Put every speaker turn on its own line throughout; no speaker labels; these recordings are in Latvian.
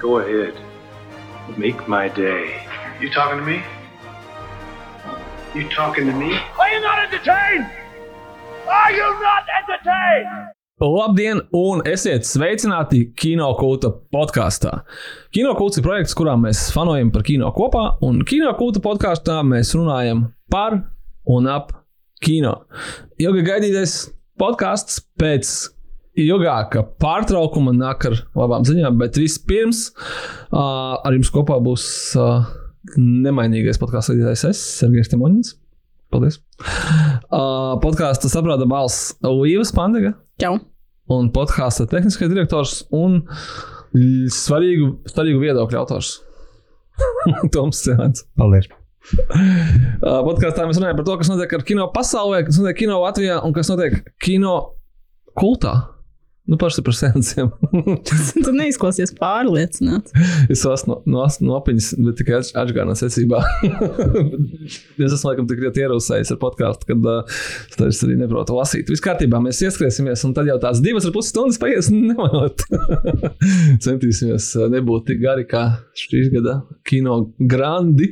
Go ahead. Make my day. You talking to me? You talking to me?
Are you not entertained? Are you not entertained?
Labdien, un esiet sveicināti Kino kulta podkāstā. Kino kults ir projekts, kurā mēs fanojam par kino kopā, un Kino kulta podkāstā mēs runājam par un ap kino. Ilgi gaidītais podkāsts pēc ilgāka pārtraukuma nāk ar labām ziņām, bet vispirms uh, ar jums kopā būs uh, nemainīgais podkāstu vadītājs es, Sergejs Timoņins. Paldies! Uh, podkāstu saprāta balss Līvas Pandega
Čau!
un podkāstu tehniskais direktors un svarīgu, svarīgu viedokļu autors. Toms Cēlants.
Paldies!
Podkāstā mēs runājam par to, kas notiek ar kino pasaulē, kas notiek kino Latvijā un kas notiek kino kultā. Nu, paši par sensiem.
tu neizklausies pārliecināts.
es esmu no, no, no apiņas, bet tikai atgādājumā secībā. es esmu laikam tik ļoti ierosējis ar podkāstu, kad uh, es arī neprotu lasīt. Viss kārtībā, mēs ieskriesimies, un tad jau tās divas ar pus stundas paies nemanot. Centīsimies nebūt tik gari kā šīs gada kino grandi.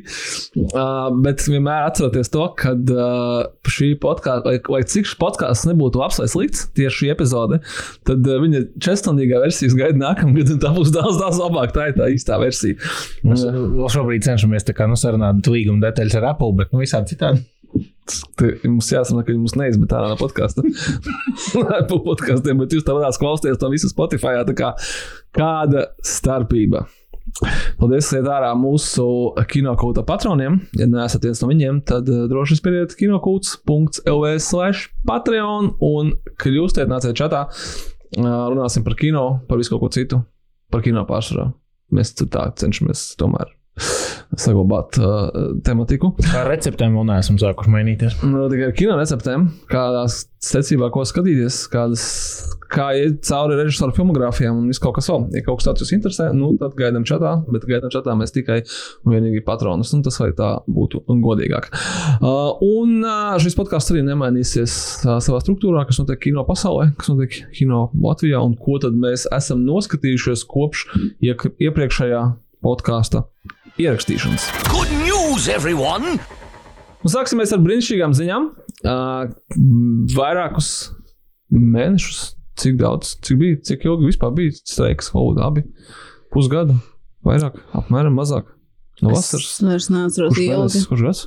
Uh, bet vienmēr atcerieties to, ka uh, šī podkāsta, vai, vai cik šis podkāsts nebūtu labs vai slikts, tieši šī epizode, tad viņa četrstundīgā versija gaida nākamgad, un tā būs daudz, daudz labāka. Tā ir tā īstā versija.
Mēs vēl šobrīd cenšamies tā kā nosarunāt līguma detaļas ar Apple, bet nu, visādi citādi.
Mums jāsaka, ka mums neizmet ārā no podkāsta. Apple podkāstiem, bet jūs tā varētu klausīties to visu Spotify. Kā, kāda starpība? Paldies, iet ārā mūsu kinokūta patroniem. Ja neesat viens no viņiem, tad uh, droši spiediet kinokūts.lv slash patreon un kļūstiet nāciet čatā. Runāsim par kino, par visu kaut ko citu, par kino pārsvarā. Mēs tā cenšamies tomēr saglabāt uh, tematiku.
Ar receptēm vēl neesam sākuši mainīties.
Nu, tikai ar kino receptēm, kādās secībā, ko skatīties, kādas, kā iet cauri režisoru filmogrāfijām un viss kaut kas vēl. Ja kaut kas tāds jūs interesē, nu, tad gaidām čatā, bet gaidām čatā mēs tikai un vienīgi patronus, un tas vai tā būtu godīgāk. Uh, un uh, šis podkāsts arī nemainīsies uh, savā struktūrā, kas notiek kino pasaulē, kas notiek kino Latvijā, un ko tad mēs esam noskatījušies kopš iek- iepriekšējā podkāsta ierakstīšanas.
Good news, everyone!
Un sāksimies ar brīnišķīgām ziņām. Uh, vairākus mēnešus, cik daudz, cik bija, cik ilgi vispār bija streiks, Holiday abi pusgadu, vairāk, apmēram mazāk. No vasaras.
Es vairs neatceros
Kurš
ilgi.
kurš gads?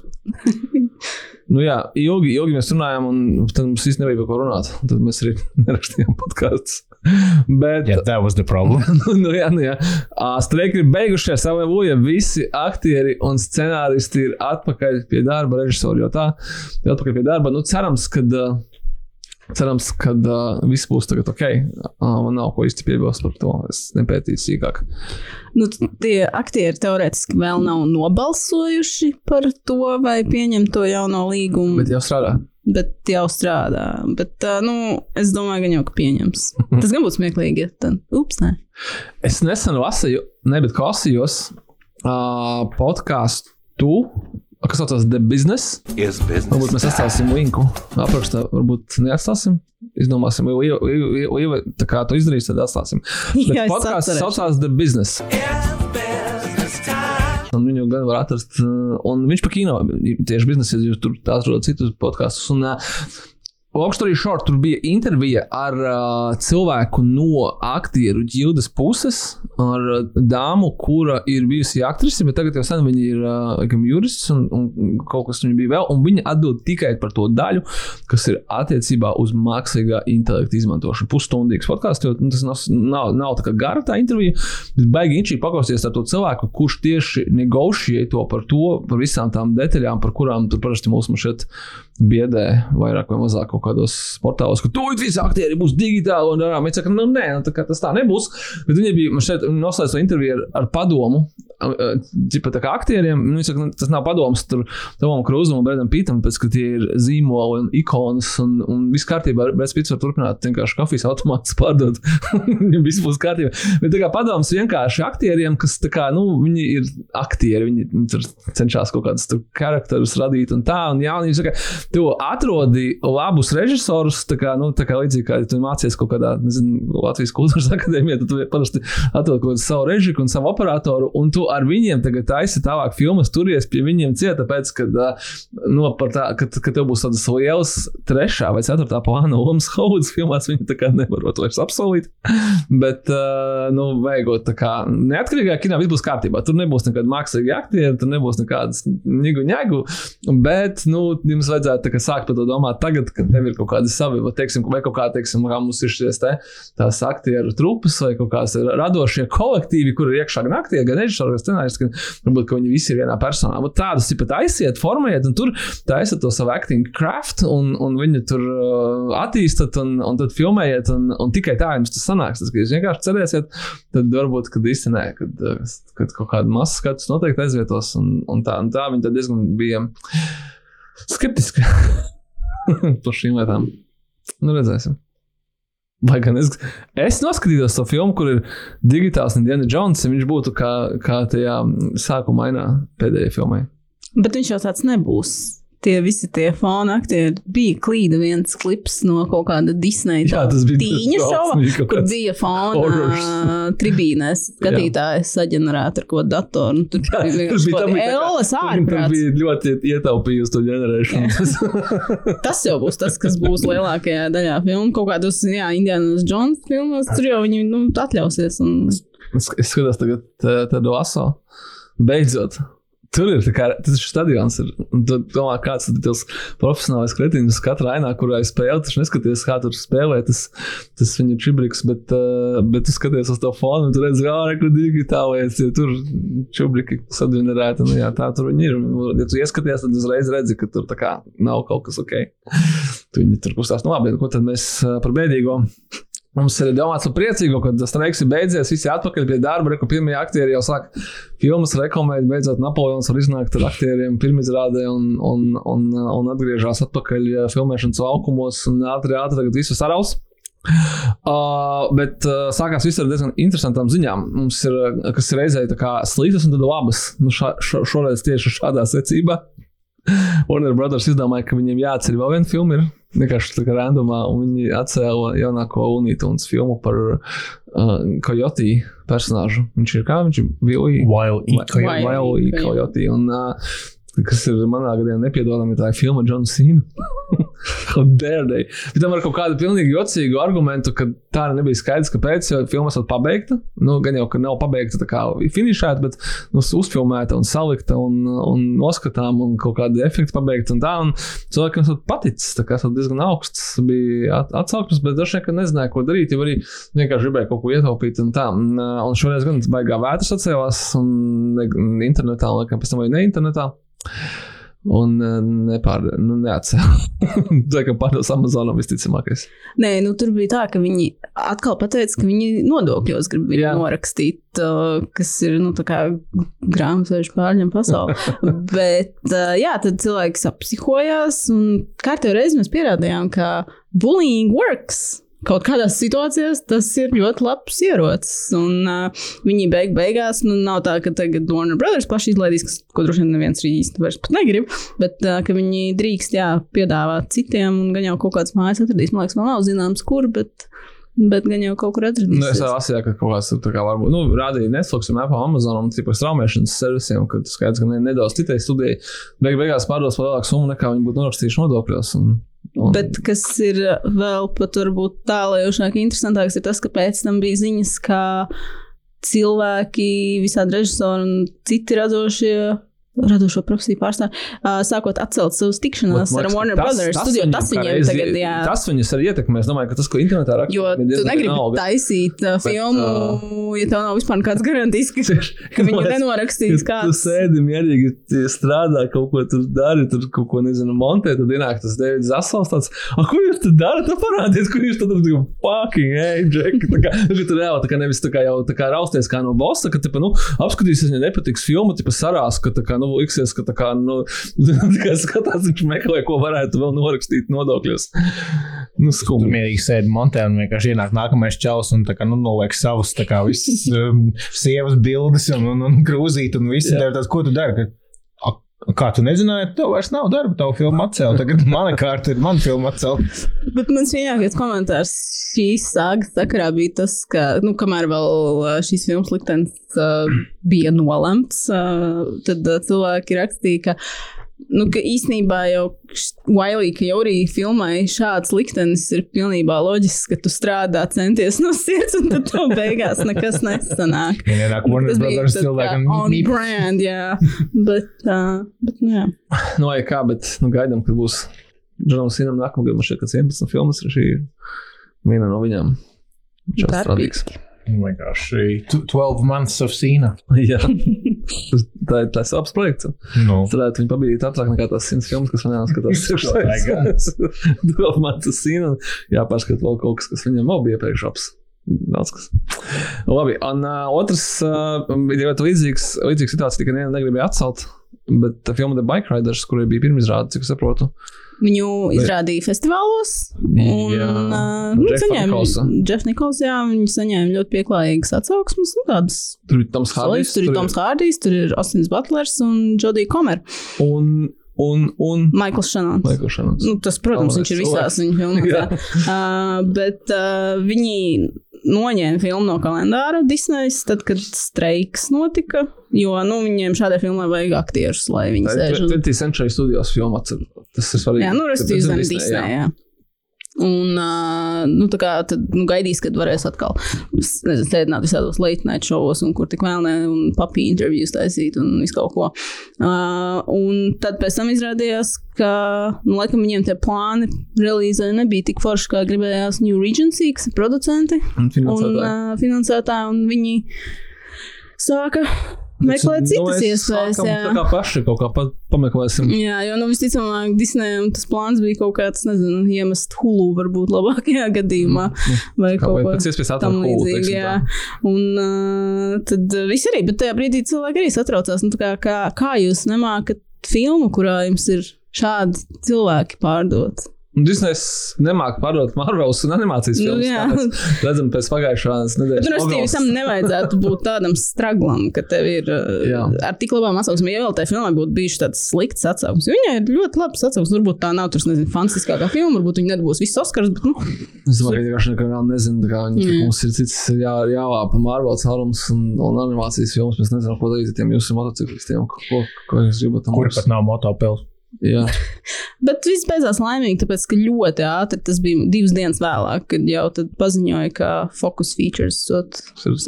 nu jā, ilgi, ilgi mēs runājām, un tad mums īstenībā nebija par ko runāt. Tad mēs arī nerakstījām podkāstus. Bet,
Yeah, that was the problem.
nu, nu, jā, nu, jā. Ā, Streiki ir beigušies, aleluja. Visi aktieri un scenāristi ir atpakaļ pie darba, režisori jau tā, atpakaļ pie darba. Nu, cerams, ka. Cerams, ka uh, viss būs tagad ok. Uh, man nav ko īsti piebilst par to. Es nepētīju sīkāk.
Nu, tie aktieri teorētiski vēl nav nobalsojuši par to, vai pieņem to jauno līgumu.
Bet jau strādā.
Bet jau strādā. Bet, uh, nu, es domāju, ka jau ka pieņems. Tas gan būtu smieklīgi. Ja tad, ups, nē.
Es nesen lasīju, ne, bet klausījos uh, podkāstu, kas saucas The Business.
Is business.
Varbūt mēs atstāsim linku aprakstā, varbūt neatstāsim. Izdomāsim, vai tā kā to izdarīs, tad atstāsim. Bet
Jā,
podkāsts saucās The Business. Un viņu gan var atrast. uh, Un viņš par kino tieši biznesā, jūs tur atrodat citus podkastus. Un, Longstory short, tur bija intervija ar uh, cilvēku no aktieru ģildes puses, ar uh, dāmu, kura ir bijusi aktrise, bet tagad jau sen viņa ir uh, jurists un, un kaut kas viņa bija vēl. Viņa atbild tikai par to daļu, kas ir attiecībā uz mākslīgā intelekta izmantošanu. Pusstundīgs podkāsts, jo nu, tas nav, nav, nav tā kā gara tā intervija, bet baigi inčīgi paklausīties ar to cilvēku, kurš tieši negošie to par to, par visām tām detaļām, par kurām tur parasti mūsu šeit biedē vairāk vai mazāk kaut kādos portālos, ka tūlīt visi aktieri būs digitāli. Un, un, saka, nu, nē, nu, tā, tas tā nebūs. Bet viņi bija šeit noslēdz to interviju ar, ar padomu. Čipa, tā kā aktieriem, nu, viņi saka, nu, tas nav padoms tur Tomam Krūzam un Bredam Pītam, pēc ka tie ir zīmoli un ikonas un, un viss kārtībā. Breds Pīts var turpināt vienkārši kafijas automātus pārdot. Viss būs kārtībā. Bet kā padoms vienkārši aktieriem, kas kā, nu, viņi ir aktieri, viņi, viņi tur cenšas kaut kādus tur charakterus radīt un tā. Un jā, un viņi saka, tu atrodi labus režisorus, tā kā, nu, tā kā līdzīgi kā ja tu mācies kaut kādā, nezinu, Latvijas kultūras akadēmijā, tad tu parasti atrod kaut kādu savu režiku un savu operatoru, un tu ar viņiem tagad taisi tālāk filmas, turies pie viņiem cieta, tāpēc, ka, nu, tā, ka, ka tev būs tādas lielas trešā vai ceturtā plāna lomas Haudas filmās, viņi tā kā nevarot vairs apsolīt, bet, nu, vajag tā kā neatkarīgā kinā viss būs kārtībā. Tur nebūs nekāda mākslīga aktiera, tur nebūs nekādas nigu ņēgu. Bet, nu, jums vajadzētu kā, sākt par to domāt tagad, kad tev ir kaut kādi savi, vai, teiksim, vai kaut kā, teiksim, kā mums ir šīs te, tās aktieru trupas vai kaut kāds radošie kolektīvi, kur ir iekšā gan aktieri, gan režisori, gan scenāristi, gan varbūt, ka viņi visi ir vienā personā. Bet tādus ir pat aiziet, formējiet, un tur taisiet to savu acting craft, un, un viņi tur uh, attīstat, un, un tad filmējiet, un, un tikai tā jums tas sanāks. Tas, ka jūs vienkārši cerēsiet, tad varbūt, kad īsti nē, kad, kad kaut kāda masa skatus noteikti aizvietos, un, un tā, un tā viņi diezgan bija skeptiski par šīm lietām. Nu, redzēsim. Lai gan es, es noskatījos to filmu, kur ir digitāls Indiana Jones, viņš būtu kā, kā tajā sākuma ainā pēdējai filmai.
Bet viņš jau tāds nebūs tie visi tie fona aktieri. Bija klīda viens klips no kaut kāda Disneja
Jā, tas bija
tīņa šova, kur bija fona tribīnēs skatītājs saģenerēt ar ko datoru. Tur
Jā,
bija
tur bija tā-
Ellas
Tur
ārprāts.
bija ļoti ietaupījusi to ģenerēšanu.
Tas jau būs tas, kas būs lielākajā daļā filmu. Kaut kādos, jā, Indianas Jones filmos, tur jau viņi nu, atļausies. Un...
es es skatos tagad tā- tādu aso. Beidzot. Tur ir tā kā, tas ir stadions. Ir, un tu domā, kāds ir tas profesionālais kretīns katrā ainā, kurā es spēlēju. Tu neskaties, kā tur spēlē tas, tas viņa čibriks, bet, uh, bet tu skaties uz to fonu un tu redzi, kā arī kur digitālais, ja tur čubriki sadvinērēti. Nu, jā, tā tur viņi ir. Un, Ja tu ieskaties, tad uzreiz redzi, ka tur kā nav kaut kas ok. Tu viņi tur kustās, nu labi, ko tad mēs uh, par bēdīgo. Mums ir domāts par priecīgu, ka tas streiks ir beidzies. Visi atpakaļ pie darba, reku pirmie aktieri jau sāk filmas reklamēt. Beidzot, Napoleons var iznākt ar aktieriem pirmizrādē un, un, un, un atgriežas atpakaļ uh, filmēšanas laukumos un ātri, ātri tagad visu saraus. Uh, bet uh, sākās viss ar diezgan interesantām ziņām. Mums ir, uh, kas ir reizē sliktas un tad labas. Nu, šā, šo, šoreiz tieši šādā secībā. Warner Brothers izdomāja, ka viņiem jāatcer vēl viena filma. Ir. Vienkārši tā kā randomā, un viņi atcēla jaunāko Unītunas filmu par uh, Coyote personāžu. Viņš ir kā viņš ir Vilija.
Wild E. Coyote.
Un, uh, kas ir manā gadījumā nepiedodami, tā ir filma John Cena. How dare they? Tam ar kaut kādu pilnīgi jocīgu argumentu, ka tā nebija skaidrs, kāpēc, jo filma esat pabeigta. Nu, gan jau, ka nav pabeigta tā kā finišēta, bet nu, uzfilmēta un salikta un, un noskatām un kaut kādi efekti pabeigti un tā. Un cilvēkiem tas paticis, tā kā tas diezgan augsts bija at atsaukums, bet dažreiz vien nezināja, ko darīt, jo arī vienkārši gribēja kaut ko ietaupīt un tā. Un, un šoreiz gan baigā vētras atcēlās un ne, internetā, laikam pēc tam arī ne internetā. Un uh, nepār, nu, neatcēla. Tā kā pārdos Amazonam visticamākais.
Nē, nu, tur bija tā, ka viņi atkal pateica, ka viņi nodokļos grib viņu norakstīt, uh, kas ir nu, tā kā grāmatvežu pārņem pasauli. Bet, uh, jā, tad cilvēks apsihojās, un kārtībā reizi mēs pierādījām, ka bullying works. Kaut kādās situācijās tas ir ļoti labs ierocis. Un uh, viņi beig beigās, nu, nav tā, ka tagad Warner Brothers paši izlaidīs, kas, ko droši vien neviens arī īsti vairs pat negrib, bet uh, ka viņi drīkst, jā, piedāvāt citiem, un gan jau kaut kāds mājas atradīs. Man liekas, vēl nav zināms, kur, bet, bet gan jau kaut kur atradīs.
Nu, es lasīju, ka kaut kāds tur kā varbūt, nu, rādīja Netflix un Apple Amazon un tipa straumēšanas servisiem, kad skaidrs, ka ne- nedaudz citai studijai beig beigās pārdos par lielāku summu nekā viņi būtu norakstījuši nodokļos. Un, un,
Bet kas ir vēl pat varbūt tālējošāk, interesantāks, ir tas, ka pēc tam bija ziņas, ka cilvēki, visādi režisori un citi radošie. Radošo profesiju pārstāvji, uh, sākot atcelt savus tikšanās ar Warner Brothers studiju. Tas viņiem tagad, jā,
tas viņus arī ietekmē. Es domāju, ka tas, ko internetā raksta,
jo tu negribi
vienalga.
taisīt uh,
Bet,
filmu, ja tev nav vispār nekāds garantijas, ka, ka viņu nenorakstīs
Tu
kāds.
sēdi mierīgi, tie strādā, kaut ko tur dari, tur kaut ko nezinu, montē. Tad ienāk tas Deivids Zasals. Tāds, "A, ko jūs tur darat? Nu, Parādiet, ko jūs tur darat. Fucking, hey, Jack. Tā kā, nu, tur reāli tā kā nevis tā kā jau tā kā rausties kā no bossa, ka, tipa, nu, apskatīsies, ja nepatiks filmu, tipa sarās, ka tā kā, nu, liksies, ka tā kā, nu, tikai skatās, viņš meklē, ko varētu vēl norakstīt nodokļos. Nu,
Tur
skumji.
mierīgi sēdi montē un vienkārši ienāk nākamais čels un tā kā nu, noliek savus tā kā visas um, sievas bildes un, un, un krūzīt un. Tev tāds, ko tu dari? Ka, "A, Kā tu nezināji, tev vairs nav darba, tavu filmu atcēla. Tagad mana kārta ir mana filma atcēla.
Bet mans mīļākais komentārs šīs sāgas sakarā bija tas, ka, nu, kamēr vēl uh, šīs filmas liktenis uh, bija nolemts, uh, tad uh, cilvēki rakstīja, ka, nu, ka īsnībā jau jau arī filmai šāds liktenis ir pilnībā loģisks, ka tu strādā, centies no sirds, un tad tev beigās nekas nesanāk.
Ja nenāk Warner
Tas bija
Brothers cilvēkam.
on
mīp.
brand, jā. Bet, uh, bet, nu, jā.
Nu, vai kā, bet nu, gaidām, kad būs Džonam Sinam nākamgad. Man šķiet, ka 11 filmas ir šī viena no viņām. Ir strādīgs.
Vienkārši tu- 12 months of Sīna.
Jā, Tas- tā ir tas labs projekts.
Nu,
Es varētu viņu pabeigt ātrāk nekā tās 100 filmas, kas man jāskatās. Domāju, tas ir. Jāpārskata vēl kaut kas, kas viņam vēl bija iepriekš aps. Daudz kas. Labi, un uh, otrs uh, ir ļoti līdzīgs, līdzīga situācija, ka nevienu negribēja atcelt. Bet tā filma The Bike Riders, kurai bija pirmizrāde, cik saprotu,
Viņu izrādīja festivālos. Un,
Jā.
uh, nu, saņēma, Jeff Nikols, jā, viņi saņēma ļoti pieklājīgas atsauksmes. Nu, tādas
tur ir Toms. Hārdijs.
Tur ir Toms Hārdijs, tur ir Ostins Butlers un Jodija Komer.
Un, un, un
Maikls Šanons.
Michael Shannon.
Nu, tas, protams,
Galvenais
viņš ir visās viņa filmās. Uh, bet uh, viņi noņēma filmu no kalendāra Disnejas, tad, kad streiks notika. Jo nu, viņiem šādai filmai vajag aktierus, lai viņi
Tā ir
sēž un
20th Century Studios filma. atcer- Tas ir svarīgi.
Jā, nu,
Kad
restīvi
tas ir
zem
Disney,
Disney.
jā.
Jā. Un, uh, nu, tā kā tad, nu, gaidīs, kad varēs atkal sēdināt visādos late night šovos, un kur tik vēlnē, un papīra intervijas taisīt, un visu kaut ko. Uh, un tad pēc tam izrādījās, ka, nu, laikam, viņiem tie plāni relīzē nebija tik forši, kā gribējās New Regency, kas ir producenti
Un
un
finansētāji.
uh, finansētāji, un viņi sāka meklēt citas
mēs
iespējas. jā.
Tā kā paši kaut kā pa, pameklēsim.
Jā, jo nu, visticamāk, Disneyam tas plāns bija kaut kāds, nezinu, iemest hulu, varbūt labākajā gadījumā. Vai
Kā
kaut
vai
ko
pēc iespējas ātrāk teiksim
Jā, un uh, tad viss arī, bet tajā brīdī cilvēki arī satraucās. Nu, kā, kā, kā jūs nemākat filmu, kurā jums ir šādi cilvēki pārdot?
Un Disneys nemāķi pārdot Marvelas un animācijas
Nu,
filmas.
jā.
tāpēc Redzam, pēc pagājušās nedēļas.
nu, restīvi,
logos.
tam nevajadzētu būt tādam straglam, ka tev ir
Jā.
uh, ar tik labām atsauksmēm. Ja vēl tajā filmā būtu bijuši tāds slikts atsauksmes, viņai ir ļoti labs atsauksmes. Varbūt tā nav tur, nezinu, fantastiskākā filma, varbūt viņa nebūs viss Oskars, bet, nu,
Es domāju, ka vienkārši nekā vēl nezinu, kā viņi
Jā.
mm. mums ir cits jā, jāvāpa Marvelas caurums un, un animācijas filmas. Mēs nezinām, ko darīt ar tiem jūsu motociklistiem, ko, ko, ko jūs gribat tam
kur
mums.
pat nav motopils.
Jā,
Bet viss beidzās laimīgi, tāpēc, ka ļoti ātri tas bija divas dienas vēlāk, kad jau paziņoja, ka Focus Features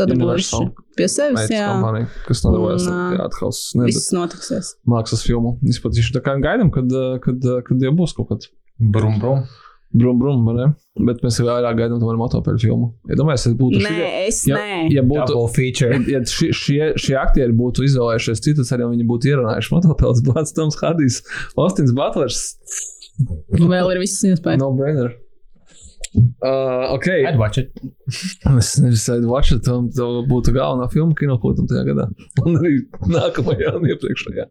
Universal
pie sevis. Jā,
kompānija, kas nodarbojas ar
viss notiksies.
mākslas filmu izplatīšanu. Tā kā gaidām, kad, kad, kad jau būs kaut kāds
Brum, brum.
Brum, brum, ne? Bet mēs vairāk gaidām tomēr motopeļu filmu. Ja domājies, tas būtu
Nē,
šie,
es
ja,
nē.
ja būtu. Ja šie, šie, šie aktieri būtu izvēlējušies citus, arī viņi būtu ierunājuši motociklis, Blāns, Toms Hardijs, Austins Butlers.
Vēl ir viss iespējas.
No brainer. Uh, ok,
I'd watch it.
es nezinu, watch it, un tā būtu galvenā filma kinokūtam tajā gadā. Un arī nākamajā un iepriekšējā.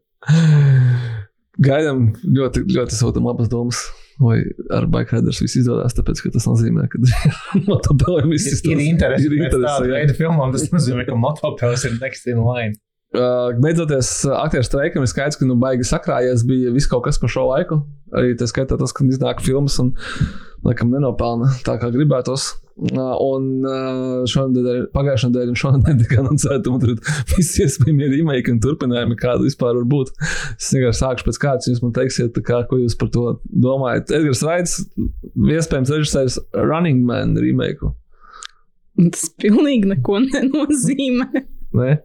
Gaidām ļoti, ļoti sūtam labas domas. Vai ar Bike Riders viss izdodas, tāpēc, ka tas nozīmē, ka motopēlēm viss
Ir interesi.
Ir interesi,
Tāda veida filmām tas nozīmē, ka motopils ir next in line.
Beidzoties aktieru streikam, ir skaidrs, ka nu, baigi sakrājies bija viss kaut kas par šo laiku. Arī tas skaitā tas, ka iznāk filmas un laikam nenopelna tā, kā gribētos. Un šonadēļ, pagājušā nedēļa un šonadēļ tika anuncēta, un tur visi iespējamie remake un turpinājumi, kāda vispār var būt. Es vienkārši sākšu pēc kārtas, jūs man teiksiet, kā, ko jūs par to domājat. Edgars Raits, iespējams, režisērs Running Man remake.
Tas pilnīgi neko nenozīmē.
Ne?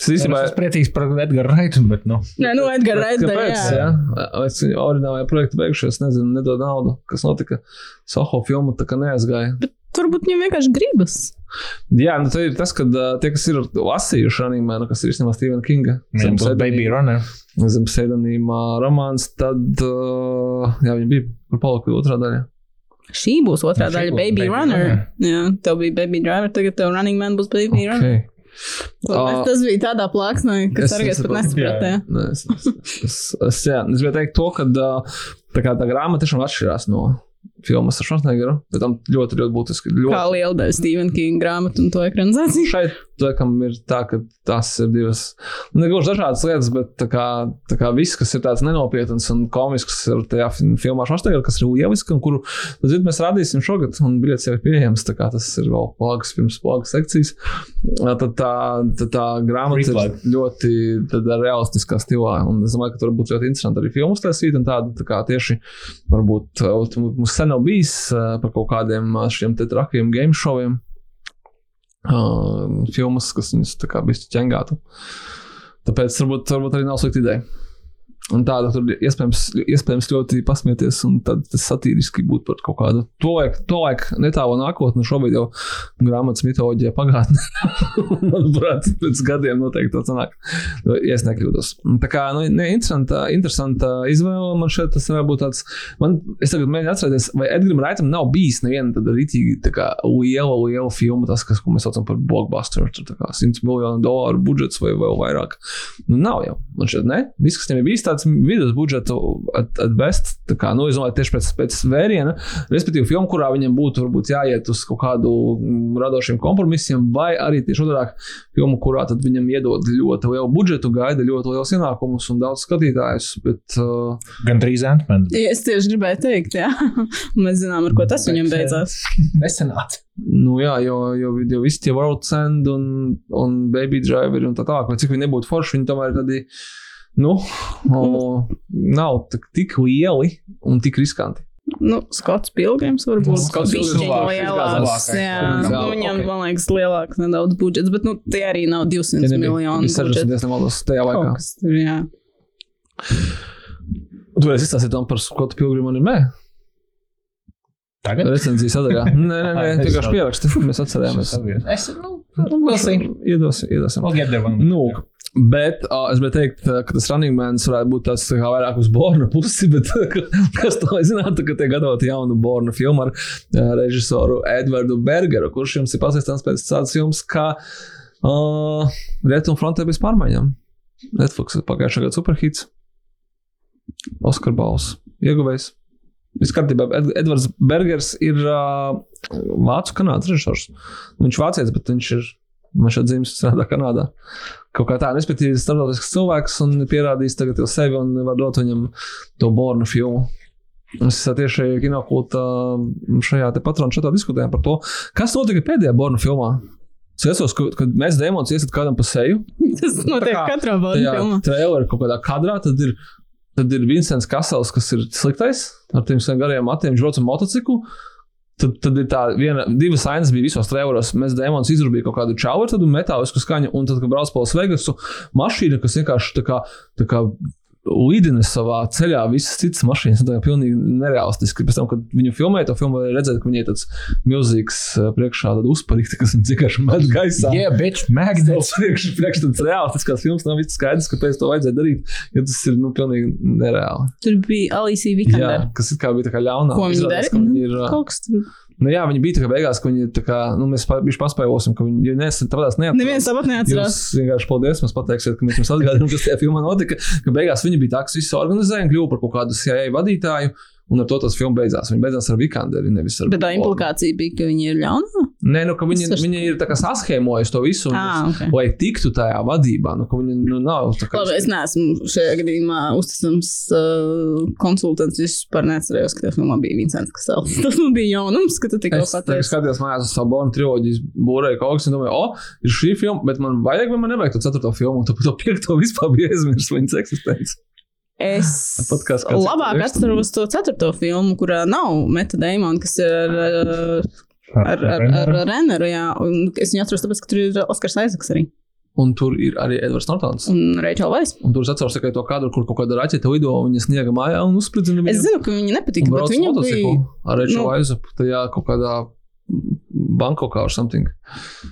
Tas īstenībā
esmu priecīgs par Edgars Raitu, bet nu.
Nē, nu, Edgars Raiders.
Kāpēc?
Jā.
Jā, es oriģinālajā projektā beigšos, nezinu, nedod naudu, kas notika. Soho filmu tā kā neaizgāja.
Turbūt viņam vienkārši gribas.
Jā, nu tā ir tas, ka uh, tie, kas ir lasījuši animēnu, kas ir īstenībā Stevena Kinga, zem pseidonīmā romāns, tad, uh, jā, viņi bija par paliku otrā daļā.
Šī būs otrā
Jā,
daļa, Baby,
Baby
Runner.
Runner.
Jā, tev bija Baby Driver, tagad tev Running Man būs Baby okay. Runner. Uh,
Ā,
tas bija tādā plāksnē, ka
es
sargais pat
nesaprotu.
nesaprata.
Nē, es, es, es, es, jā, es gribēju teikt to, ka tā, kā tā grāmata tiešām atšķirās no filmas ar Schwarzeneggeru, bet tam ļoti, ļoti būtiski.
Kā
Ļoti,
liela daļa Stephen King grāmatu un to ekranizāciju.
šeit laikam ir tā, ka tas ir divas, nu, negluži dažādas lietas, bet tā kā, tā kā viss, kas ir tāds nenopietns un komisks, ir tajā fi- filmā Švaštegā, kas ir lielisks, un kuru, tad, zin, mēs rādīsim šogad, un biļets jau ir pieejams, tā kā tas ir vēl plāgas pirms plāgas sekcijas. Tad tā, tad tā grāmata ir
Free plug.
ļoti tādā realistiskā stilā, un es domāju, ka tur būtu ļoti interesanti arī filmas taisīt, un tāda tā kā tieši, varbūt, uh, mums sen nav bijis uh, par kaut kādiem uh, šiem trakiem game showiem, uh, filmas, kas viņus tā kā bišķi ķengātu. Tāpēc varbūt, varbūt arī nav slikta ideja. Un tāda tur iespējams, iespējams ļoti pasmieties, un tas satīriski būtu par kaut kādu to laik, to laik netālu nākotni. Šobrīd jau grāmatas mitoloģija pagātnē. Manuprāt, pēc gadiem noteikti tā sanāk. Nu, Ja es nekļūdos. Tā kā, nu, ne, interesanta, interesanta izvēle. Man šeit tas varētu būt tāds, man, es tagad mēģinu atcerēties, vai Edgars Raitam nav bijis neviena tāda rītīgi tā liela, liela filma, tas, kas, ko mēs saucam par blockbuster, tur kā 100 miljonu dolāru budžets vai vēl vairāk. Nu, nav jau. Man šeit ne. Viss, kas viņam ir bijis tāds vidus budžeta at, at best, tā kā, nu, es domāju, tieši pēc, pēc vēriena, respektīvi filmu, kurā viņam būtu varbūt jāiet uz kaut kādu mm, radošiem kompromisiem, vai arī tieši otrāk filmu, kurā tad viņam iedod ļoti lielu budžetu, gaida ļoti liels ienākumus un daudz skatītājus, bet uh,
Gan trīs Antman.
Ja es tieši gribēju teikt, jā. Mēs zinām, ar ko tas viņam beidzās.
Nesenāts.
Nu, jā, jo, jo, jo visi tie World's End un, un Baby Driver un tā tālāk, vai cik viņi nebūtu forši, viņi tomēr tādi, nu, o, nav tik, tik lieli un tik riskanti.
Nu, Skots Pilgrims varbūt
Skots
bišķiņ
Pilgrims
lielāks. Jā,
Jā,
nu, viņam,
ok.
man liekas, lielāks nedaudz budžets, bet, nu, tie arī nav 200 miljoni
Tas ir
budžets.
60 nemaldos tajā laikā.
Kaut kas tur, jā.
Tu vari izstāstīt tam par Skotu Pilgrimu un Mē?
Tagad?
Recenzijas sadaļā. Nē, nē, nē, vienkārši
saprotu.
pieraksti. Mēs atcerējāmies.
Es, nu.
Iedosim, iedosim.
We'll get there one.
Nu, bet uh, es gribēju teikt, ka tas running man varētu būt kā vairāk uz Borna pusi, bet kas to zinātu, ka tiek gatavota jauna Borna filma ar uh, režisoru Edvardu Bergeru, kurš jums ir pazīstams pēc tādas filmas kā uh, Rietumu frontē bez pārmaiņām. Netflix pagājušā gada superhits. Oskar Bals, ieguvējs. Viss kārtībā. Ed Edvards Bergers ir uh, vācu kanādas režisors. Viņš ir vācietis, bet viņš ir šeit dzīves strādā Kanādā. Kaut kā tā, respektīvi, starptautisks cilvēks un pierādījis tagad jau sevi un var dot viņam to Bornu filmu. Mēs tieši kinokultā šajā patronu šatā diskutējām par to, kas notika pēdējā Bornu filmā. Es atceros, ka, kad mēs demons iesat kādam pa seju,
Tas notiek
kā
katrā filmā.
trailerā kaut kādā kadrā, tad ir, tad ir Vincents Kasels, kas ir sliktais, ar tiem gariem matiem, viņš brauc ar motociklu. Tad, tad ir tā, viena, divas ainas bija visos traileros. Mēs dēmonus izrūpējām kaut kādu čauru, tad metālisku skaņu, un tad, kad brauc pa Las Vegasu, mašīna, kas vienkārši tā kā, tā kā līdina savā ceļā visas citas mašīnas. Tā ir pilnīgi nereālistiski. Pēc tam, kad viņu filmēja, to filmu varēja redzēt, ka viņai tāds milzīgs priekšā uzparīgs, kas viņu vienkārši met gaisā.
Yeah, bitch,
Tas
magnets.
priekš, priekš tāds reālistiskās filmas nav viss skaidrs, kāpēc to vajadzēja darīt, jo tas ir, nu, pilnīgi nereāli.
Tur bija Alicija
Jā,
Vikander.
kas ir kā bija tā kā ļaunā.
Ko dara?
ka viņi ir,
Kaut kas tur.
Nu, jā, viņi bija tā kā beigās, ka viņi tā kā, nu, mēs viņš paspējosim, ka viņi, ja neesat tādās neatcerās.
Neviens tāpat neatcerās.
Jūs vienkārši paldies, mums pateiksiet, ka mēs jums atgādinām, kas tajā filmā notika. Ka beigās viņi bija tā, kas visu organizēja un kļuva par kaut kādu CIA vadītāju. Un ar to tas filma beidzās. Viņa beidzās ar Vikanderi, nevis ar.
Bet tā implikācija bija, ka viņi ir ļauni.
Nē, nu, ka viņi,
Es saprotu.
viņi ir saschēmojuši to visu. un-
Ah, ok.
Lai tiktu tajā vadībā, nu, viņi nu, nav kā.
Labi, es neesmu šajā gadījumā uzticams uh, konsultants. Es vispār neatcerējos, ka tajā filmā bija Vincents Kasels. Tas man bija jaunums, ka tu tikko
Es
pateici.
skatījos mājās uz savu Bornu triloģijas, būrēju kaut kas, un domāju, o, ir šī filma, bet man vajag, vai man nevajag to ceturto filmu, un to, to piekto vispār bija aizmirst viņas eksistenci.
Es
kāds
labāk atceros to ceturto filmu, kurā nav Meta Damona, kas ir ar, ar, ar, ar, ar Renneru. Jā, un es viņu atceros, tāpēc, ka tur ir Oskars Aizaks arī
Un tur ir arī Edvards Nortons. Un,
Rachel Weiss.
un tur es atceros tikai to kadru, kur kaut kāda raķete lido, un viņa sniega mājā un uzspridzina
Es zinu, ka viņa nepatika, bet viņa bija.
ar Reču
nu-
Vaizu tajā kaut kādā Bankokā or something.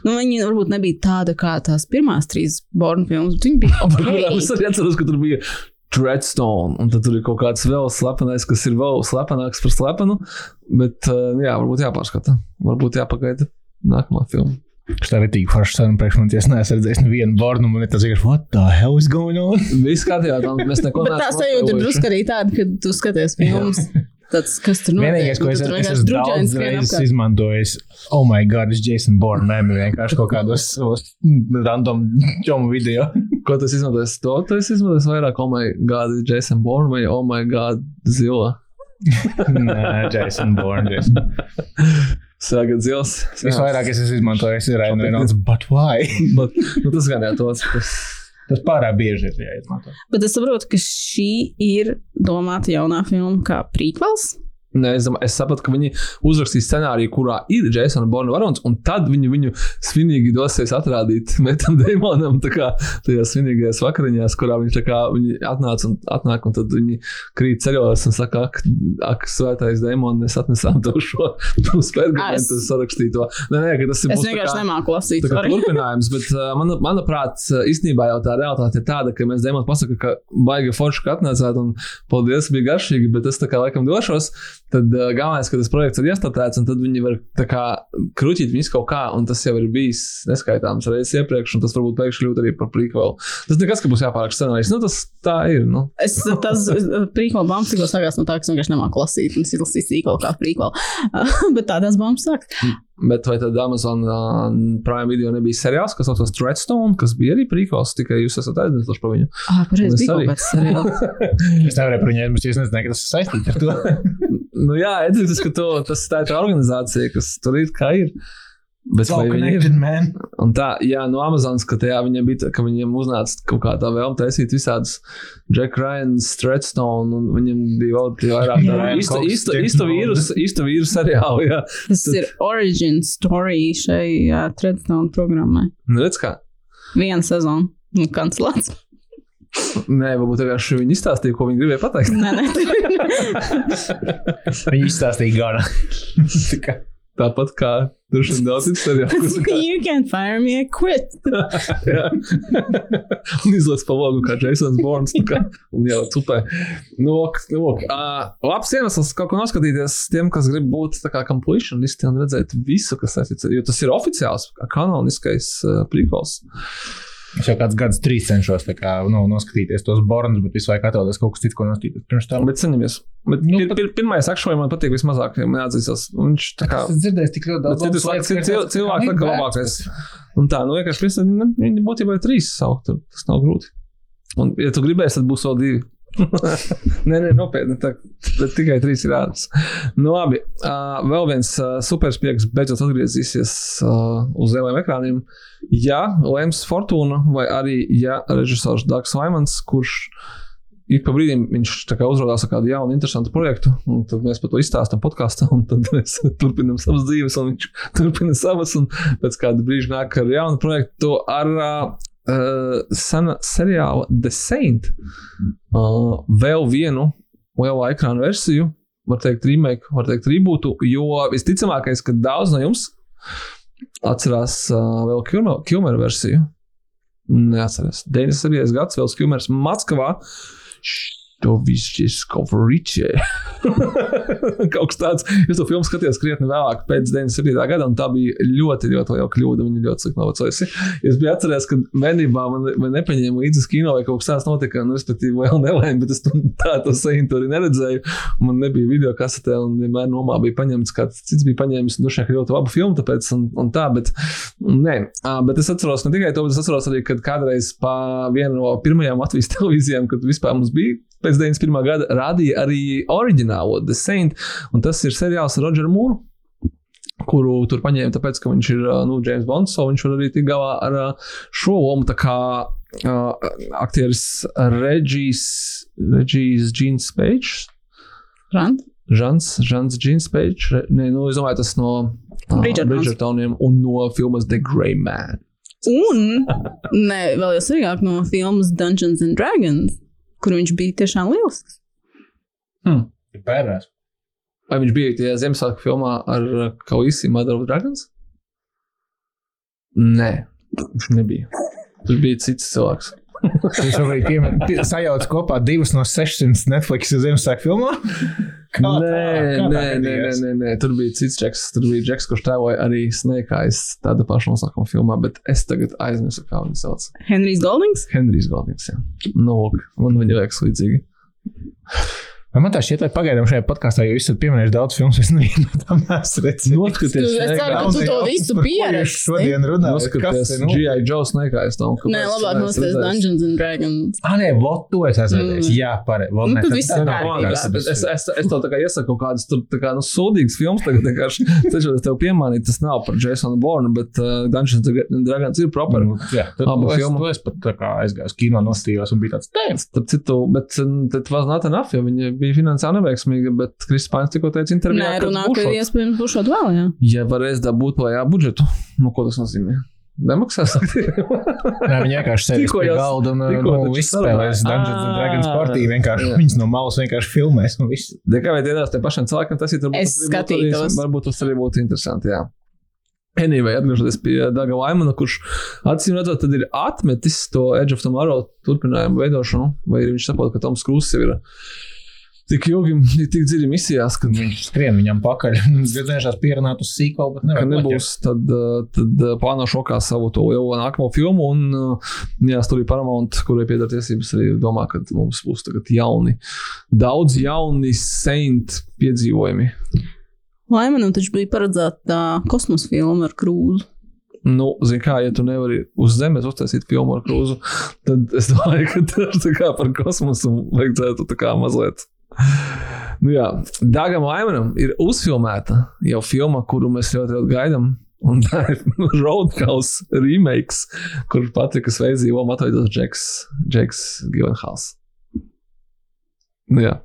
Nu, viņa varbūt nebija tāda kā tās pirmās trīs Born filmas, bet viņa bija
Par kurām
ok.
es arī atceros, ka tur bija Dreadstone, un tad tur ir kaut kāds vēl slepenais, kas ir vēl slepenāks par slepenu. Bet, uh, jā, varbūt jāpārskata. Varbūt jāpagaida nākamā filma.
Tas tā ir tik forši saruna priekš manis. Es neesmu redzējis nevienu bornu, un tas ir, what the hell is going on?
Viss kārtībā, tā mēs neko
Bet tā sajūta ir drusku arī tāda, ka tu skaties filmas. Tāds, kas tur notiek.
Vienīgais, ko
Un
es, es esmu daudz reizes
apkārt.
izmantojis, oh, my God, es Jason Bourne mēmī vienkārši kaut kādos random čomu video.
Ko tas izmantojas? To tas izmantojas vairāk, oh my god, Jason Bourne vai oh my god, zila.
Nē, Jason Bourne. Jason.
Sākat zils.
Visvairāk es esmu izmantojis Ryan Reynolds, but why?
Bet, nu, tas gan jā, tos. Tas,
Tas pārāk bieži ir jāizmanto.
Bet es saprotu, ka šī ir domāta jaunā filma kā prequels.
Ne, es, domāju- es sapratu, ka viņi uzrakstīs scenāriju, kurā ir Jasona Borna varons, un tad viņi viņu svinīgi dosies atrādīt Metam Deimonam, tā kā tajā svinīgajās vakariņās, kurā viņš tā kā viņi atnāca un atnāk, un tad viņi krīt ceļos un saka, ak, ak svētais Deimon, mēs atnesām tev šo
Es-
sarakstīto. Nē, nē, ka tas ir
Es vienkārši
kā-
nemāku lasīt.
Tā kā turpinājums, bet, man, manuprāt, īstenībā jau tā realitāte ir tāda, ka mēs Dēmons pasakām, ka baigi forši, ka atnācāt un paldies, bija garšīgi, bet es tā kā laikam došos. Tad uh, galvenais, ka tas projekts ir iestāts, un tad viņi var kā krūtīt viņus kaut kā, un tas jau ir bijis neskaitāms reizes iepriekš, un tas varbūt pēkšņi kļūt arī par prequel. Tas nekas, ka būs jāpārāk scenārijs. Nu, tas tā ir. Nu.
Es tas prequel bombas tikko sākās no tā, ka es vienkārši nemāku lasīt. Un es izlasīju sīkolu kā prequel. Bet tādās bombas sāks.
Bet vai tad Amazon uh, Prime video nebija seriāls, kas saucās Threadstone, kas bija arī prequels, tikai jūs esat aizmirsuši par viņu?
Ah, pareizi, bija kaut kāds seriāls.
Es nevarēju par viņu aizmirst, es nezināju, ka tas ir saistīts ar to.
Nu, jā, Edgars, ka to, tas tā ir tā organizācija, kas tur ir, kā ir. Bet vai viņi ir?
man.
Un tā, jā, no Amazonas, ka tajā viņiem bija, tā, ka viņiem uznāca kaut kā tā vēlme taisīt visādus Jack Ryan, Stretstone, un viņiem bija vēl tie vairāk
Jā,
tādi īsta,
Cox,
īsta,
James
īsta
Bond.
vīrus, īsta vīrus seriāli, jā.
Tas ir origin story šai uh, Treadstone programmai.
Nu, redz kā.
Viena sezona. Nu, kancelēts.
Nē, varbūt vienkārši viņi izstāstīja, ko viņi gribēja pateikt.
Nē, nē.
Viņi izstāstīja gara.
Tāpat kā tur šodien daudz tā kā-
you can fire me, I quit.
Un izlaiž pa logu, kā Jasons Borns. Kā, un jau cupē. Nu, ok, nu, ok. Uh, labs iemesls kaut ko noskatīties tiem, kas grib būt tā kā completionisti un redzēt visu, kas saistīts. Jo tas ir oficiāls, kanoniskais uh, prequels.
Es jau kāds gads trīs cenšos tā kā, nu, noskatīties tos bornus, bet visu laiku atvēlēties kaut kas cits, ko noskatīties. Pirms tam
Bet ceņamies. Bet
Nu,
nu, pir, pir, pirmais akšoja man patīk vismazāk, ja man jāatzīstās. Viņš tā kā.
Es dzirdēju tik ļoti
Bet citus laikus cil- cil- cilvēki saka labākais. Un tā, nu vienkārši tam viņi būtībā ir trīs saukt, tas nav grūti. Un, ja tu gribēsi, tad būs vēl divi. nē, nē, nopietni. Tā, tikai trīs ir ārpus. Nu, labi. Uh, vēl viens uh, superspēks beidzot atgriezīsies uh, uz lieliem ekrāniem. Ja Lems Fortuna vai arī ja režisors Dārgs Vaimans, kurš ik pa brīdim viņš uzrādās ar kādu jaunu, interesantu projektu, un tad mēs par to izstāstām podkāstā, un tad mēs turpinām savas dzīves, un viņš turpina savas, un pēc kāda brīža nāk ar jaunu projektu ar uh, uh, sena seriāla The Saint. Uh, vēl vienu lielā ekrāna versiju, var teikt, remake, var teikt, rebootu, jo visticamākais, ka daudz no jums atcerās uh, vēl Kilmer, Kilmer versiju. Neatceros. 97. gads, vēl Kilmers Maskavā. To viss discovery. Kaut kas tāds. Es to filmu skatījos krietni vēlāk, pēc 97. gada, un tā bija ļoti, ļoti liela kļūda. Viņa ļoti slikti novecojusi. Es biju atceries, ka bērnībā man, man nepaņēma līdzi kino vai kaut kas tāds notika, nu, respektīvi, vēl nelaime, bet es tā to sēņu arī neredzēju. Man nebija video kasetē, un vienmēr nomā bija paņemts, kāds cits bija paņēmis, un dušāk ļoti labu filmu, tāpēc, un, un tā, bet, nē, bet es atceros ne tikai to, bet es atceros arī, kad kādreiz pa vienu no pirmajām Latvijas televīzijām, kad vispār mums bija pēc 91. gada, rādīja arī oriģinālo The Saint, un tas ir seriāls ar Rodžeru Mūru. Kuru tur paņēma, tāpēc, ka viņš ir nu, James Bonds, so viņš var arī tikt galā ar šo lomu. Tā kā uh, aktieris Reģijs, Reģijs Jeans Page,
Rand?
Žants, Žants re, ne, nu, es domāju, tas no uh. Bridgertoniem un no filmas The Grey Man.
Un, nē, vēl jau svarīgāk no filmas Dungeons and Dragons, kur viņš bija tiešām lielisks.
Bērās.
Vai viņš bija tajā Ziemassvētku filmā ar uh, Kauisi Mother of Dragons? Nē, viņš nebija. Tur bija cits cilvēks.
Jūs pie- sajauc kopā divas no 600 Netflix Ziemassvētku filmām?
Nē, nē, nē, nē, nē, nē, tur bija cits džeks. Tur bija džeks, kurš tēloja arī Snake Eyes tāda paša nosaukuma filmā, bet es tagad aizmirsu, kā viņu sauc.
Henrijs Goldings?
Henrijs Goldings. Jā. Nu, man viņa liekas līdzīgi.
Vai Man tā šķiet, vai pagaidām šajā podkāstā jau esat pieminējuši daudz filmu, es nevienu no tām neesmu redzējis.
Noskaties,
Tu- es ceru, ka tu to visu pieraksti.
Šodien runājam,
Noskaties,
nu?
G.I. Joe snaigājas tam.
Nē, labāk nosties Dungeons and Dragons.
Ah, nē, vot to es esmu redzējis.
Mm.
Jā, pareizi.
Nu, tad viss ir kārtībā.
Es, es, es, es tev tā kā iesaku kaut kādas tur, tā kā, nu, sūdīgas filmas, tagad vienkārši cenšos tev piemānīt. Tas nav par Jasonu Bourne, bet uh, Dungeons and Dragons ir proper.
Nu, Jā,
Abu
es,
filmu.
to es pat tā kā aizgāju uz kino, nostījos un bija tāds tēms.
Starp citu, bet tad was not enough, jo viņi bija finansiāli neveiksmīgi, bet Kristis Pains tikko teica intervijā,
Nē,
ka
runā, ka iespējams būs šādi vēl, jā.
Ja varēs dabūt vajā budžetu, nu, ko tas nozīmē? Nemaksās.
Nē, viņi vienkārši sēž pie galda un nu, izspēlēs. Dungeons and Dragons partiju. Vienkārši
jā.
viņas no malas vienkārši filmēs viss.
De kā vai iedās tiem pašiem cilvēkiem, tas ir varbūt
Es skatītos.
Varbūt tas arī būtu interesanti, jā. Anyway, atgriežoties pie Daga Vaimana, kurš acīm redzot, tad ir atmetis to Edge of Tomorrow turpinājumu veidošanu, vai arī viņš saprot, ka Toms Krūss ir tik ilgi, tik dziļi misijās, ka,
Viņš skrien viņam pakaļ. Gribējušās pierunāt uz sīkolu, bet
ka
nevar
nebūs, tad, uh, tad uh, plāno šokā savu to jau nākamo filmu, un uh, jā, tur ir Paramount, kurai pieder tiesības, arī domā, ka mums būs tagad jauni, daudz jauni Saint piedzīvojumi.
Laimanam taču bija paredzēta kosmosa filma ar krūzu.
Nu, zini, kā, ja tu nevari uz Zemes uztaisīt filmu ar krūzu, tad es domāju, ka tas ir kā par kosmosu vajadzētu tā kā mazliet. Nu, jā, Dāngam Laimanam ir uzfilmēta jau filma, kuru mēs ļoti, ļoti gaidām. Un tā ir Roadhouse remakes, kur Patrikas Veizī vēl matojas Džeks, Džeks Givenhals. Nu, jā.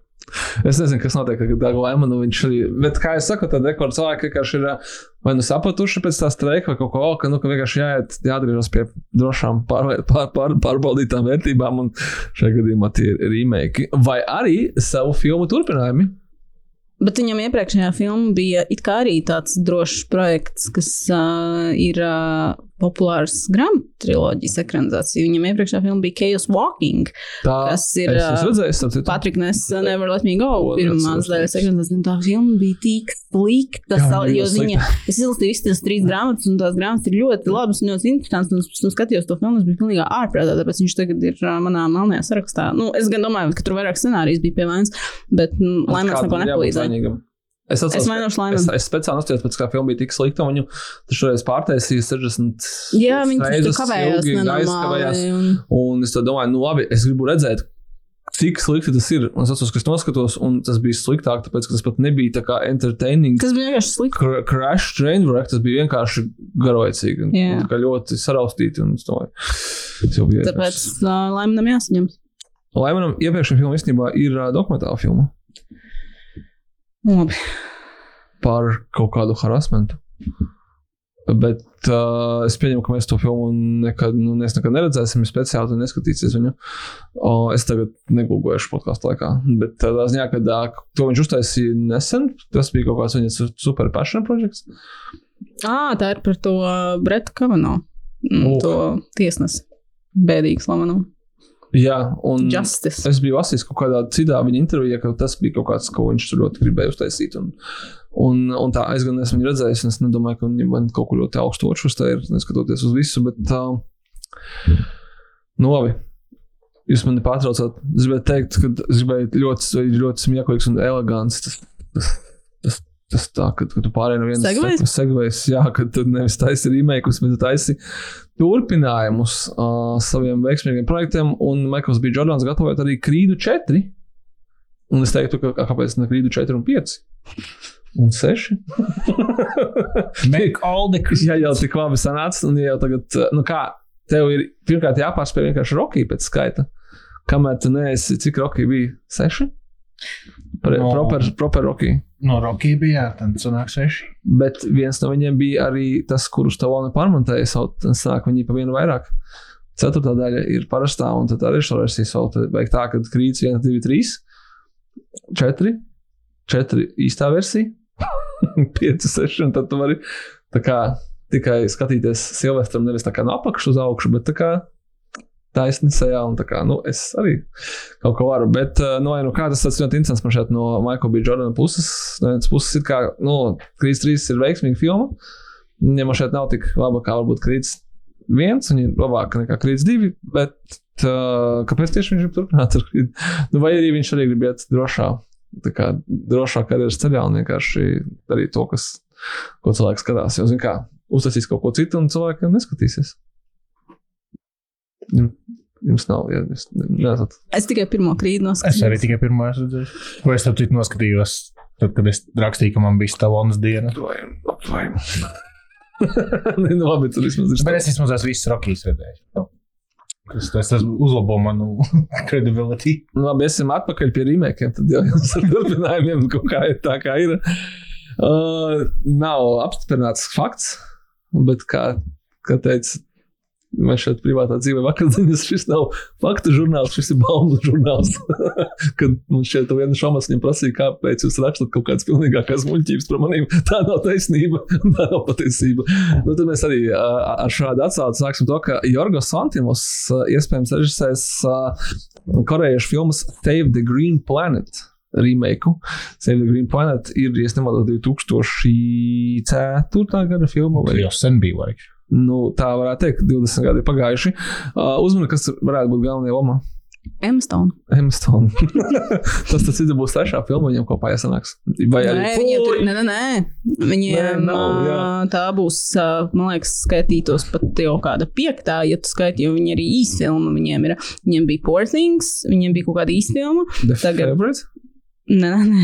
Es nezinu, kas notiek ar Dāngu Lemanu. Viņš arī, bet, kā jau saku, tad rekords cilvēki vienkārši ir vai nu sapratuši pēc tā streika vai kaut ko, ka, nu, ka vienkārši jāiet, jāatgriežas pie drošām pār, pār, pār, pārbaudītām vērtībām, un šajā gadījumā tie ir remake. Vai arī savu filmu turpinājumi.
Bet viņam iepriekšējā filmā bija arī tāds drošs projekts, kas uh, ir uh, populārs grāmatu triloģijas ekranizācija. Viņam iepriekšējā filmā bija Chaos Walking,
Tā
kas ir.
es, es.
Patrick Ness Never Let Me Go. Pirmās daļas ekranizācija. Tā filma bija tik slikta, jo viņa, es izlasīju visas tās trīs grāmatas, un tās grāmatas ir ļoti labas un ļoti interesantas. Un es skatījos to filmu, tas bija pilnīgi ārprātā, tāpēc viņš tagad ir manā melnajā sarakstā. Nu, es gan domāju, ka tur vairāk scenārijas bija pie vainas, bet mm, laimēs neko nepalīdzēja.
Es,
Es
atceros,
vainošu
Es, es speciāli nostājos, pēc kā filma bija tik slikta, un viņu šoreiz pārtaisīja 60.
Jā, viņi tur kavējās nenormāli. Un...
Un es domāju, nu labi, es gribu redzēt, cik slikti tas ir. Un es atceros, ka es noskatos, un tas bija sliktāk, tāpēc, ka tas pat nebija tā kā entertaining.
Tas bija vienkārši slikti.
Cr Crash Trainwreck, tas bija vienkārši garlaicīgi. tā kā ļoti saraustīti. Un es domāju, tas jau bija.
Tāpēc uh, Laimanam jāsaņem.
Lai manam iepriekšējā filmā īstenībā ir uh, dokumentāla filma
Labi.
par kaut kādu harassmentu. Bet uh, es pieņemu, ka mēs to filmu nekad, nu, nekad neredzēsim. Es speciāli to neskatīsies viņu. Uh, es tagad negūgoju podkāstu laikā. Bet tādā ziņā, ka uh, to viņš uztaisīja nesen, tas bija kaut kāds viņa su- super passion projekts.
À, tā ir par to uh, Bretu Kavano. Mm,
Oh.
To tiesnesi. Bēdīgs Lamanam.
Jā, un
Justice.
es biju lasījis kaut kādā citā viņa intervijā, ka tas bija kaut kāds, ko viņš tur ļoti gribēja uztaisīt. Un, un, un tā, es gan esmu viņu redzējis, un es nedomāju, ka viņi man kaut ko ļoti augstu tā ir, neskatoties uz visu. Bet, uh, nu, labi. Jūs mani pārtraucāt. Es gribēju teikt, ka es gribēju ļoti, ļoti smieklīgs un elegants. Tas, tas, tas, tā, ka, ka tu pārēji no vienas
Segvejs?
segvejas, jā, ka tu nevis taisi rīmēkus, bet tu taisi turpinājumus uh, saviem veiksmīgiem projektiem. Un Maikls B. Jordans gatavojot arī Krīdu 4. Un es teiktu, ka kā- kāpēc ne Krīdu 4 un 5? Un 6.
Make all the
Jā, jau tik labi sanāca. Un jau tagad, nu kā, tev ir pirmkārt jāpārspēj vienkārši Rocky pēc skaita. Kamēr tu neesi, cik Rocky bija? 6? Pre,
No.
proper, proper Rocky.
No Rocky bija, jā, tad sanāk seši.
Bet viens no viņiem bija arī tas, kurus Tavona pārmontēja. Savu, tad sāk viņi pa vienu vairāk. Ceturtā daļa ir parastā, un tad arī šo versiju savu. Tad vajag tā, ka krīts 1, 2, 3, 4, 4 īstā versija, 5, 6, un tad tu vari tā kā tikai skatīties Silvestram nevis tā kā no apakšas uz augšu, bet tā kā taisni sejā, un tā kā, nu, es arī kaut ko varu. Bet, uh, no, nu, kā tas tas ļoti interesants man šeit no Michael B. Jordana puses. No vienas puses ir kā, nu, Krīts 3 ir veiksmīga filma. Viņam šeit nav tik laba, kā varbūt Krīts 1, viņa ir labāka nekā Krīts 2, bet uh, kāpēc tieši viņš grib turpināt ar Krītu? Nu, vai arī viņš arī grib iet drošā, tā kā drošāk karjeras ceļā un vienkārši darīt to, kas, ko cilvēks skatās. Jo, zin kā, uztaisīs kaut ko citu un cilvēkiem neskatīsies. Jum- Jums nav, ja jūs neesat.
Es tikai pirmo krītu
Es arī
noskatījos.
tikai pirmo esmu redzējis. Vai es tam citu noskatījos, tad, kad es rakstīju, ka man bija Stavonas diena.
Apvainojumu. Nē, nu labi, tur vismaz ir.
Bet es vismaz esmu visus Rockies redzējis. Nu, Tas, tas, tas uzlabo manu credibility.
Nu, labi, esam atpakaļ pie rīmēkiem. Tad jau jums ar turpinājumiem kaut kā ir tā, kā ir. Uh, nav apstiprināts fakts, bet kā, kā teica. Mēs šeit privātā dzīvē vakardienās šis nav faktu žurnāls, šis ir baumu žurnāls. Kad mums šeit viena šomas viņam prasīja, kāpēc jūs rakstat kaut kādas pilnīgākās muļķības par manīm. Tā nav taisnība, tā nav patiesība. Nu, tad mēs arī ar šādu atsauci sāksim to, ka Jorgos Santimos uh, iespējams režisēs korejiešu filmas Save the Green Planet. Remake. Save the Green Planet ir, ja nemaldos, 2004. gada filma. Vai,
jau sen bija laiks.
Nu, tā varētu teikt, 20 gadi ir pagājuši. Uh, Uzmini, kas varētu būt galvenajā lomā.
Emstone.
Hemstone. Tas tas ir būs trešā filma, viņam kopā jāsanāks. Vai arī
Nē, viņiem tur, nē, nē, nē. Viņiem
Nē, nav, jā.
tā būs, man liekas, skaitītos pat jau kāda piektā, ja tu skaiti, jo viņi arī īsfilma. Viņiem, ir, viņiem bija Poor Things, viņiem bija kaut kāda īsfilma.
The
Tagad-
Favorite?
Nē, nē.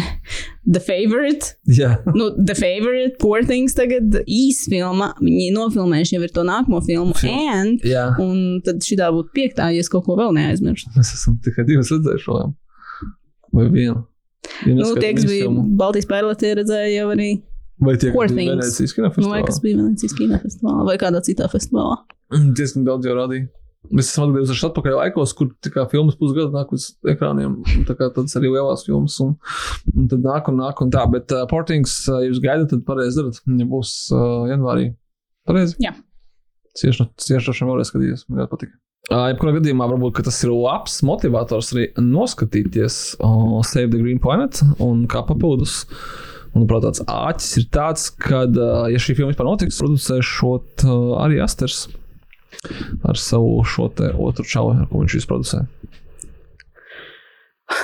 The Favorite.
Jā.
Nu, The Favorite, Poor Things tagad īsfilma. Viņi nofilmējuši jau to nākamo filmu.
Film.
And,
Jā.
un tad šī būtu piektā, ja es kaut ko vēl neaizmirstu.
Mēs esam tikai divas redzējuši. Vai vienu? Ja
Nu, tie, kas bija
filmu.
Baltijas pērlē, tie redzēja jau arī.
Vai tie, kas bija. Venecijas
Nu, vai
kinofestivālā?
kas bija Venecijas kinofestivālā vai kādā citā festivālā.
Mm, Diezgan daudz jau rādīja. Mēs esam atgriezušies atpakaļ laikos, kur kā filmas pusgadu nāk uz ekrāniem. tādas arī lielās filmas, un, un tad nāk un nāk un tā. Bet uh, Portings, uh, jūs gaidat, tad pareizi darat. Viņa būs uh, janvārī. Pareizi?
Jā.
Cieši no ciešošiem vēlreiz skatīties. Man ļoti patīk. Uh, jebkurā gadījumā varbūt tas ir labs motivators arī noskatīties uh, Save the Green Planet un kā papildus. Protams, tāds āķis ir tāds, ka, uh, ja šī filma vispār notiks, producēšot uh, arī Asters ar savu šo te otru čauli, ar ko viņš izproducē.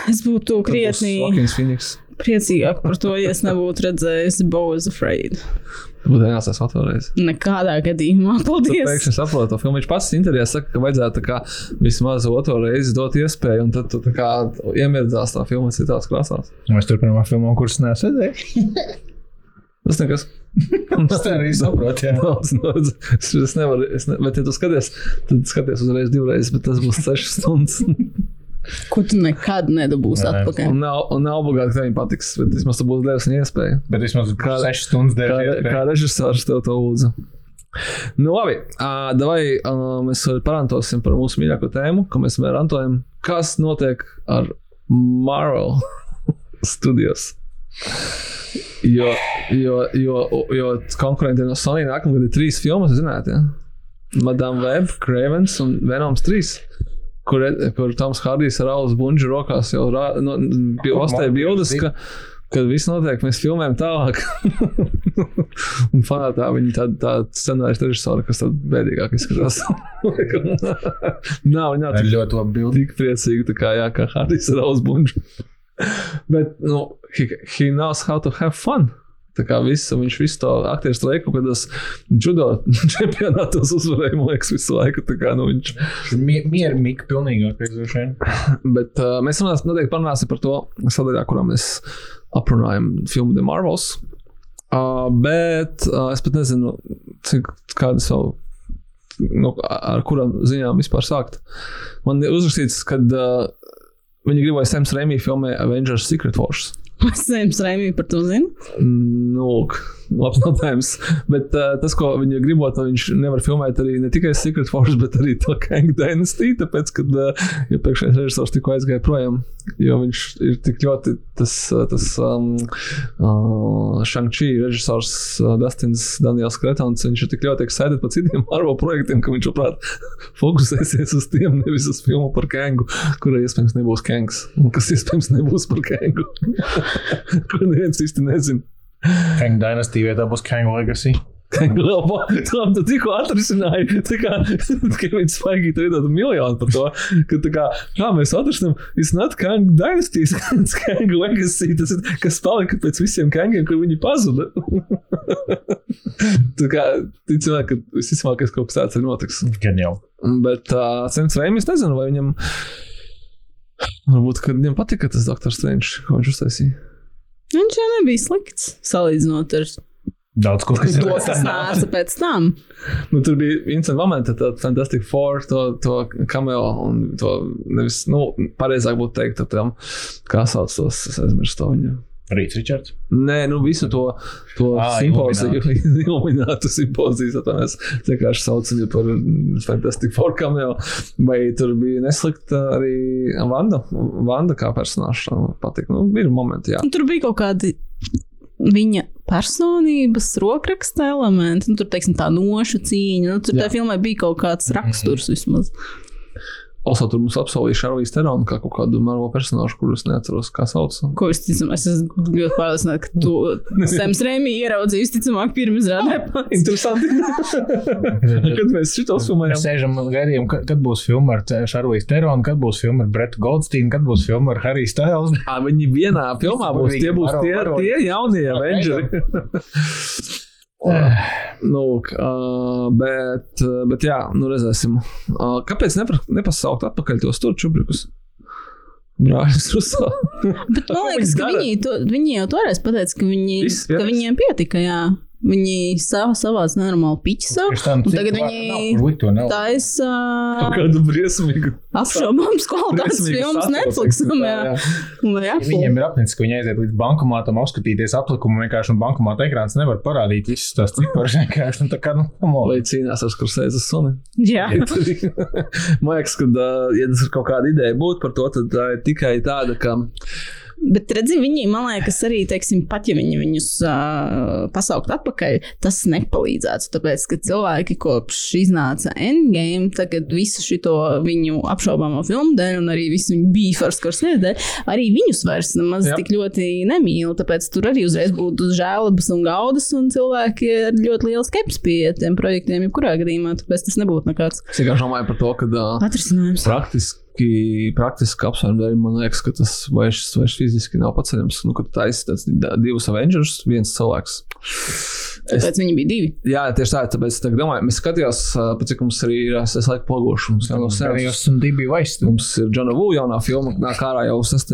Es būtu krietni priecīgāk par to, ja es nebūtu redzējis Bows Afraid.
Būtu jāsās vēlreiz.
Nekādā gadījumā. Paldies!
pēkšņi saprotu to filmu. Viņš pats intervijā saka, ka vajadzētu kā vismaz otru reizi dot iespēju, un tad tu iemirdzās tā filma citās krāsās.
Mēs turpinām filmu, kuras redzējis.
Tas nekas.
Tas tā arī saprot, jā.
Daudz, daudz. Es, es nevaru, es ne, bet, ja tu skaties, tad skaties uzreiz divreiz, bet tas būs 6 stundas.
Ko tu nekad nedabūsi
Nē.
atpakaļ?
Un nav, un nav obligāti, ka viņam patiks, bet vismaz tu būsi devis viņa iespēju.
Bet vismaz
Kā-
6 stundas
Kā,
dēļ.
kā režisors tev to lūdzu. Nu, labi, uh, vai uh, mēs parantosim par mūsu mīļāko tēmu, ko mēs vienmēr rantojam. Kas notiek ar Marvel studijos? Jo, jo, jo, jo konkurentiem no Sony nākamgad ir trīs filmas, zināt, ja? Madame Web, Cravens un Venoms 3. Kur, kur Toms Hārdijs ar Alas Bunģu rokās jau rā, no, bija ostēja bildes, ka, kad viss notiek, mēs filmējam tālāk. un fanātā viņi tāda tā scenārijas režisora, kas tad bēdīgāk izskatās. Nav, viņa
Tā ļoti labi bildi.
tik priecīga, tā kā, jā, kā Hārdijs ar Alas Bunģu. Bet, nu, he, he knows how to have fun. Tā kā visu, viņš visu to aktieru streiku, kad tas judo čempionātos uzvarēja, man liekas, visu laiku. Kā, nu, viņš,
Mieru mīka pilnīgākais droši vien.
Bet uh, mēs runāsim, noteikti parunāsim par to sadaļā, kurā mēs aprunājam filmu The Marvels. Uh, bet uh, es pat nezinu, cik kādas vēl. Nu, ar kurām ziņām vispār sākt? Man ir uzrakstīts, ka uh, viņi grib, lai Sams Rēmī filmē Avengers Secret Wars.
Sēms Raimī par to zinu.
Nu, lūk, labs jautājums. Bet uh, tas, ko viņi gribot, viņš nevar filmēt arī ne tikai Secret Wars, bet arī to Kang Dynasty, tāpēc, ka uh, iepriekšējais režisors tikko aizgāja projām, jo viņš ir tik ļoti tas, uh, tas um, uh, Shang-Chi režisors uh, Dustins Daniels Kretons, viņš ir tik ļoti excited par citiem Marvel projektiem, ka viņš, prāt, fokusēsies uz tiem, nevis uz filmu par Kangu, kurai iespējams nebūs Kangs, un kas iespējams nebūs par Kangu. Kur neviens īsti nezina.
Kang Dynasty vietā būs Kang Legacy.
Tam tu tikko atrisināji, tā kā Kevins Feige tu iedod miljonu par to, ka tā kā, kā mēs atrasim, it's not Kang Dynasty, it's Kang Legacy, tas ir, kas palika pēc visiem Kangiem, kur viņi pazuda. tā kā, ticamāk, ka visticamākais kaut kas tāds ir notiks.
Gan jau.
Bet uh, Sēns Reimis nezinu, vai viņam, varbūt, ka viņam patika tas Dr. Strange, ko viņš uztaisīja.
Viņš jau nebija slikts salīdzinot ar
Daudz ko, ir
to, kas nāca pēc tam.
Nu, tur bija viens moments, tad Fantastic Four, to, to cameo, un to nevis, nu, pareizāk būtu teikt, tam, kā sauc tos, es aizmirstu to viņu.
Rīts Ričards.
Nē, nu visu to, to
Ā,
simpoziju, iluminātu simpoziju, tad mēs vienkārši saucam viņu par Fantastic Four cameo. Vai tur bija neslikta arī Vanda, Vanda kā personāžs, patīk, nu, ir momenti, jā.
Un Tur bija kaut kādi viņa personības rokraksta elementi. Nu, tur, teiksim, tā nošu cīņa. Nu, tur
Jā.
tajā filmā bija kaut kāds raksturs vismaz.
Also, tur mums apsolīja Šarlīs Teronu kā kaut kādu marvo personāžu, kurus neatceros, kā sauc.
Ko es ticu, es esmu ļoti pārliecināta, ka to Sams Rēmī ieraudzīja visticamāk pirms rādē.
Interesanti. Kad mēs šito
Mēs
filmējam,
sēžam un gaidījām, kad, būs filma ar Šarlīs Teronu, kad būs filma ar Bretu Goldsteinu, kad būs filma ar Hariju Styles.
Ā, viņi vienā filmā būs, tie būs tie, tie jaunie Avengeri. Nu, uh, bet, uh, bet, jā, nu redzēsim. Uh, kāpēc nepra, nepasaukt atpakaļ tos tur čubrikus? Brāļus Ruso.
Bet man liekas, ka viņi, to, viņi jau toreiz pateica, ka, viņi,
Viss,
ka viņiem pietika. Jā. Viņi savā savāc nenormāli piķi savu. Un tagad viņi taisa
Kādu briesmīgu.
apšaubāms kvalitātes
briesmīgu
filmas Apple.
Viņiem ir apnicis, ka viņi aiziet līdz bankomātam, apskatīties aplikumu. Vienkārši un bankomāta ekrāns nevar parādīt visas tās ciparas. Vienkārši tā kā, nu.
Vai cīnās ar Skursēzes suni?
Jā.
Man liekas, ka, ja tas ir kaut kāda ideja būt par to, tad tā ir tikai tāda, ka
Bet, redziet, viņi, man liekas, arī, teiksim, pat ja viņi viņus uh, pasaukt atpakaļ, tas nepalīdzētu. Tāpēc, ka cilvēki kopš iznāca Endgame, tagad visu šo viņu apšaubāmo filmu dēļ, un arī visu viņu bīfars, kurš sēdē, arī viņus vairs nemaz
Jā.
tik ļoti nemīl. Tāpēc tur arī uzreiz būtu žēlabas un gaudas, un cilvēki ar ļoti lielu skepsi pie tiem projektiem, jebkurā gadījumā. Tāpēc tas nebūtu nekāds
es vienkārši domāju par to, ka uh,
atrisinājums.
praktiski. Praktiski apsvērumi dēļ man liekas, ka tas vairs, vairs fiziski nav paceļams. Nu, kad taisa tāds divus Avengers, viens cilvēks. Es,
Tāpēc viņi bija divi.
jā, tieši tā, tāpēc tā, domāju, mēs skatījāmies, cik mums arī ir es laiku pogoši. Mums jau no sevis.
Arī esmu divi vaisti.
Mums ir Džona Vūja jaunā filma, nāk ārā jau 6.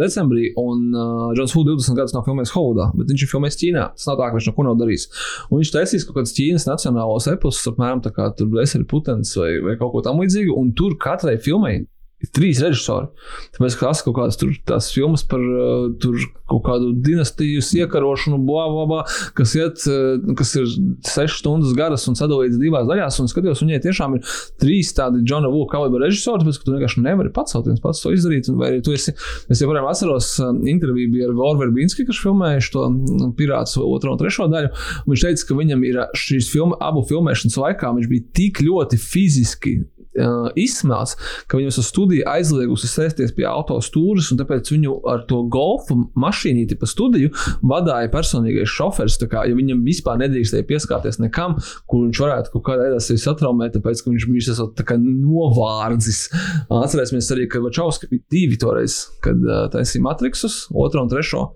decembrī, un uh, Džons Vūja 20 gadus nav filmējis Holidā, bet viņš ir filmējis Ķīnā. Tas nav tā, ka viņš neko nav darījis. Un viņš taisīs kaut kādas Ķīnas nacionālos epos, apmēram tā kā tur es ir putens vai, vai kaut ko tam līdzīgu, un tur katrai filmai. Trīs režisori. Tāpēc, ka tas kaut kādas tur tās filmas par uh, tur kaut kādu dinastijas iekarošanu, bla, bla, bla, kas, iet, uh, kas ir sešas stundas garas un sadalīts divās daļās. Un skatījos, viņai tiešām ir trīs tādi Džona Vūka kalibra režisori, ka tu vienkārši nevari savu viens pats to izdarīt. Vai arī tu esi, es joprojām atceros uh, interviju bija ar Goru Verbīnski, kurš filmēja šo mm, pirāts otro un trešo daļu. Viņš teica, ka viņam ir šīs filma, abu filmēšanas laikā viņš bija tik ļoti fiziski uh, izsmelts, ka viņam uz studiju aizliegusi sēsties pie autostūras, un tāpēc viņu ar to golfu mašīnīti pa studiju vadīja personīgais šofers. Kā, ja viņam vispār nedrīkstēja pieskarties nekam, kur viņš varētu kaut kādā veidā sevi satraumēt, tāpēc ka viņš bija esot tā kā novārdzis. Atcerēsimies arī, ka Vačovski bija divi toreiz, kad uh, taisīja Matrixus, otru un trešo.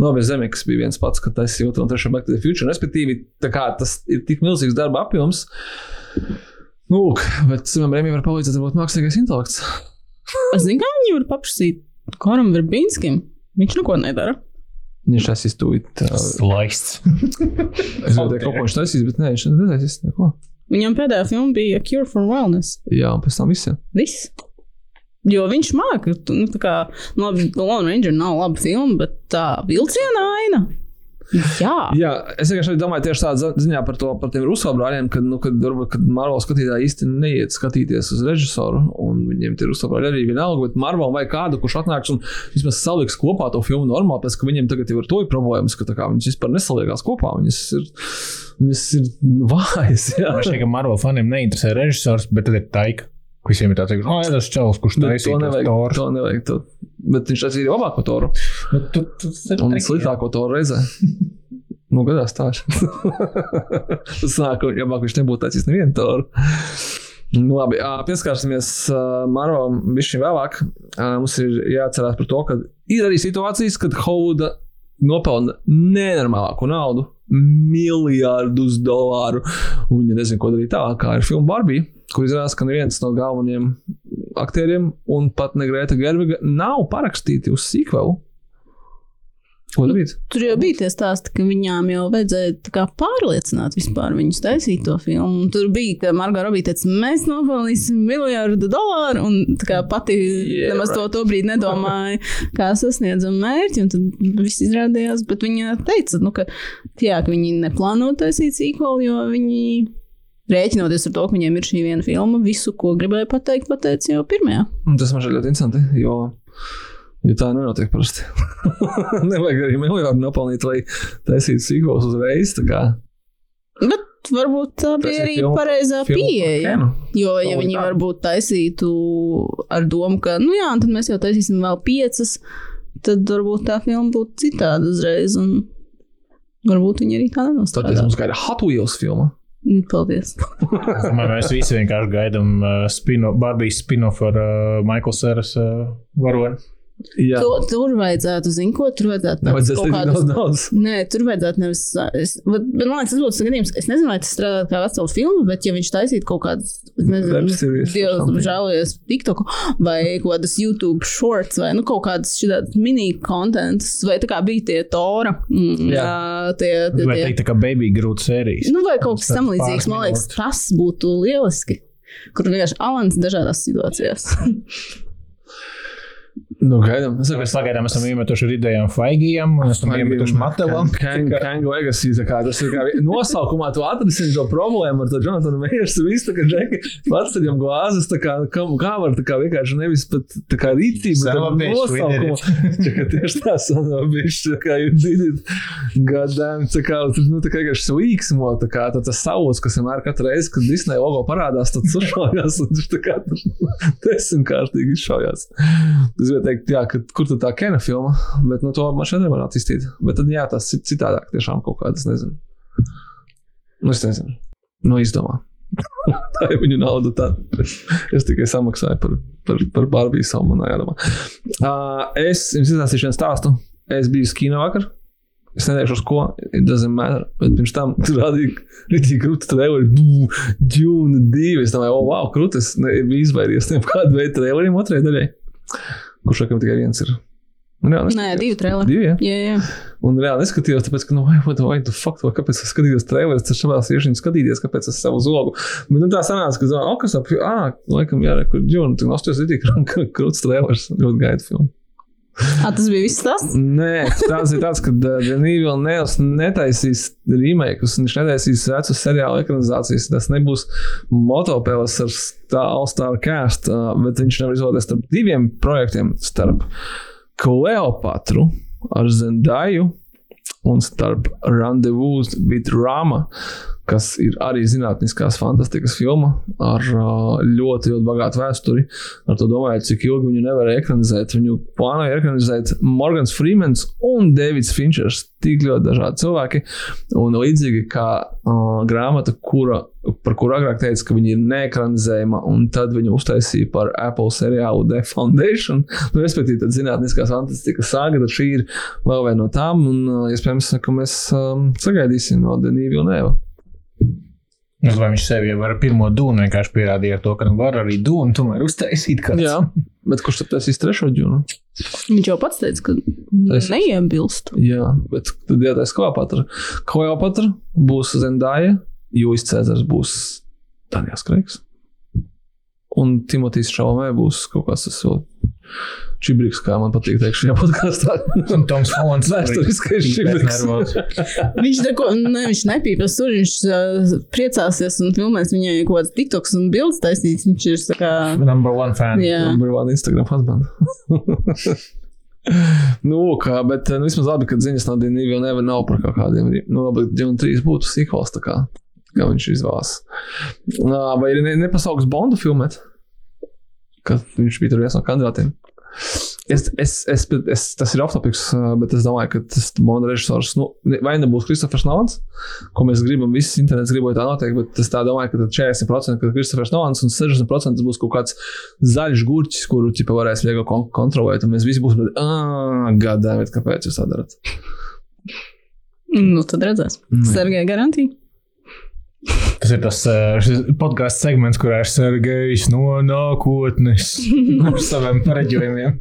No bez zemes, kas bija viens pats, kad taisīja otru un trešo Back to the Future. Respektīvi, kā tas ir tik milzīgs darba apjoms. Nu, lūk, bet Simam Rēmijam var palīdzēt, varbūt mākslīgais intelekts.
Es zinu, kā viņi var paprasīt Koram Verbīnskim. Viņš neko nedara.
Viņš taisīs tūlīt. Uh,
Slaists.
es domāju, ka kaut ko viņš taisīs, bet nē, viņš netaisīs neko.
Viņam pēdējā filma bija A Cure for Wellness.
Jā, un pēc tam visiem.
Viss. Jo viņš māca, nu, tā kā, nu, labi, Lone Ranger nav laba filma, bet tā vilciena aina. Jā,
Jā, es vienkārši domāju tieši tādā ziņā par, to, par tiem ruso brāļiem, kad, nu, kad, varbūt, kad Marvel skatītāji īsti neiet skatīties uz režisoru, un viņiem tie ruso brāļi arī vienalga, bet Marvel vai kādu, kurš atnāks un vismaz saliks kopā to filmu normāli, pēc ka viņiem tagad jau ir to ir problēmas, ka kā viņas vispār nesaliekās kopā, viņas ir, viņas ir vājas.
Man šķiet, ka Marvel faniem neinteresē režisors, bet tad ir taika. Visiem ir tāds, ka, ah, tas čels, kurš taisīja
to nevajag. To nevajag to. Bet viņš taisīja labāko toru.
Nu, tu- tu- ir
Un sliktāko toru reizē. Nu, gadās tā. Tas nāk, ja bāk viņš nebūtu taisījis nevienu toru. Nu, labi, pieskarsimies Marvam bišķiņ vēlāk. Mums ir jāatcerās par to, ka ir arī situācijas, kad Hauda nopelna nenormālāku naudu, miljardus dolāru, un viņa nezina, ko darīt tālāk, kā ir filma Barbie, kur izrādās, ka neviens no galvenajiem aktieriem, un pat ne Greta Gerviga, nav parakstīti uz sequelu. Ko darīt?
Tur jau bija tie stāsti, ka viņām jau vajadzēja pārliecināt vispār viņus taisīt to filmu. Un tur bija, ka Margarita Robija teica, mēs nopelnīsim miljardu dolāru, un tā kā pati
Yeah,
nemaz to, to brīdi nedomāja, kā sasniedzam mērķi. Un tad viss izrādījās, bet viņa teica, nu, ka, jā, ka viņi neplāno taisīt sequel, jo viņi rēķinoties ar to, ka viņiem ir šī viena filma, visu, ko gribēja pateikt, pateica jau pirmajā.
Un tas man šķiet ļoti interesanti, jo, jo tā nenotiek parasti. Nevajag arī miljardu nopelnīt, lai taisītu sequels uzreiz. tā.
Bet varbūt tā bija arī
filma-
pareizā
filma par
pieeja. Jo, ja viņi
nekā.
varbūt taisītu ar domu, ka, nu jā, tad mēs jau taisīsim vēl piecas, tad varbūt tā filma būtu citāda uzreiz. Un varbūt viņi arī tā
Tad
nenostrādā.
mums gaida Hot Wheels filma.
Mm, Paldies.
Man, mēs visi vienkārši gaidām uh, spino, Barbijas spin-off ar uh, Michael Sēras uh, varoni.
Jā,
To, tur vajadzētu, zinu, ko tur vajadzētu.
nevajadzēs
kaut
daudz daudz.
Nē, tur vajadzētu nevis. Es, bet, bet, man liekas, tas būtu gadījums. Es nezinu, vai tas strādā kā vesela filma, bet ja viņš taisītu kaut kādas, nezinu, Dievs, žēlojies, TikTok vai kaut kādas YouTube shorts vai nu, kaut kādas šitādas mini-contents, vai tā kā bija tie Tora. Mm,
Jā.
jā, tie, tie,
Vai
tie.
teikt, tā kā baby grūti sērijas?
Nu, vai kaut kas tam līdzīgs, man liekas, tas būtu lieliski. Kur vienkārši Alans dažādās situācijās.
Nu, gaidām. Es
Mēs pagaidām esam iemetuši ar idejām Faigijam, un esam iemetuši Matelam.
Kango Legacy, kā tas ir kā nosaukumā, tu atrisini šo problēmu ar to Jonathanu Meiersu. Visu tā kā džeki pats ar viņam glāzes, tā kā, kā, kā var tā kā vienkārši nevis pat tā kā rīcība, bet nosaukumu. Tā kā tieši tā sanobišķi, tā kā did it. Gadām, tā kā, nu, tā kā vienkārši svīksmo, tā kā tā, tas saules, kas vienmēr katru reizi, kad Disney logo parādās, tad sušaujās, un viņš tā kā desmitkārtīgi izšaujās. Es gribēju teikt, jā, ka, kur tad tā kena filma, bet nu, to man šeit nevar attīstīt. Bet tad jā, tas ir citādāk, tiešām kaut kādas, nezinu. Nu, es nezinu. Nu, izdomā. tā ir viņa nauda. Tā. Es tikai samaksāju par, par, par Barbiju savu manā jādomā. Uh, es jums izstāstīšu vienu stāstu. Es biju kino vakar. Es neteikšu, uz ko. It doesn't matter. Bet pirms tam tur rādīja rītīgi krūti traileri. Džūna divi. Es domāju, oh, wow, krūtis. Biju izvairījies no kāda veida traileriem otrajai daļai. Kurš laikam tikai viens ir. Un, jā,
Nē, divi traileri.
Divi, jā.
Jā, jā.
Un reāli neskatījos, tāpēc, ka, nu, vai, vai, vai, tu fakt, vai kāpēc es skatījos trailerus, tas šādā siešiņā skatīties, kāpēc es savu zogu. Bet, nu, tā sanāca, ka, zinu, oh, kas ap, ah, laikam, jā, kur džūna, tu nostājos itī, krūts trailers, ļoti gaidu filmu.
À, tas bija viss tas.
Nē, tāds ir tāds, ka Denīvila Nēls netaisīs remakeus, viņš netaisīs vecus seriālu ekranizācijas. Tas nebūs motopēlis ar All-Star cast, uh, bet viņš nevar izvēlēties starp diviem projektiem. Starp Kleopatru ar Zendaju un starp Rendezvous with Rama, kas ir arī zinātniskās fantastikas filma ar ļoti, ļoti bagātu vēsturi. Ar to domāju, cik ilgi viņu nevarēja ekranizēt. Viņu plānoja ekranizēt Morgans Freemans un Davids Finčers. Tik ļoti dažādi cilvēki. Un līdzīgi kā uh, grāmata, kura, par kuru agrāk teica, ka viņa ir neekranizējama, un tad viņu uztaisīja par Apple seriālu The Foundation. Nu, respektīvi, tad zinātniskās fantastikas sāga, tad šī ir vēl viena no tām. Un, uh, iespējams, ka mēs um, sagaidīsim no Denīva Vilnēva.
Es domāju, viņš sev jau ar pirmo dūnu vienkārši pierādīja to, ka nu var arī dūnu tomēr uztaisīt. Kāds.
Jā, bet kurš tad taisīs trešo džunu?
Viņš jau pats teica, ka
Tas-
neiebilst.
Jā, bet tad jātaisa Kleopatra. Kleopatra būs Zendāja, Jūijas Cēzars būs Daniels Kreigs. Un Timotīs Šaumē būs kaut kas tas vēl čibriks, kā man patīk teikt šajā podkāstā.
Un Toms Hollands.
Vēsturiskais čibriks.
Viņš neko ne, viņš nepīpēs tur, viņš uh, priecāsies un filmēs viņai kaut kāds tiktoks un bildes taisīts. Viņš ir tā kā.
Number one fan.
Jā.
Number one Instagram husband. nu, kā, bet nu, vismaz labi, ka ziņas no Dienas jau nevar nav par kaut kādiem. Nu, labi, 2 un 3 būtu sīkos, tā kā, kā viņš izvēlas. Vai ir ne, nepasaugs Bondu filmēt? Kad viņš bija tur viens no kandidātiem. Es, es, es, es, tas ir aptopiks, bet es domāju, ka tas Bonda režisors nu, vai nebūs Kristofers Nolans, ko mēs gribam, viss internets gribot tā noteikti, bet es tā domāju, ka tad 40% ir Kristofers Nolans un 60% būs kaut kāds zaļš gurķis, kuru tipa varēs viegli kon kontrolēt, un mēs visi būsim, ah, gadājot, kāpēc jūs tā darat.
Nu, tad redzēs. Sergei garantija.
Tas ir tas uh, podkāstu segments, kurā ir Sergejs no nākotnes ar saviem pareģojumiem.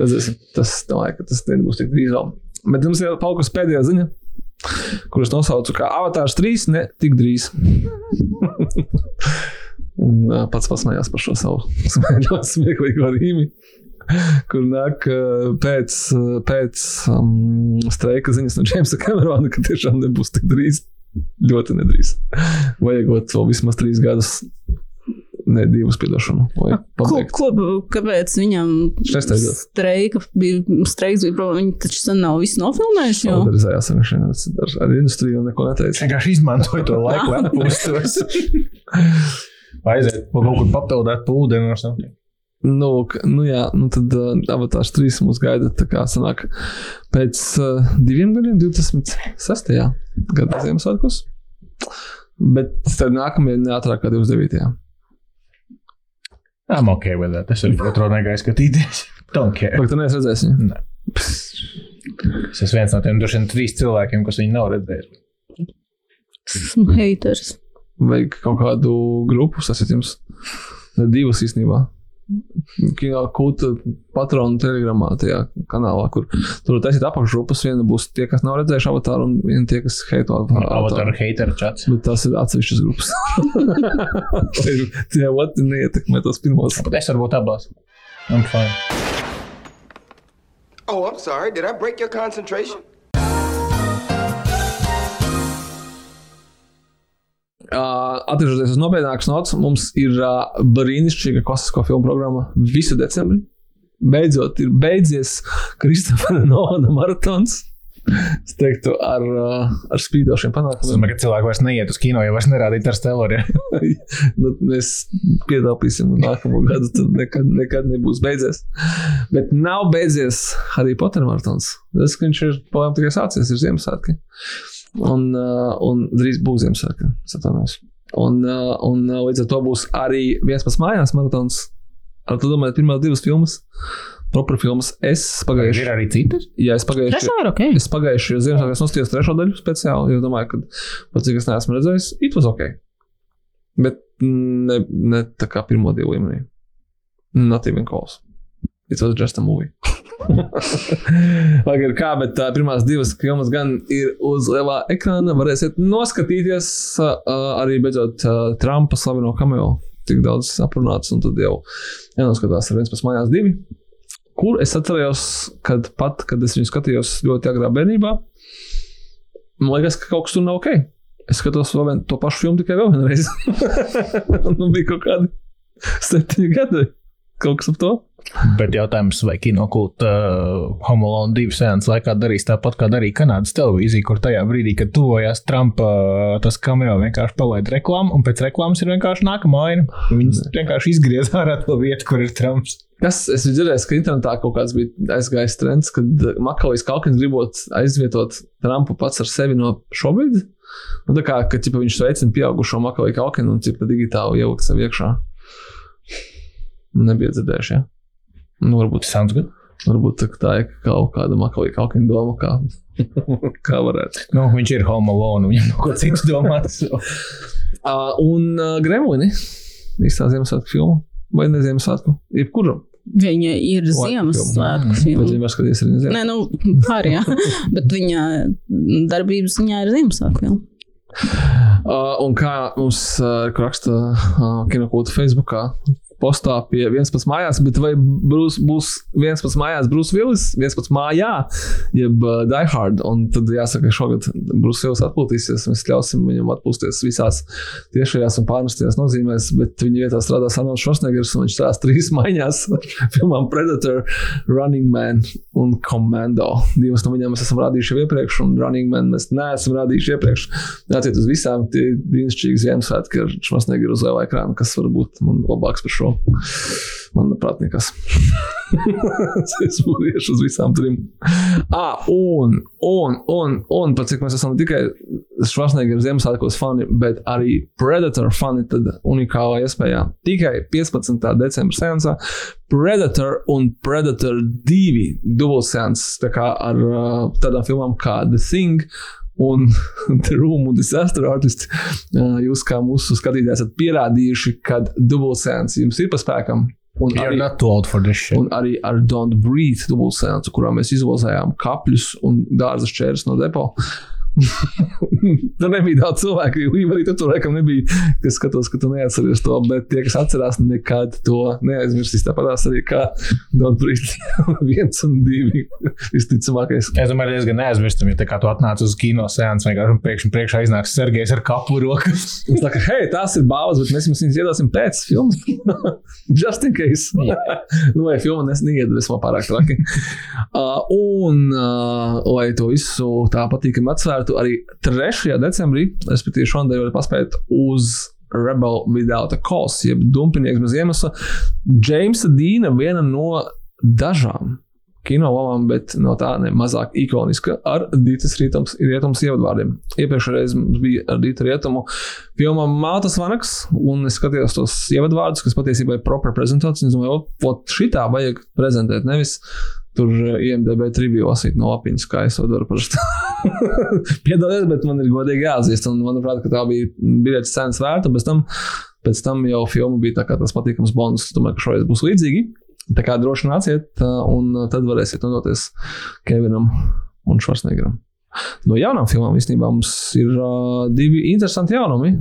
Redzēsim. Tas, domāju, tas nebūs tik drīz vēl. Bet mums ir palikusi pēdējā ziņa, kuras nosaucu kā Avatārs 3, ne tik drīz. Un uh, pats pasmējās par šo savu ļoti smieklīgo rīmi. Kur nāk uh, pēc, pēc um, streika ziņas no Džeimsa Kamerona, ka tiešām nebūs tik drīz. Ļoti nedrīz. Vajagot vēl vismaz trīs gadus, ne divus piedošanu. Vai
Ko,
pabeigt.
ko, kāpēc viņam streika bija, streiks bija problēma? Viņi taču sen nav visu nofilmējuši. jau.
Solidarizējās ar viņu. Ar, ar industriju neko
Es
neteicu.
vienkārši izmantoju to laiku, lai atpūstos. Aiziet pa kaut kur papildēt pūdeni ar saviem.
Nu, nu jā, nu tad uh, Avatārs 3 mūs gaida. Tā kā sanāk pēc uh, diviem gadiem, 26. gada Ziemassvētkos. Bet tad nākamajā neatrāk kā 29.
I'm ok with that. Es arī otru negaisu skatīties. Don't care.
Bet tu neesi redzējis viņu.
Nē. Es esmu viens no tiem droši vien trīs cilvēkiem, kas viņu nav redzējuši.
Esmu haters.
Vajag kaut kādu grupu sasitījums. Ne divas īstenībā. Kino kulta patronu telegramā, tajā kanālā, kur tur taisīt apakšgrupas. Viena būs tie, kas nav redzējuši avatāru, un viena tie, kas heito
Avatar hater chats.
Bet tas ir atsevišķas grupas. Tie otri neietekmē tos pirmos.
Bet es varbūt abās. I'm fine.
Oh, I'm sorry. Did I break your concentration?
Uh, Atgriežoties uz nopietnākas nots, mums ir uh, brīnišķīga kosmisko filmu programma visu decembrī. Beidzot, ir beidzies Kristofera Nolana maratons. Es teiktu, ar, ar spīdošiem
Es
panākumiem.
domāju, ka cilvēki vairs neiet uz kino, jo vairs nerādīt ar steloriem.
nu, mēs pietaupīsim nākamo gadu, tad nekad, nekad nebūs beidzies. Bet nav beidzies Harry Potter maratons. Tas, ka viņš ir palēm tikai sācies, ir Ziemassvētki. Uh, un drīz būs Ziemassvētki. es atvainojos. Un, uh, un uh, līdz ar to būs arī viens pats mājās maratons. Ar to domājot, pirmās divas filmas, proper filmas. Es
Ir
pagājuši,
arī citas.
ja es pagājuši,
Trešā ir ok.
Es pagājušajā Ziemassvētkos nostājos trešo daļu speciāli, jo domāju, ka pat cik es neesmu redzējis, it was ok. Bet ne, ne tā kā pirmo divu līmenī. Not even close. It was just a movie. Lai gan kā, bet tā pirmās divas filmas gan ir uz lielā ekrāna. Varēsiet noskatīties uh, arī beidzot uh, Trumpa slaveno kameo. Tik daudz aprunāts, un tad jau jānoskatās ar viens pēc mājās divi kur es atceros, kad pat, kad es viņu skatījos ļoti agrā bērnībā, man liekas, ka kaut kas tur nav ok. Es skatos vien, to pašu filmu tikai vēl vienreiz. nu, bija kaut kādi septiņi gadi. Kaut kas ap to.
Bet jautājums, vai kinokulta uh, Homolona divu sēnes laikā darīs tāpat, kā darīja Kanādas televīzija, kur tajā brīdī, kad tuvojās Trumpa uh, tas kameo, vienkārši palaida reklāmu, un pēc reklāmas ir vienkārši nākamā aina. Viņas vienkārši izgriez ārā to vietu, kur ir Trumps.
Kas, es biju dzirdējis, ka internetā kaut kāds bija aizgājis trends, kad Makavijas Kalkins gribot aizvietot Trumpu pats ar sevi no šobrīd. Nu, tā kā ka, ķipa, viņš sveicina pieaugušo Makaviju Kalkinu un ķipa, digitāli ielikt sev iekšā. Nebija dzirdējuši, ja? Nu, varbūt
Sounds good.
Varbūt tā, tā ir kaut kāda makalīga kaut kāda doma, kā, kā varētu.
Nu, viņš ir Homolona, viņam nav ko citu domāt.
Uh, un uh, Gremlini īstā Ziemassvētku filma vai ne Ziemassvētku? Jebkura.
Viņa ir Ziemassvētku
Bet
filma.
viņi var skatīties arī Ziemassvētku.
Nē, nu, pārējā. Bet viņa darbības ziņā ir Ziemassvētku filma.
Uh, un kā mums uh, raksta uh, kinokūta Facebookā, postā pie viens pats mājās, bet vai Bruce, būs viens pats mājās, Bruce Willis, viens pats mājā, jeb uh, Die Hard. Un tad jāsaka, ka šogad Bruce Willis atpūtīsies, mēs ļausim viņam atpūsties visās tiešajās un pārnestajās nozīmēs, bet viņa vietā strādās Arnolds Schwarzeneggers, un viņš strādās trīs maiņās filmām Predator, Running Man un Commando. Divas no viņām mēs esam rādījuši iepriekš, un Running Man mēs neesam rādījuši iepriekš. Jāciet uz visām, tie brīnišķīgi Ziemassvētki ar Schwarzeneggeru uz lielā ekrāna, kas var būt man labāks par šo. Manuprāt, nekas. es būtu iešu uz visām trim. Ah, un, un, un, un pat cik mēs esam tikai Schwarzenegger Ziemassvētkos fani, bet arī Predator fani, tad unikālā iespējā tikai 15. decembra sensā Predator un Predator 2 dubultsēns, tā kā ar uh, tādām filmām kā The Thing un The Room un Disaster Artist. Uh, Jūs kā mūsu skatītāji esat pierādījuši, ka dubultsēns jums ir pa spēkam. Un
You're
arī,
not too old for this shit.
un arī ar Don't Breathe dubultsēnsu, kurā mēs izvozējām kapļus un dārza šķērs no depo. tur nebija daudz cilvēku, arī tur laikam nebija. Es skatos, ka tu neatceries to, bet tie, kas atcerās, nekad to neaizmirsīs. Tāpat arī kā Breathe viens un divi. Visticamākais.
Es domāju, diezgan neaizmirstam, ja tā kā tu atnāc uz kino sēnes, vienkārši priekšā iznāks Sergejs ar kapu rokas.
Es saku, hei, tās ir balvas, bet mēs viņas iedosim pēc filmas. Just in case. nu, vai filma nes neiedvesmo pārāk traki. Uh, un, uh, lai to visu tā patīkami atsvērtu, arī 3. decembrī, respektīvi šonadēļ paspēt uz Rebel Without a Cause, jeb dumpinieks bez iemesla, Džeimsa Dīna viena no dažām kino lomām, bet no tā ne mazāk ikoniska ar Dītas Rietums, rietums ievadvārdiem. Iepriekšējā reizē mums bija ar Dītu Rietumu filma Mātas Vanaks, un es skatījos tos ievadvārdus, kas patiesībā ir proper prezentācija. Es domāju, ot, šitā vajag prezentēt, nevis tur eh, IMDB triviju lasīt no lapiņas, kā es to daru parasti. Piedodies, bet man ir godīgi jāatzīst, un manuprāt, tā bija biļetes cenas vērta, bet tam, pēc tam jau filma bija tā kā tas patīkams bonus. Domāju, ka šoreiz būs līdzīgi. Tā kā droši nāciet, uh, un tad varēsiet nodoties Kevinam un Švarsnegeram. No jaunām filmām īstenībā mums ir uh, divi interesanti jaunumi.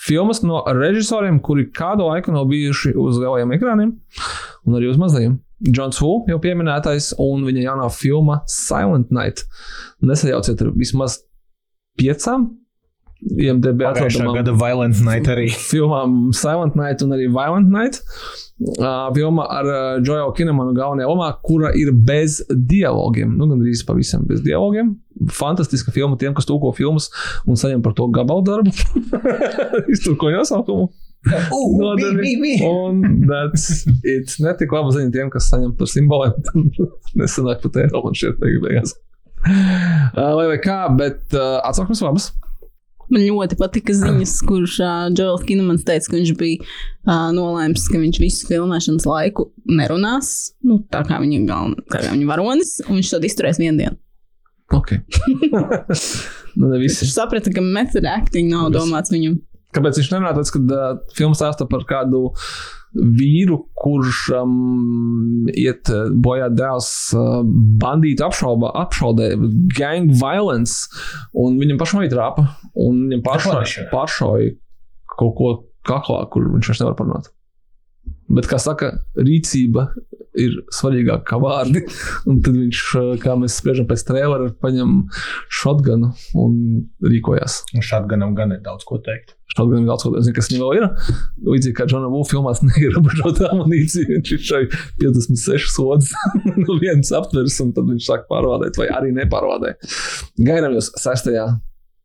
Filmas no režisoriem, kuri kādu laiku nav bijuši uz lielajiem ekrāniem, un arī uz mazajiem. Džons Wu jau pieminētais, un viņa jaunā filma Silent Night. Nesajauciet ar vismaz piecām IMDB atrodamām
gada Violent Night arī.
filmām Silent Night un arī Violent Night. Uh, filma ar uh, Joelu Kinemanu galvenajā lomā, kura ir bez dialogiem. Nu, gan drīz pavisam bez dialogiem. Fantastiska filma tiem, kas tūko filmas un saņem par to gabalu darbu. Iztūko nosaukumu. Nodari. Un that's it. Netik laba ziņa tiem, kas saņem par simboliem. Nesanāk pat eiro man beig- beigās. Uh, Lai vai kā, bet uh, atsauksmes labas.
Man ļoti patika ziņas, kurš uh, Džoels Kinemans teica, ka viņš bija uh, nolēmis, ka viņš visu filmēšanas laiku nerunās. Nu, tā kā viņa galvenā, kā viņa varonis, un viņš to izturēs vienu dienu.
Ok. nu, ne.
Viņš saprata, ka method acting nav domāts viņam.
Kāpēc viņš nerunā? Tāpēc, ka uh, filma stāsta par kādu vīru, kurš um, iet bojā dēls uh, bandītu apšaubā, apšaudē, gang violence, un viņam pašam ir trāpa, un viņam pašai kaut ko kaklā, kur viņš vairs nevar parunāt. Bet, kā saka, rīcība ir svarīgāka kā vārdi. Un tad viņš, uh, kā mēs spriežam pēc trēlera, paņem shotgunu un rīkojas.
Un šādi ganam gan ir daudz ko teikt.
Šādi gan daudz ko zinu, kas viņam vēl ir. Līdzīgi kā Džona Vūfa filmās, neierobežota amunīcija. Viņš ir šai 56 sodas no vienas aptveres, un tad viņš sāk pārvaldēt, vai arī nepārvaldē. Gaidām jūs 6.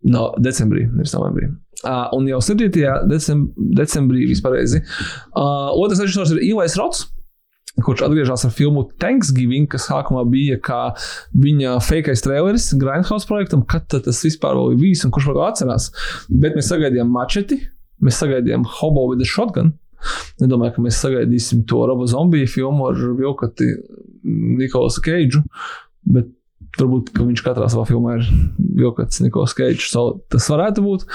No decembrī, nevis novembrī. Uh, un jau 7. Decem decembrī vispārēji. Uh, otrs režisors ir Ivais Rots kurš atgriežas ar filmu Thanksgiving, kas sākumā bija kā viņa fakeais traileris Grindhouse projektam, kad tas vispār ir bijis un kurš vēl to atcerās. Bet mēs sagaidījām mačeti, mēs sagaidījām Hobo with a Shotgun. Nedomāju, ka mēs sagaidīsim to robo zombiju filmu ar Vilkati Nikolasu Keidžu, bet Varbūt viņš katrā savā filmā ir vilkats Nikolas Keits. So, tas varētu būt.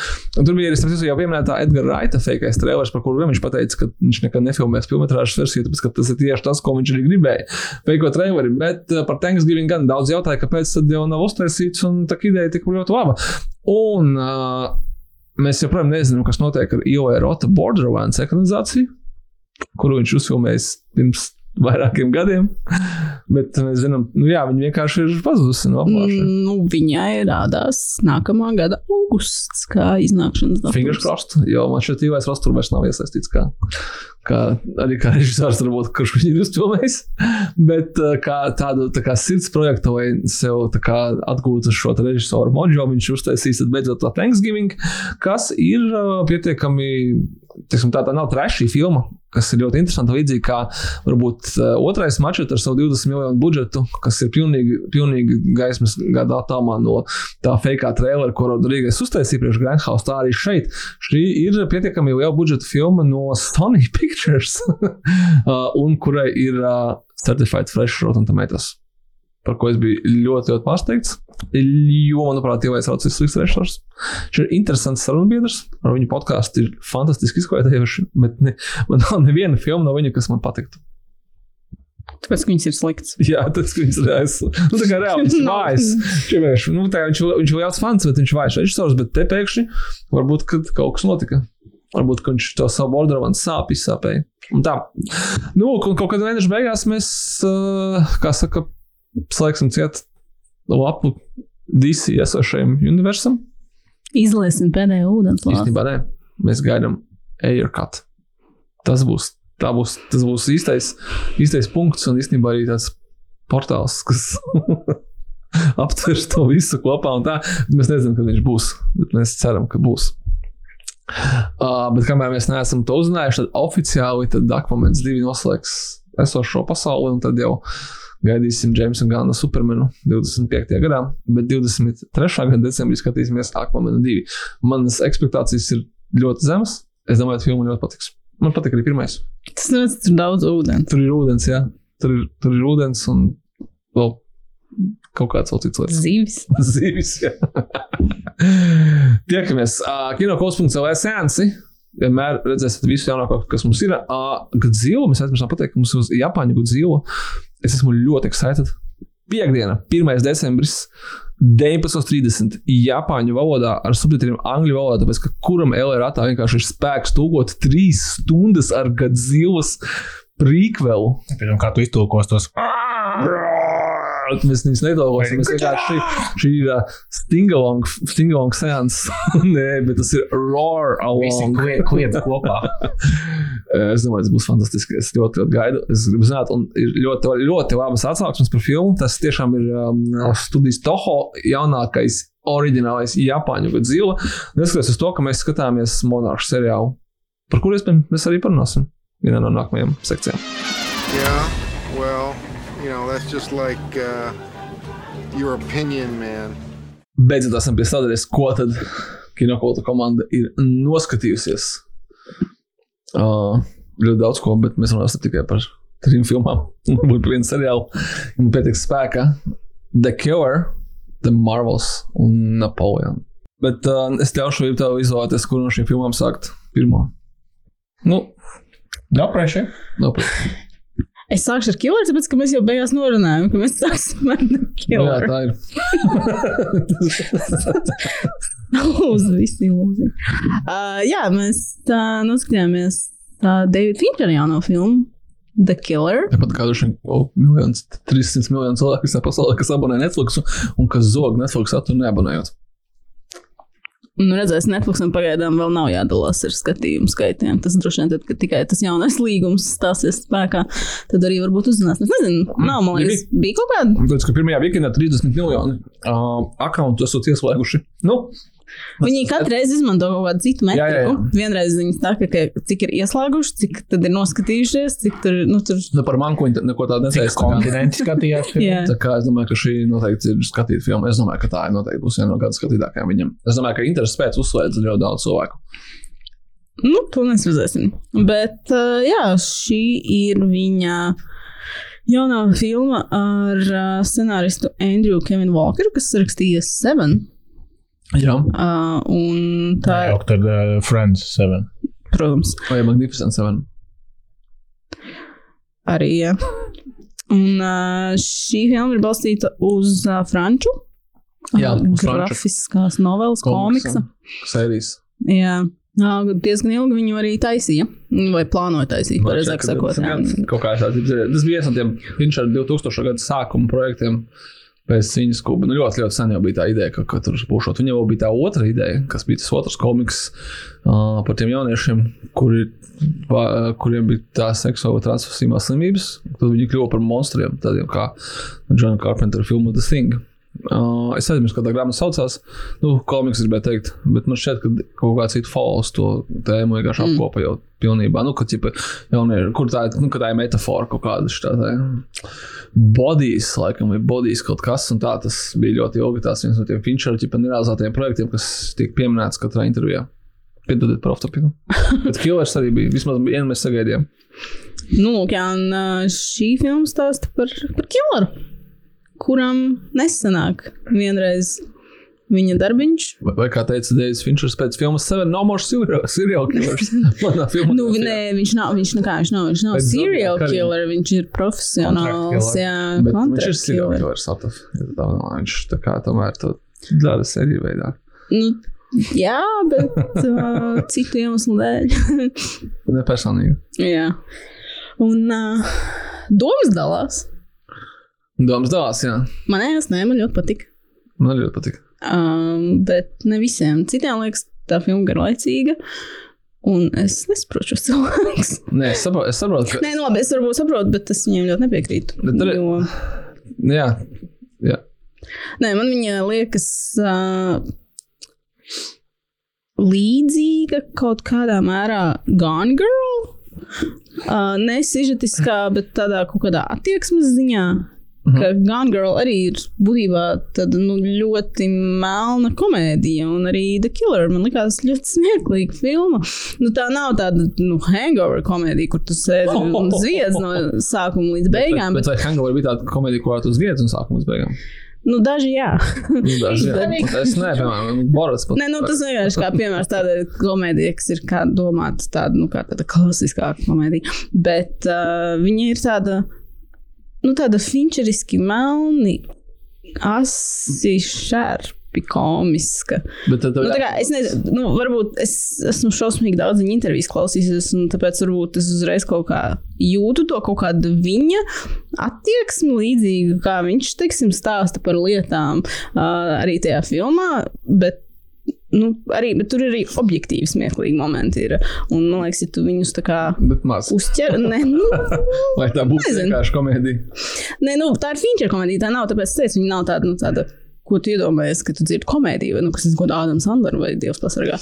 Un tur bija arī citu, jau pieminētā Edgara Raita fakeais trailers, par kuru viņš teica, ka viņš nekad nefilmēs filmas versiju, tāpēc ka tas ir tieši tas, ko viņš arī gribēja. Fake traileri, bet uh, par Thanksgiving gan daudz jautāja, kāpēc tad jau nav uztaisīts un tā ideja tik ļoti laba. Un uh, mēs joprojām nezinām, kas notiek ar IOE Rota Borderlands ekranizāciju, kuru viņš uzfilmējis pirms vairākiem gadiem. Bet mēs zinām, nu jā, viņa vienkārši ir pazudusi no apgājuma.
Nu, viņai rādās nākamā gada augusts, kā iznākšanas datums.
Fingers crossed, jo man šeit īvais vēl tur vairs nav iesaistīts. Kā, kā, arī kā režisors, varbūt, kurš viņu ir uzfilmējis. Bet uh, kā tādu tā kā sirds projektu, vai sev tā kā atgūt uz šo režisoru mojo, viņš uztaisīs beidzot to Thanksgiving, kas ir uh, pietiekami, teiksim, tā, tā nav trešī filma. Kas ir ļoti interesanti. Līdzīgi kā varbūt uh, otrais mačs ar savu 20 miljonu budžetu, kas ir pilnīgi, pilnīgi gaismas gadā tāmā no tā fake trailer, ko Rodrīgas uztaisīja priekš Grandhouse. Tā arī šeit. Šī ir pietiekami liela budžeta filma no Sony Pictures, uh, un kurai ir uh, Certified Fresh Rotten Tomatoes par ko es biju ļoti, ļoti pārsteigts. Jo, manuprāt, jau saucu slikts režisors. Viņš ir interesants sarunbiedrs, ar viņu podkāstu ir fantastiski izklaidējuši, bet ne, man nav neviena filma no viņa, kas man patiktu.
Tāpēc, viņas ir sliktas.
Jā, tas ir reāls. Nu, tā kā reāli viņš ir vājs. Viņš, nu, tā, viņš, viņš ir liels fans, bet viņš ir vājš režisors, bet te pēkšņi varbūt kaut kas notika. Varbūt viņš to savu borderu sāpju izsāpēja. Un tā. Nu, un kaut kad mēneša beigās mēs, kā saka, slēgsim ciet lapu DC esošajam universam.
Izliesim pēdējo ūdens lāpu.
Īstenībā nē, mēs gaidām aircut. Tas būs, būs, tas būs īstais, īstais punkts un īstenībā arī tāds portāls, kas aptvers to visu kopā. Mēs nezinām, kad viņš būs, bet mēs ceram, ka būs. Uh, bet kamēr mēs neesam to uzzinājuši, tad oficiāli tad Akmens 2 noslēgs esošo pasauli, un tad jau gaidīsim Jamesa Gana Supermanu 25. gadā, bet 23. gada decembrī skatīsimies Aquaman 2. Manas expectācijas ir ļoti zemas. Es domāju, ka filma ļoti patiks. Man patīk arī pirmais.
Tas nozīmē, ka tur ir daudz ūdens.
Tur ir ūdens, jā. Tur ir, tur ir ūdens un vēl kaut kāds vēl cits lietas.
Zīves.
Zīves, jā. Tiekamies. Uh, Kinokols.cl sēnesi. Vienmēr redzēsiet visu jaunāko, kas mums ir. Uh, Godzilla, mēs aizmirsām pateikt, ka mums ir Japāņu Godzilla. Es esmu ļoti excited. Piektdiena, 1. decembris, 19.30. Japāņu valodā ar subtitriem angļu valodā, tāpēc ka kuram LRATā vienkārši ir spēks tūkot trīs stundas ar Godzillas prequelu.
Piemēram, kā tu iztulkos tos?
Mēs viņus nedalāmies. Mēs vienkārši šī, šī ir uh, stingalong, stingalong seans. Nē, bet tas ir roar along.
Kliedz kopā.
es domāju, tas būs fantastiski. Es ļoti, ļoti gaidu. Es gribu zināt, un ir ļoti, ļoti labas atsauksmes par filmu. Tas tiešām ir um, studijas Toho jaunākais oriģinālais Japāņu Godzilla. Neskatoties uz to, ka mēs skatāmies monarhu seriālu, par kuriem mēs arī parunāsim vienā no nākamajām sekcijām.
Yeah, well, you know, that's just like uh, your opinion, man.
Beidzot, esam pie sadaļas, ko tad kinokota komanda ir noskatījusies. Uh, ļoti daudz ko, bet mēs runāsim tikai par trim filmām. Varbūt par vienu seriālu. Man pietiks spēka. The Cure, The Marvels un Napoleon. Bet uh, es ļaušu tev izvēlēties, kuru no šīm filmām sākt pirmo. Nu,
no pressure.
No pressure.
Es sākšu ar killer, tāpēc ka mēs jau beigās norunājām, ka mēs sāksim ar killer.
Jā, tā
ir. Uz visiem mūzikiem. Uh, jā, mēs tā noskatījāmies tā Davida Finčera jauno filmu. The Killer.
Tāpat kā oh, miljons, 300 miljonu cilvēku visā pasaulē, kas abonē Netflix un kas zog Netflix saturu neabonējot.
Nu, redzēs, Netflixam pagaidām vēl nav jādalās ar skatījumu skaitiem. Tas droši vien, tad, kad tikai tas jaunais līgums stāsies spēkā, tad arī varbūt uzzinās. Es nezinu, nav, man liekas, bija kaut kāda.
Tāpēc, ka pirmajā weekendā 30 miljoni uh, akkontu esat ieslēguši. Nu,
Viņi katru reizi izmanto kaut kādu citu metodiku. Jā, jā, jā. Vienreiz viņi saka, ka cik ir ieslēguši, cik tad ir noskatījušies, cik tur. Nu, tur...
Nu, par manku viņi neko tādu
nesēs. Kontinenti skatījās.
tā kā es domāju, ka šī noteikti ir skatīta filma. Es domāju, ka tā ir noteikti būs viena no gada skatītākajām viņam. Es domāju, ka interesi pēc uzsvērdz ļoti daudz cilvēku.
Nu, to mēs redzēsim. Bet, uh, jā, šī ir viņa jaunā filma ar uh, scenāristu Andrew Kevinu Walkeru, kas rakstīja Seven.
Jā,
uh, un tā
ir. Tad uh, Friends 7.
Protams.
Vai Magnificent 7.
Arī, jā. Un uh, šī filma ir balstīta uz uh, franču.
Jā, uz
grafiskās novelas, komiksa.
Sērijas.
Jā. Jā, diezgan ilgi viņu arī taisīja. Vai plānoja taisīt, pareizāk sakot.
Tas bija viens no tiem viņš ar 2000. gadu sākuma projektiem. Pēc cīņas kluba nu, ļoti, ļoti sen jau bija tā ideja, ka, ka tur būšot. Viņam jau bija tā otra ideja, kas bija tas otrs komiks uh, par tiem jauniešiem, kuri, va, kuriem bija tā seksuāla transfusīmā slimības. Tad viņi kļuva par monstriem, tādiem kā John Carpenter filmu The Thing. Uh, es aizmirsu, kā tā grāmata saucās. Nu, komiks gribēju teikt, bet man šķiet, ka kaut kāds cits fals to tēmu vienkārši mm. apkopējot pilnībā. Nu, ka, ķipa, jaunieši, kur tā ir, nu, tā ir metafora kaut kāda ir. Bodijas, laikam, vai bodijas kaut kas, un tā tas bija ļoti ilgi. Tas viens no tiem Finčera ķipa nerealizētajiem projektiem, kas tiek pieminēts katrā intervijā. Piedodiet par off-topiku. Bet Killers arī bija, vismaz vienu mēs sagaidījām.
Nu, lūk, jā, un šī filma stāsta par, par killeru, kuram nesanāk vienreiz viņa darbiņš.
Vai, vai kā teica Deivs Finčers pēc filmas Seven No More Serial, Killers? Manā filmā.
Nu, nē, viņš nav, viņš, nekā, viņš nav, viņš nav
Bet
serial
arī.
killer, viņš ir profesionāls, jā,
viņš ir serial
killer.
killers. Ataf. Tā, viņš tā kā tomēr to dara seriju veidā.
Nu, jā, bet uh, citu iemeslu dēļ.
Ne personīgi.
jā. Un uh, domas dalās.
Domas dalās, jā.
Manējās, nē, man ļoti patika.
Man ļoti patīk.
Um, bet ne visiem. Citiem liekas, tā filma garlaicīga. Un es nesaprotu šos cilvēkus.
Nē, es saprotu, es saprotu ka.
Nē, nu labi, es varbūt saprotu, bet es viņiem ļoti nepiekrītu.
Bet tur ir-
jo,
Jā, jā.
nē, man viņa liekas uh, līdzīga kaut kādā mērā Gone Girl. Uh, ne sižetiskā, bet tādā kaut kādā attieksmes ziņā.
Mhm.
Ka Gone Girl arī ir būtībā tāda nu, ļoti melna komēdija, un arī The Killer man likās ļoti smieklīga filma. Nu, tā nav tāda nu, hangover komēdija, kur tu sēdi un ziedz no sākuma līdz beigām.
Bet, bet vai Hangover bija tāda komēdija, kurā tu vietas un sākuma līdz beigām?
Nu, daži jā.
Nu, daži, jā. Es ne, piemēram, Boris pat.
Nē, nu, tas vienkārši kā piemērs tādai komēdijai, kas ir domāta tāda, nu, kā tāda klasiskāka komēdija. Bet uh, viņa ir tāda, nu, tāda finčeriski melni, asi šērpi komiska.
Bet tad,
Nu, kā, es nezinu, nu, varbūt es esmu šausmīgi daudz viņa intervijas klausījies, un tāpēc varbūt es uzreiz kaut kā jūtu to kaut kādu viņa attieksmi līdzīgu, kā viņš, teiksim, stāsta par lietām uh, arī tajā filmā. Bet Nu, arī, bet tur ir arī objektīvi smieklīgi momenti. Ir. Un, man liekas, ja tu viņus tā kā uzķer, ne, nu,
Vai tā būtu vienkārši komēdija?
ne, nu, tā ir Finčera komēdija. Tā nav, tāpēc es teicu, viņa nav tāda, nu, tāda ko tu iedomājies, ka tu dzirdi komēdiju, vai nu, kas ir kaut kāda Ādams Sandler vai Dievs pasargā.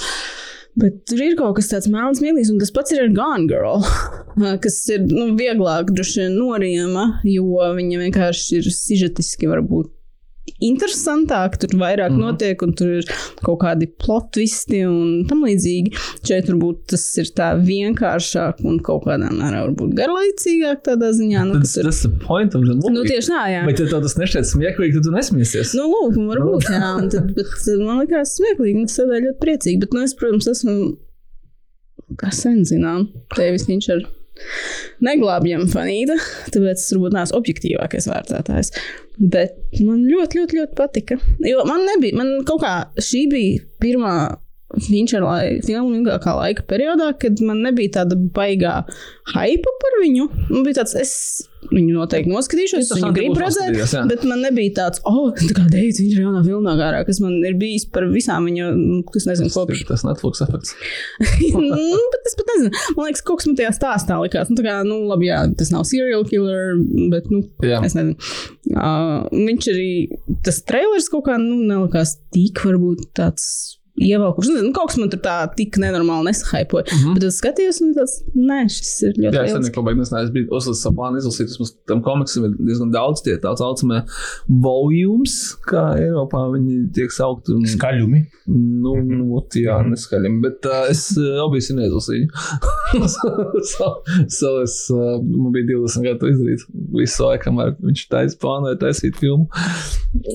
Bet tur ir kaut kas tāds melns, mīlīgs, un tas pats ir ar Gone Girl, kas ir nu, vieglāk droši vien norijama, jo viņa vienkārši ir sižetiski varbūt interesantāk, tur vairāk mm notiek, un tur ir kaut kādi plot twisti un tam līdzīgi. Šeit varbūt tas ir tā vienkāršāk un kaut kādā mērā varbūt garlaicīgāk tādā ziņā. Nu,
Tas tas ir point of the movie.
nu tieši tā, jā.
Bet, ja tev tas nešķiet smieklīgi, tad tu nesmiesies.
Nu, lūk, varbūt, jā, un tad, bet uh, man liekas, smieklīgi, un es tādēļ ļoti priecīgi. Bet, nu, es, protams, esmu, kā sen zinām, tevis viņš ir neglābjama fanīta, tāpēc es varbūt neesmu objektīvākais vērtētājs. Bet man ļoti, ļoti, ļoti patika. Jo man nebija, man kaut kā šī bija pirmā. Viņš ir ilgākā laika periodā, kad man nebija tāda baigā hype par viņu. Man bija tāds, es viņu noteikti noskatīšos, es viņu gribu redzēt.
jā.
Bet man nebija tāds, oh, tā kā Deivs, viņš ir jaunā filmā gārā, kas man ir bijis par visām viņa, kas nezinu, kopš.
tas Netflix efekts.
nu, bet es pat nezinu. Man liekas, kaut kas man tajā stāstā likās. Nu, tā kā, nu, labi, jā, tas nav serial killer, bet, nu,
Jā.
es nezinu. Uh, viņš arī, tas trailers kaut kā, nu, nelikās tik varbūt tāds. Ievelkuši. Nezinu, kaut kas man tur tā tik nenormāli nesahaipoja. Mm -hmm. Bet es skatījos, un tas, nē, šis ir ļoti
Jā, es
liels.
nezinu, ko beigās es biju uzlasījis savu plānu, izlasīt. Vismaz tam komiksam ir diezgan daudz tie tā saucamie volumes, kā Eiropā viņi tiek saukti. Un,
Skaļumi.
nu, nu, ot, jā, neskaļiem. Bet uh, es uh, objektīvi neizlasīju. so, so es, uh, man bija 20 gadi to izdarīt. Visu laiku, kamēr viņš taisa plānoja taisīt filmu.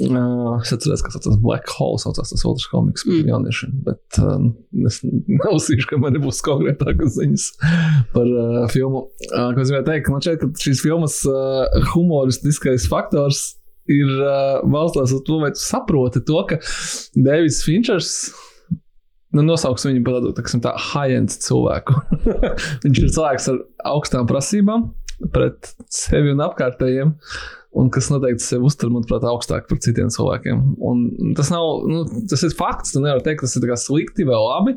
Uh, es atceros, ka tas Black Hole saucās tas otrs komiks
Mm.
Jauniešiem. Bet uh, es neuzsīšu, ka man nebūs konkrētākas ziņas par uh, filmu. Uh, ko es gribēju teikt, man šķiet, ka šīs filmas uh, humoristiskais faktors ir uh, balstās uz to, vai tu saproti to, ka Deivids Finčers. Nu, nosauksim viņu par tādu tā, tā high-end cilvēku. Viņš ir cilvēks ar augstām prasībām pret sevi un apkārtējiem. Un kas noteikti sevi uztver, manuprāt, augstāk par citiem cilvēkiem. Un tas nav, nu, tas ir fakts. Tu nevari teikt, tas ir slikti vai labi.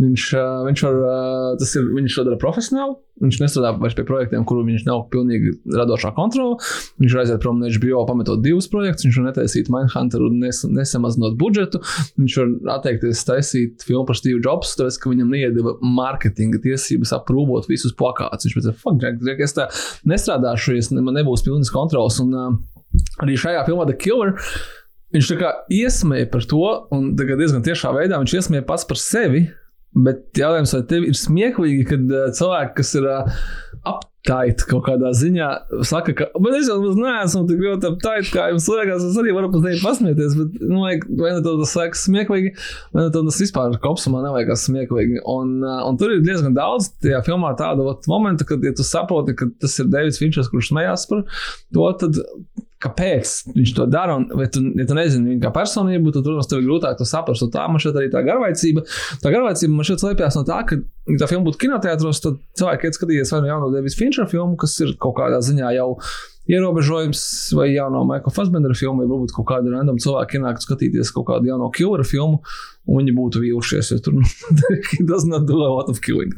Viņš, viņš, var, tas ir, viņš to dara profesionāli. Viņš nestrādā vairs pie projektiem, kuru viņš nav pilnīgi radošā kontrolē. Viņš aiziet prom no HBO, pametot divus projektus. Viņš var netaisīt Mindhunter un nes, nesamazinot budžetu. Viņš var atteikties taisīt filmu par Steve Jobs, tāpēc, ka viņam neiedeva mārketinga tiesības aprūpot visus plakātus. Viņš teica, fuck, Jack, Jack, es tā nestrādāšu, ja man nebūs pilnas kontrols. Un uh, arī šajā filmā The Killer. Viņš tā kā iesmēja par to, un diezgan tiešā veidā viņš iesmēja pats par sevi. Bet jautājums, vai tev ir smieklīgi, kad uh, cilvēki, kas ir uh, aptaiti kaut kādā ziņā, saka, ka, bet es jau neesmu tik ļoti aptaiti, kā jums liekas, es arī varu pat teikt pasmieties, bet, nu, vai, vai ne tas liekas smieklīgi, vai ne tas vispār kopsumā nevajag smieklīgi. Un, uh, un tur ir diezgan daudz tajā filmā tādu momentu, kad, ja tu saproti, ka tas ir Deivids Finčers, kurš smējās par to, tad kāpēc viņš to dara. Un, ja, tu, ja tu nezini viņa kā personību, tad, protams, tev ir grūtāk to saprast. Tā man šķiet arī tā garlaicība. Tā garlaicība man šķiet slēpjas no tā, ka, ja tā filma būtu kinoteātros, tad cilvēki iet skatīties vai nu jauno Devisa Finčera filmu, kas ir kaut kādā ziņā jau ierobežojums, vai jauno Maikla Fasbendera filmu, vai varbūt kaut kāda random cilvēka ienākt skatīties kaut kādu jauno killera filmu, un viņi būtu vīlušies, jo tur nu, tas nav do a lot of killing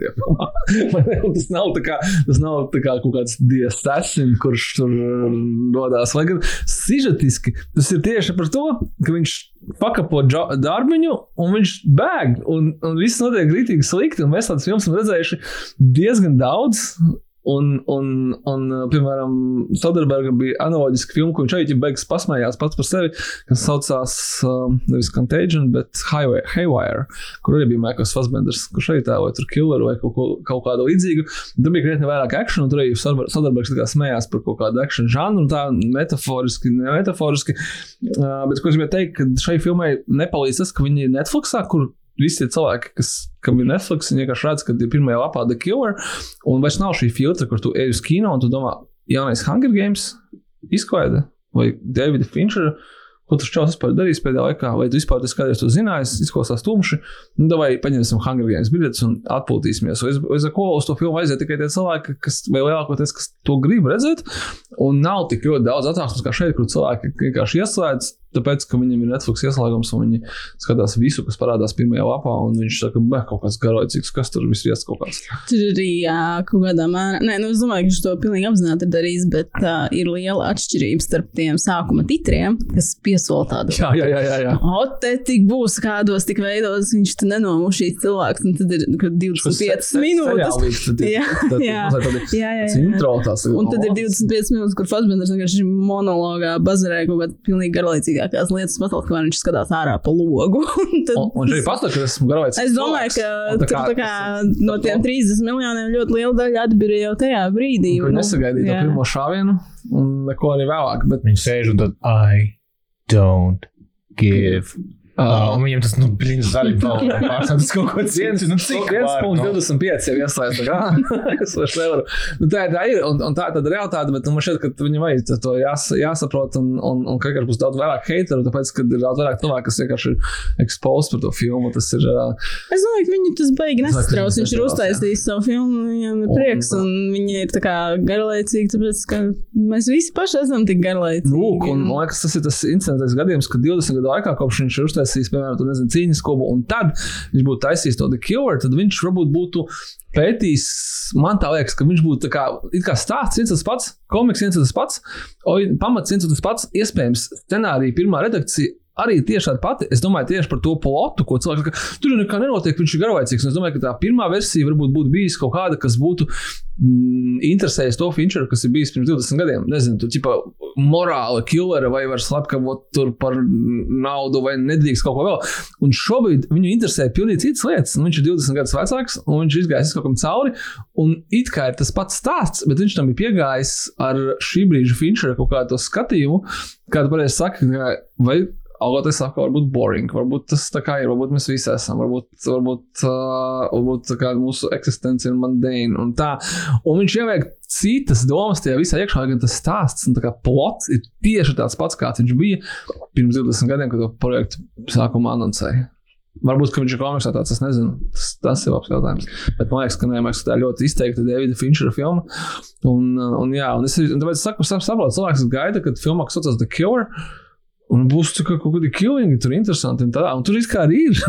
tas nav tā kā, tas nav tā kā kaut kāds diasassin, kurš tur dodās, lai gan sižetiski tas ir tieši par to, ka viņš pakapo darbiņu, un viņš bēg, un, un viss notiek rītīgi slikti, un mēs tādas filmas esam redzējuši diezgan daudz, Un, un, un, piemēram, Soderberga bija analoģiska filma, ko viņš arī beigas pasmējās pats par sevi, kas saucās um, nevis Contagion, bet Highway, Haywire, kur arī bija Maikls Fassbenders, kurš arī tēloja tur killeru vai kaut, ko, kaut kādu līdzīgu. Tur bija krietni vairāk akciju, un tur arī Soderbergs smējās par kaut kādu akciju žanru, un tā metaforiski, ne metaforiski. Uh, bet ko es gribēju teikt, ka šai filmai nepalīdz tas, ka viņi ir Netflixā, kur visi cilvēki, kas, kam ir Netflix, viņi vienkārši redz, ka ir pirmajā lapā The Killer, un vairs nav šī filtra, kur tu ej uz kino un tu domā, jaunais Hunger Games izklaide vai Davida Finčera. Ko tas čels vispār darīs pēdējā laikā? Vai tu vispār tas kādreiz to zināji? Izklausās tumši. Nu, vai paņemsim Hunger Games biļetes un atpūtīsimies. Vai, vai ko uz to filmu aiziet tikai tie cilvēki, kas, lielākoties, kas to grib redzēt? Un nav tik ļoti daudz atsauksmes kā šeit, kur cilvēki vienkārši ieslēdz Tāpēc, ka viņam ir Netflix ieslēgums, un viņi skatās visu, kas parādās pirmajā lapā, un viņš saka, ka kaut kāds garlaicīgs, kas tur viss ir kaut kāds.
Tur arī jā, kaut kādā mērā, nē, nu, es domāju, ka viņš to pilnīgi apzināti ir darījis, bet uh, ir liela atšķirība starp tiem sākuma titriem, kas piesola tādu.
Jā, jā, jā. jā, jā.
O, te tik būs kādos tik veidos, viņš te nenomušīs cilvēks, un tad ir 25 minūtes. Jā, jā, jā, jā.
Intro tās ir.
Un tad ir 25 minūtes, kur Fassbenders vienkārši monologā bazarē kaut kādā pilnīgi garlaicīgā svarīgākās lietas pasaulē, kamēr viņš skatās ārā pa logu.
tad, un, un ka esmu garavais.
Es domāju, ka tā kā, tur, tā kā, no tiem 30 miljoniem ļoti liela daļa atbīra jau tajā brīdī.
Un, un nesagaidīja to pirmo šāvienu un neko arī vēlāk. Bet...
Viņi sēž un tad I don't give Uh, un viņam tas, nu, brīnums, arī pārstāvjas kaut ko citu. Nu, cik
1,25 jau ieslēdz. es vairs nevaru. Nu, tā, tā ir, un, un tā ir tāda realitāte, bet nu, man šķiet, ka viņam vajag to jās, jāsaprot, un, un, un ka būs daudz vairāk hateru, tāpēc, ka ir daudz vairāk cilvēku, kas vienkārši ir exposed par to filmu. Tas ir. Uh,
es domāju, ka viņi tas baigi nesatrauc. Viņš ir uztaisījis savu filmu, viņam ir prieks, un, un viņi ir tā kā garlaicīgi, tāpēc, ka mēs visi paši esam tik garlaicīgi.
Lūk, un man liekas, tas ir tas incidents gadījums, ka 20 gadu laikā, kopš viņš ir uztaisījis uztaisījis, piemēram, nezinu, cīņas klubu, un tad viņš būtu taisījis to The Cure, tad viņš varbūt būtu pētījis. Man liekas, ka viņš būtu kā, kā stāsts viens tas pats, komiks viens tas pats, pamats viens tas pats, iespējams, scenārija pirmā redakcija arī tieši tāda pati. Es domāju tieši par to plotu, ko cilvēks saka. Tur nekā nenotiek, viņš ir garlaicīgs. Es domāju, ka tā pirmā versija varbūt būtu bijusi kaut kāda, kas būtu mm, interesējis to Finčeru, kas ir bijis pirms 20 gadiem. Nezinu, tur ķipa morāla killera vai var slepkavot tur par naudu vai nedrīkst kaut ko vēl. Un šobrīd viņu interesē pilnīgi citas lietas. Un viņš ir 20 gadus vecāks un viņš izgājis kaut kam cauri. Un it kā ir tas pats stāsts, bet viņš tam ir piegājis ar šī brīža Finčera kaut kādu skatījumu. Kāda pareizi saka, vai Algot es saku, varbūt boring, varbūt tas tā kā ir, varbūt mēs visi esam, varbūt, varbūt, uh, varbūt mūsu eksistence ir mandēna un tā. Un viņš ieviek citas domas tajā visā iekšā, gan tas stāsts un plots ir tieši tāds pats, kāds viņš bija pirms 20 gadiem, kad to projektu sākumā anoncēja. Varbūt, viņš ir komiksā tāds, es nezinu. Tas, tas ir labs jautājums. Bet man liekas, ka, nē, man liekas, ka tā ļoti izteikta Davida Finčera filma. Un, un, jā, un es, un tāpēc es saku, sap- saprotu, cilvēks gaida, kad filmā, kas saucas The Cure, un būs tā kā kaut kādi killingi, tur interesanti. Un, tā, un tur viss kā arī ir.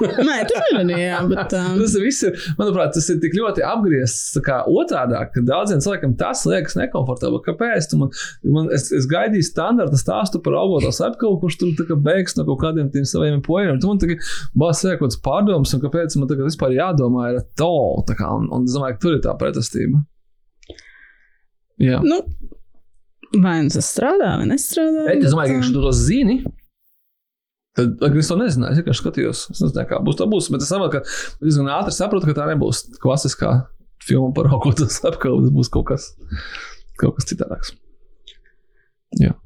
Nē, tur jā, bet. Um,
tas viss ir, manuprāt, tas ir tik ļoti apgriezts otrādi, ka daudziem cilvēkiem tas liekas nekomfortabli. Kāpēc? Man, man, es, es gaidīju standarta stāstu par augoto slepkavu, kurš tur beigs no kaut kādiem tiem saviem poļiem. Tu man tagad bāz kaut kāds pārdoms, un kāpēc man tagad vispār jādomā ir to. Kā, un, un es domāju, ka tur ir tā pretestība. Jā.
nu, vai nu tas strādā, vai nestrādā.
Bet es domāju, ka viņš to zini. Tad, es to nezināju, es vienkārši skatījos. Es nezināju, kā būs. Tā būs. Bet es saprotu, ka diezgan ātri saprotu, ka tā nebūs klasiskā filma par augotu slepkavu. Tas būs kaut kas, kaut kas citādāks. Jā.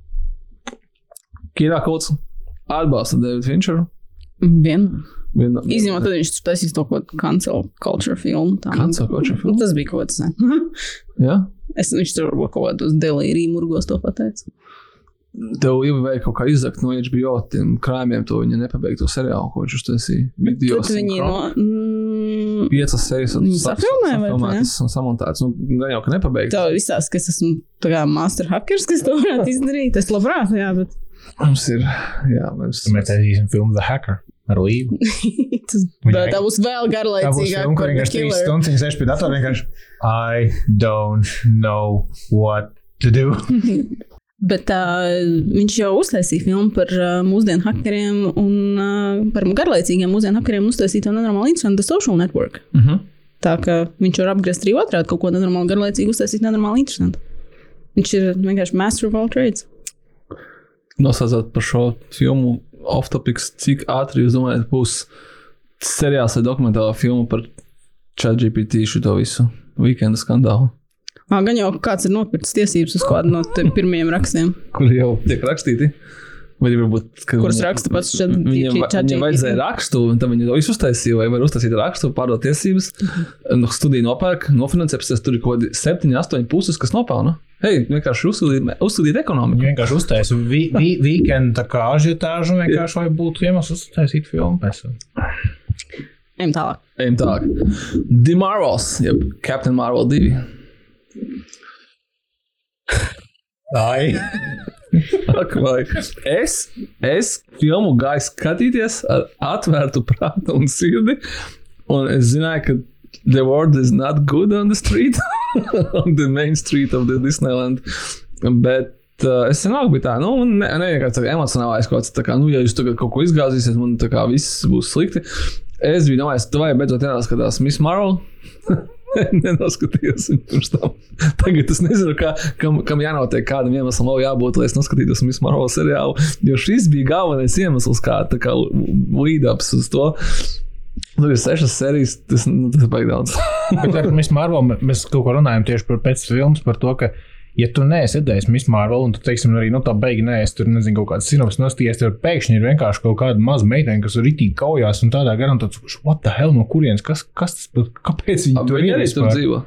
Kīrā kaut kas atbalsta Davidu Finčeru.
Vienmēr.
Vien,
Izņemot, tad viņš taisīs to kaut kādu cancel culture filmu.
Cancel culture filmu?
Nu, Tas bija kaut kas.
Jā.
Es, viņš tur varbūt kaut kādos delīriju murgos to pateica.
Tev jau vajag kaut kā izzakt no HBO krājumiem, to viņa nepabeigto seriālu, ko viņš uztaisīja. Video
viņi no. Mm,
piecas sejas un
Viņi safilmēja, vai ne?
safilmētas un samontētas. Nu, gan jau, ka nepabeigts.
Tev visās, ka es esmu tā kā master hackers, kas to varētu izdarīt. Es labprāt, jā, bet
Mums ir, jā, mums
Mēs taisīsim filmu The Hacker ar Līvu.
tas, tā būs vēl
Tā būs trīs stundas viņa sēž pie datora vienkārši I don't know what to do.
Bet uh, viņš jau uztaisīja filmu par uh, mūsdienu hackeriem un uh, par garlaicīgiem mūsdienu hackeriem uztaisīja to nenormāli interesantu The Social Network.
Uh -huh.
Tā kā viņš var apgriezt arī otrādi kaut ko nenormāli garlaicīgu, uztaisīt nenormāli interesantu. Viņš ir vienkārši master of all trades.
Nosaucot par šo filmu off-topics, cik ātri jūs domājat, būs seriāls vai dokumentāla filma par ChatGPT šo visu weekenda skandālu,
Ā, gan jau kāds ir nopircis tiesības uz kādu no pirmajiem rakstiem.
kur jau tiek rakstīti. Vai varbūt,
Kurus raksta pats Chat-
Viņam, viņam vajadzēja rakstu, un tad viņi to visu uztaisīja. Vai var uztaisīt rakstu, pārdot tiesības, no studiju nopērk, nofinansē, pēc tam tur ir kaut kādi 7, 8 puses, kas nopelna. Hei, vienkārši uzsūdīt, uzsūdīt ekonomiku.
Viņa vienkārši uztaisīja vi, vi, weekend tā kā ažiotāžu vienkārši vai būtu iemesls uztaisīt filmu pēc tam.
Ejam tālāk.
Ejam tālāk. The Marvels, jeb Captain Marvel 2.
Ai.
Ak. Es, es filmu gāju skatīties ar atvērtu prātu un sirdi, un es zināju, ka the world is not good on the street, on the main street of the Disneyland. Bet uh, es vienalga biju tā, nu, ne, ne vienkārši tā emocionālais kaut kāds, tā kā, nu, ja jūs tagad kaut ko izgāzīsiet, man tā kā viss būs slikti. Es biju domājis, vajag beidzot jāskatās Miss Marvel. Nenoskatījos viņu pirms tam. Tagad es nezinu, kā, kam, kam jānotiek, kādam iemeslam vēl jābūt, lai es noskatītos Miss Marvel seriālu. Jo šis bija galvenais iemesls, kā, kā lead-ups uz to. Tur ir sešas sērijas, tas, nu, tas ir baigi daudz.
Bet ar Miss Marvel mē- mēs kaut ko runājam tieši par pēc filmas, par to, ka, ja tu neesi redzējis Miss Marvel, un tu, teiksim, arī nu, tā beigi neesi tur, nezinu, kaut kādas sinopsis nostījies, tad pēkšņi ir vienkārši kaut kāda maza meitene, kas ir itī kaujās, un tādā garā tāds, what the hell, no kurienes, kas, kas tas, kāpēc viņi tur
Viņi
ir?
arī tur dzīvo.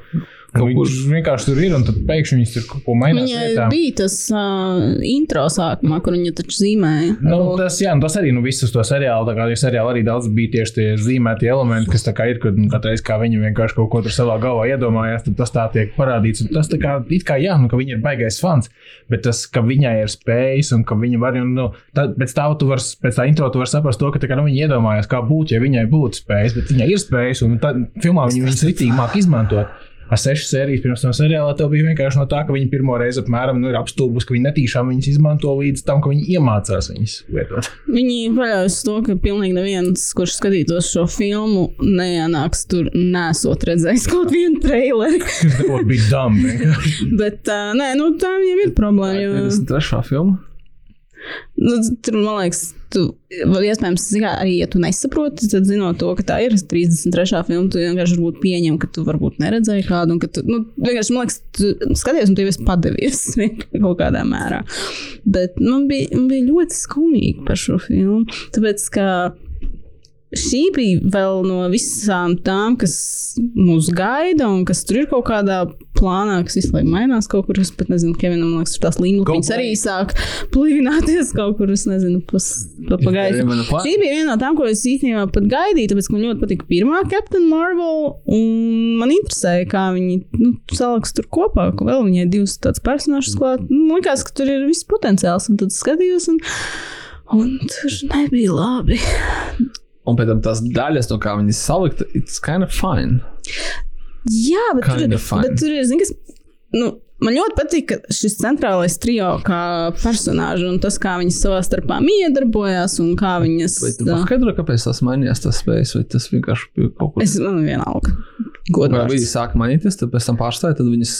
Viņš vienkārši tur ir, un tad pēkšņi viņš tur kaut ko mainās.
Viņai
vietām.
bija tas uh, intro sākumā, kur viņa taču zīmēja.
Nu, tas, jā, nu, tas arī nu, viss uz to seriālu. Tā kā ir seriāli arī daudz bija tieši tie zīmēti elementi, kas tā kā ir, kad nu, katru reizi, kā viņi vienkārši kaut ko tur savā galvā iedomājās, tad tas tā tiek parādīts. Un tas tā kā, it kā, jā, nu, ka viņa ir baigais fans, bet tas, ka viņai ir spējas un ka viņa var, un, nu, tā, pēc tā, tu var, pēc tā intro tu vari saprast to, ka tā kā, nu, viņa iedomājās, kā būtu, ja viņai būtu spējas, bet viņai ir spējas, un tad filmā viņa viņas ritīgi māk izmantot. Ar sešas sērijas pirms tam seriālā tev bija vienkārši no tā, ka viņi pirmo reizi apmēram nu, ir apstulbusi, ka viņi netīšām viņas izmanto līdz tam, ka viņi iemācās viņas lietot.
Viņi paļaujas uz to, ka pilnīgi neviens, kurš skatītos šo filmu, neienāks tur, nesot redzējis kaut vienu traileri.
Tas bija dumb. vienkārši.
Bet uh, nē, nu, tā viņiem ir problēma. Jo,
53. filma.
Nu, tur, man liekas, tu, iespējams, zini, arī, ja tu nesaproti, tad zinot to, ka tā ir 33. filma, tu vienkārši varbūt pieņem, ka tu varbūt neredzēji kādu, un ka tu, nu, vienkārši, man liekas, tu skaties, un tu jau esi padevies kaut kādā mērā. Bet man bija, man bija ļoti skumīgi par šo filmu, tāpēc, ka šī bija vēl no visām tām, kas mūs gaida un kas tur ir kaut kādā plānā, kas visu laiku mainās kaut kur. Es pat nezinu, Kevinam, liekas, tur tās līnijas arī sāk plīvināties kaut kur. Es nezinu, pas, pa, pagaidu. Šī bija viena no tām, ko es īstenībā pat gaidīju, tāpēc man ļoti patika pirmā Captain Marvel. Un man interesēja, kā viņi nu, saliks tur kopā, ka vēl viņai divas tādas personāžas klāt. Nu, man liekas, ka tur ir viss potenciāls. Un tad skatījos, un, un tur nebija labi.
Un pēc tam tās daļas, no kā viņas salikta, it's kind of fine.
Jā, bet tur,
Kinda
ir-
fine.
bet tur ir, zini, kas. Nu, Man ļoti patīk šis centrālais trio, kā personāži, un tas, kā viņas savā starpā miedarbojās, un kā viņas.
Vai tu paskaidro, kāpēc tas mainījās, tas spējas, vai tas vienkārši bija kaut kas
Es man vienalga. Godīgi.
viņi sāka mainīties, tad pēc tam pārstāja, tad viņas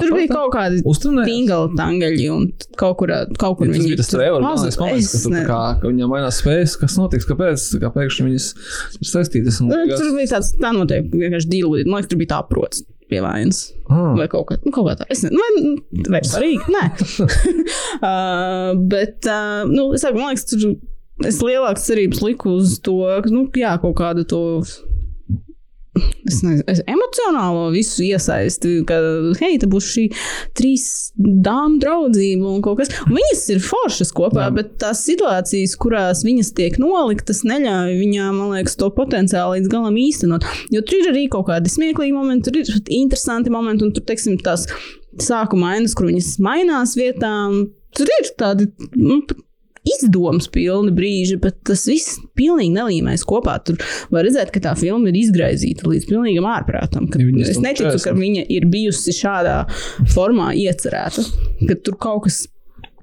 Tur bija kaut
uzturnē.
tingli tangaļi, un kaut kur, kaut kur
Tas
viņi
bija tas trejors, galvenais moments, ka, tur, kā, ka viņam mainās spējas, kas notiks, kāpēc, kā pēkšņi viņas ir saistītas. Un,
Nu, Tur bija tāds, tā noteikti vienkārši dīlīt. Man liekas, tur bija tā prots pie vainas.
ah,
Vai kaut kā, nu, kaut kā tā. Es nezinu, vai, svarīgi. Nē. uh, bet, uh, nu, es saku, man liekas, tur es lielākas cerības liku uz to, nu, jā, kaut kādu to. Es nezinu, emocionālo visu iesaisti, ka, hei, te būs šī trīs dāmas draudzība un kaut kas. Un viņas ir foršas kopā, jā. bet tās situācijas, kurās viņas tiek noliktas, neļauj viņām, man liekas, to potenciāli līdz galam īstenot. Jo tur ir arī kaut kādi smieklīgi momenti, tur ir interesanti momenti, un tur, teiksim, tās sākuma ainas, kur viņas mainās vietām. Tur ir tādi nu, izdomas pilni brīži, bet tas viss pilnīgi nelīmēs kopā. Tur var redzēt, ka tā filma ir izgraizīta līdz pilnīgam ārprātam. Es neticu, ka viņa ir bijusi šādā formā iecerēta, ka tur kaut kas.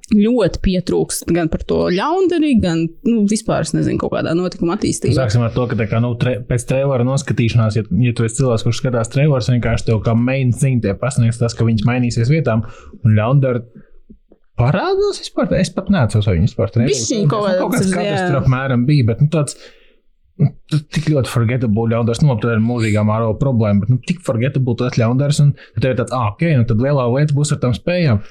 Ļoti pietrūkst gan par to ļaundarību, gan nu, vispār, nezinu, kaut kādā notikuma attīstībā.
Sāksim ar to, ka kā, nu, tre, pēc trījuma noskatīšanās, ja, ja tu esi cilvēks, kurš skatās trījus, vienkārši tev kā main thing tie pasniegs tas, ka viņš mainīsies vietām un ļaundara. Parādās vispār. Es pat neatceros, vai viņš vispār trījus.
Bišķiņ kaut
kāds
jā.
tur apmēram bija, bet nu, tāds. nu, Tik ļoti forgettable ļaundars, nu, tā ir mūžīgā māro problēma, bet nu, tik forgettable tas ļaundars, un tev ir tāds, ah, ok, nu tad lielā lieta būs ar tām spējām.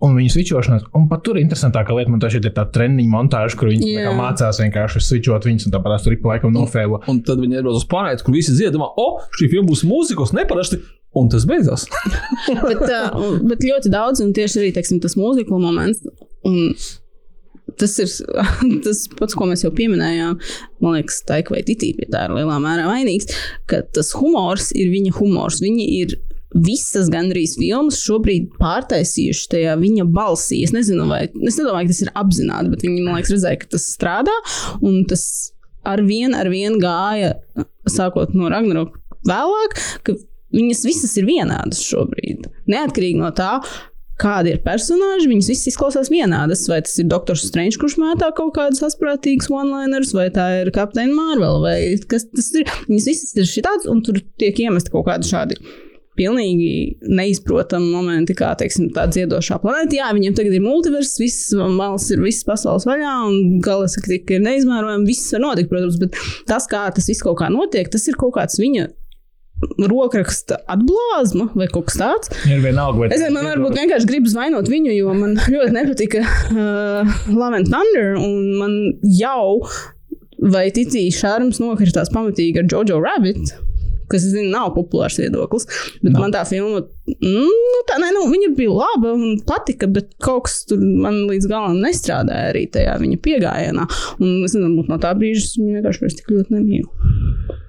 Un viņu switchošanās, un pat tur ir interesantākā lieta, man tā šeit ir tā treniņa montāža, kur viņi
Jā.
mācās vienkārši switchot viņus, un tāpat tās tur ik pa laikam nofēlo.
un tad viņi ierodas uz planētu, kur visi dzied, domā, o, šī filma būs mūzikos, neparasti. Un tas beidzās.
bet, uh, bet ļoti daudz, un tieši arī teiksim, tas mūzikla moments. Un tas ir tas pats, ko mēs jau pieminējām. Man liekas, Taika vai Titī pie tā ir lielā mērā vainīgs, ka tas humors ir viņa humors. Viņa ir visas gandrīz filmas šobrīd pārtaisījuši tajā viņa balsī. Es nezinu, vai es nedomāju, ka tas ir apzināti, bet viņi man liekas, redzēja, ka tas strādā. Un tas ar vienu, ar vienu gāja, sākot no Ragnarok vēlāk, ka viņas visas ir vienādas šobrīd. Neatkarīgi no tā, kādi ir personāļi, viņas visas izklausās vienādas. Vai tas ir Doktors Strange, kurš mētā kaut kādas asprātīgas one-liners, vai tā ir Captain Marvel, vai kas tas ir. Viņas visas ir šitādas, un tur tiek iemesti kaut kādi šādi. Pilnīgi neizprotami momenti, kā teiksim, tā dziedošā planēta. Jā, viņiem tagad ir multivers, visas malas ir visas pasaules vaļā, un galaktika ir neizmērojama. Viss var notikt, protams, bet tas, kā tas viss kaut kā notiek, tas ir kaut kāds viņa rokraksta atblāzma vai kaut kas tāds.
Ir vienalga, vai
Es nezinu, man varbūt vienkārši gribas vainot viņu, jo man ļoti nepatika uh, Love and Thunder, un man jau vai ticīja šārums nokritās pamatīgi ar Jojo Rabbit. Kas, es zinu, nav populārs viedoklis. Bet no. man tā filma, nu, tā, ne, nu, viņa bija laba un patika, bet kaut kas tur man līdz galam nestrādāja arī tajā viņa piegājienā. Un es nezinu, varbūt no tā brīža es viņu vienkārši vairs tik ļoti nemīlu.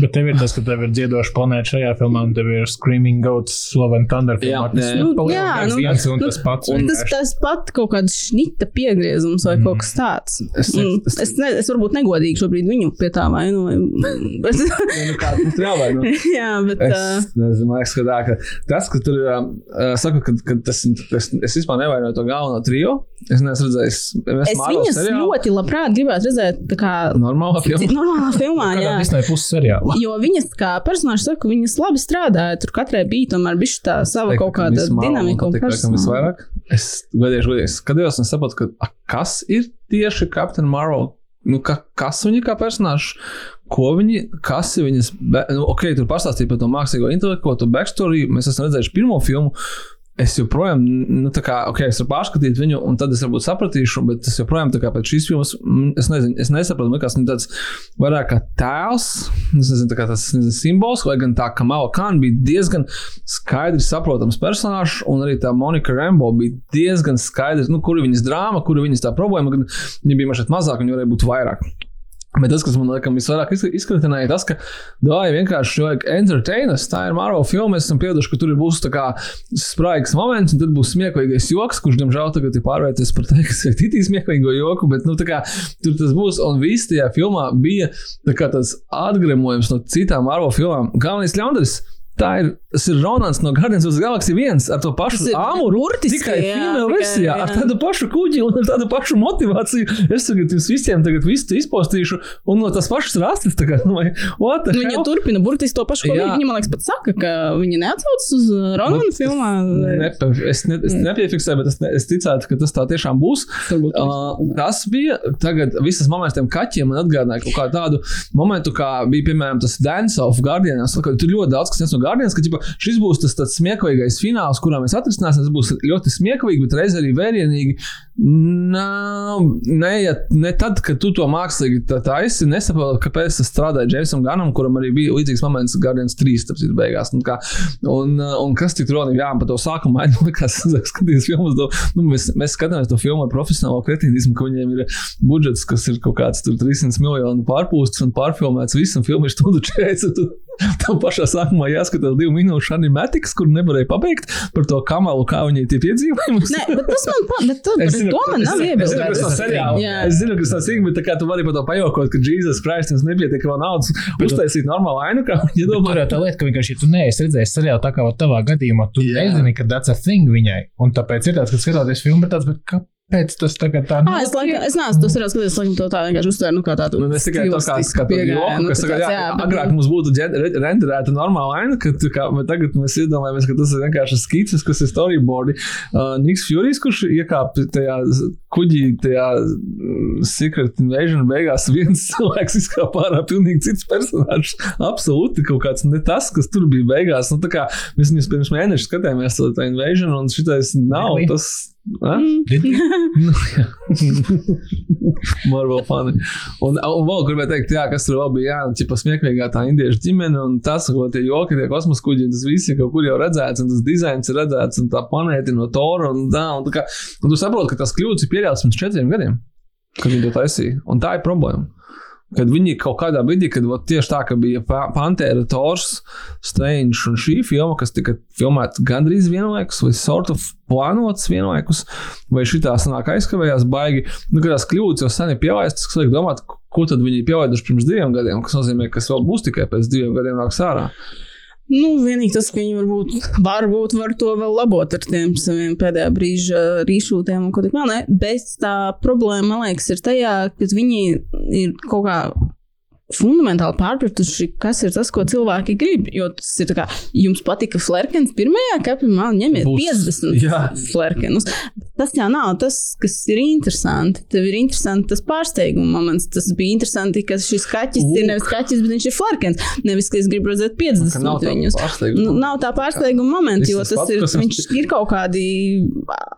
Bet tev ir tas, ka tev ir dziedoša planēta šajā filmā, un tev ir Screaming Goats, Love and Thunder filmā.
Jā,
Tas
jā.
ir
Nu, jā, nu,
viens un
nu,
tas pats.
Un tas, tas pat kaut kāds šnita piegriezums vai mm. kaut kas tāds.
Es-
Mm,
es-
Es, ne, es varbūt negodīgi šobrīd viņu pie tā vainoju. Bet,
Nu, kā tas ir jāvaino?
jā, bet.
Es nezinu, man liekas, ka, tā, ka tas, ka tur ir, uh, saku, ka, ka tas, tas, es vispār nevainoju to galveno trio. Es neesmu redzējis,
es viņas ļoti labprāt gribētu redzēt, tā kā
normālā filmā.
normālā filmā. Jā.
Disney puses seriālā.
Jo viņas, kā personāši, saka, viņas labi strādāja. Tur katrai bija tomēr bijusi tā sava kaut kāda dinamika un
personība.
personība.
Vairāk. Es godīgi, godīgi skatījos un saprotu, ka a, kas ir tieši Captain Marvel. Nu, ka, kas viņa kā personāžs, ko viņi, kas ir viņas, be, nu, ok, tur pastāstīja par to mākslīgo intelektu, to backstory. Mēs esam redzējuši pirmo filmu, es joprojām, nu, tā kā, ok, es varu pārskatīt viņu, un tad es varbūt sapratīšu, bet es joprojām, tā kā pēc šīs filmas, mm, es nezinu, es nesaprotu, man liekas, viņa tāds vairāk kā tēls, es nezinu, kā tas nezinu, simbols, vai gan tā, ka Mala Khan bija diezgan skaidri saprotams personāžs, un arī tā Monika Rambo bija diezgan skaidrs, nu, kur ir viņas drāma, kur ir viņas tā problēma, gan viņa bija mazliet mazāk, viņa varēja būt vairāk. Bet tas, kas man liekas, visvairāk izkritinēja, tas, ka Dāvija vienkārši vajag entertainas. Tā ir Marvel filma. Mēs esam pieraduši, ka tur būs spraigs moments, un tad būs smieklīgais joks, kurš, diemžēl, tagad ir pārvērties par teikt, kas ir titī smieklīgo joku. Bet, nu, kā, tur tas būs. Un viss tajā filmā bija tā tas atgremojums no citām Marvel filmām. Galvenais ļaundaris Tā ir, ir Ronalds no Guardians of the Galaxy 1 ar to pašu āmuru. Tikai female versijā, ar tādu pašu kuģi un ar tādu pašu motivāciju. Es tagad jums visiem tagad visu izpostīšu, un no tas pašas rastas tagad, nu, vai,
Viņa
hell?
turpina burtiski to pašu,
Jā.
viņa, man liekas, pat saka, ka viņa neatsaucas uz Ronaldu filmā.
Nepa, es, ne, es nepiefiksēju, bet es, ne, es ticētu, ka tas tā tiešām būs.
Varbūt
Uh, tas bija tagad, visas moments tiem kaķiem man atgādināja kaut kādu tādu momentu, kā bija, piemēram, tas Dance of Guardians. Tur ļoti daudz kas no Guardians, ka ģipa, šis būs tas smieklīgais fināls, kurā mēs atrisināsim. Tas būs ļoti smieklīgi, bet reizē arī vērienīgi. Nav, ne, ja, ne tad, kad tu to mākslīgi taisi, nesaproti, kāpēc tas strādāja Jamesam Ganam, kuram arī bija līdzīgs moments Guardians 3. Tāpēc, beigās, un, kā, un, un kas tik ronīgi, jā, par to sākumu liekas, skatījās filmas, to, nu, mēs, mēs skatāmies to filmu ar profesionālo kretīnismu, ka viņiem ir budžets, kas ir kaut kāds tur 300 miljonu pārpūsts un pārfilmēts viss, un filma ir stundu 40. tu- Tam pašā sākumā jāskatās divu minūšu animētikas, kur nevarēja pabeigt par to kamalu, kā viņai tie piedzīvojumi.
Nē, bet tas man, pa, to man nav
es zinu, ka tas seriāls.
Jā.
Es zinu, ka tas ir bet tā kā tu vari par to pajokot, ka Jēzus Kristus jums nepietiek vēl naudas uztaisīt normālu ainu, kā viņi
Tur
domā.
jau tā lieta, ka vienkārši, tu neesi redzējis seriālu tā kā tavā gadījumā, tu
Jā.
nezini, ka that's a thing viņai. Un tāpēc ir tāds, ka skatoties filmu, bet tāds, bet kāpēc tas tagad tā
Ah, es, laikam, es neesmu to seriālu skatījies, laikam, to tā vienkārši uztvēru, nu, kā tādu.
Nu, mēs tikai tā kā skatām,
pieejamību, nu,
kas tagad, jā,
jā,
agrāk
nu,
mums būtu renderēta normāla aina, ka, tu kā, bet tagad mēs iedomājamies, ka tas ir vienkārši skices, kas ir storyboardi. Uh, Niks Furijs, kurš iekāp tajā kuģī, tajā mm, Secret Invasion beigās, viens cilvēks izkāpa ārā pilnīgi cits personāžs. Absolūti kaut kāds ne tas, kas tur bija beigās. Nu, tā kā mēs viņus pirms mēneša skatījāmies to Invasion, un šitais nav
Really?
tas. A?
Did-
Nu. Marvel fani. Un, un vēl gribēju teikt, jā, kas tur vēl bija, jā, ķipa smieklīgā tā indiešu ģimene, un tas, ko tie joki, tie kosmosa kuģi, tas viss ir kaut kur jau redzēts, un tas dizains ir redzēts, un tā planēta no Tora, un tā, un tā kā, un tu saproti, ka tas kļūdas ir pieļauts pirms četriem gadiem, kad viņi to taisīja, un tā ir problēma. Kad viņi kaut kādā brīdī, kad vat, tieši tā, ka bija Pa- Pantera, Tors, Strange un šī filma, kas tika filmēta gandrīz vienlaikus, vai sort of plānotas vienlaikus, vai šī tā sanāk aizkavējās baigi, nu, kad tās kļūdas jau sen ir pielaistas, kas liek domāt, ko tad viņi ir pielaiduši pirms diviem gadiem, kas nozīmē, ka kas vēl būs tikai pēc diviem gadiem nāks ārā.
Nu, vienīgi tas, ka viņi varbūt, varbūt var to vēl labot ar tiem saviem pēdējā brīža rīšūtiem un ko tik vēl ne. Bet tā problēma, man liekas, ir tajā, ka viņi ir kaut kā fundamentāli pārpratuši, kas ir tas, ko cilvēki grib. Jo tas ir kā, jums patika flerkens pirmajā kapimā, ņemiet
Būs.
50
Jā.
flerkenus. Tas jau nav tas, kas ir interesanti. Tev ir interesanti tas pārsteiguma moments. Tas bija interesanti, ka šis kaķis ir nevis kaķis, bet viņš ir flerkens. Nevis, ka es gribu redzēt 50
Ka nav
viņus. Nu, nav tā pārsteiguma momenta, jo
tas pats,
ir, viņš ir kaut kādi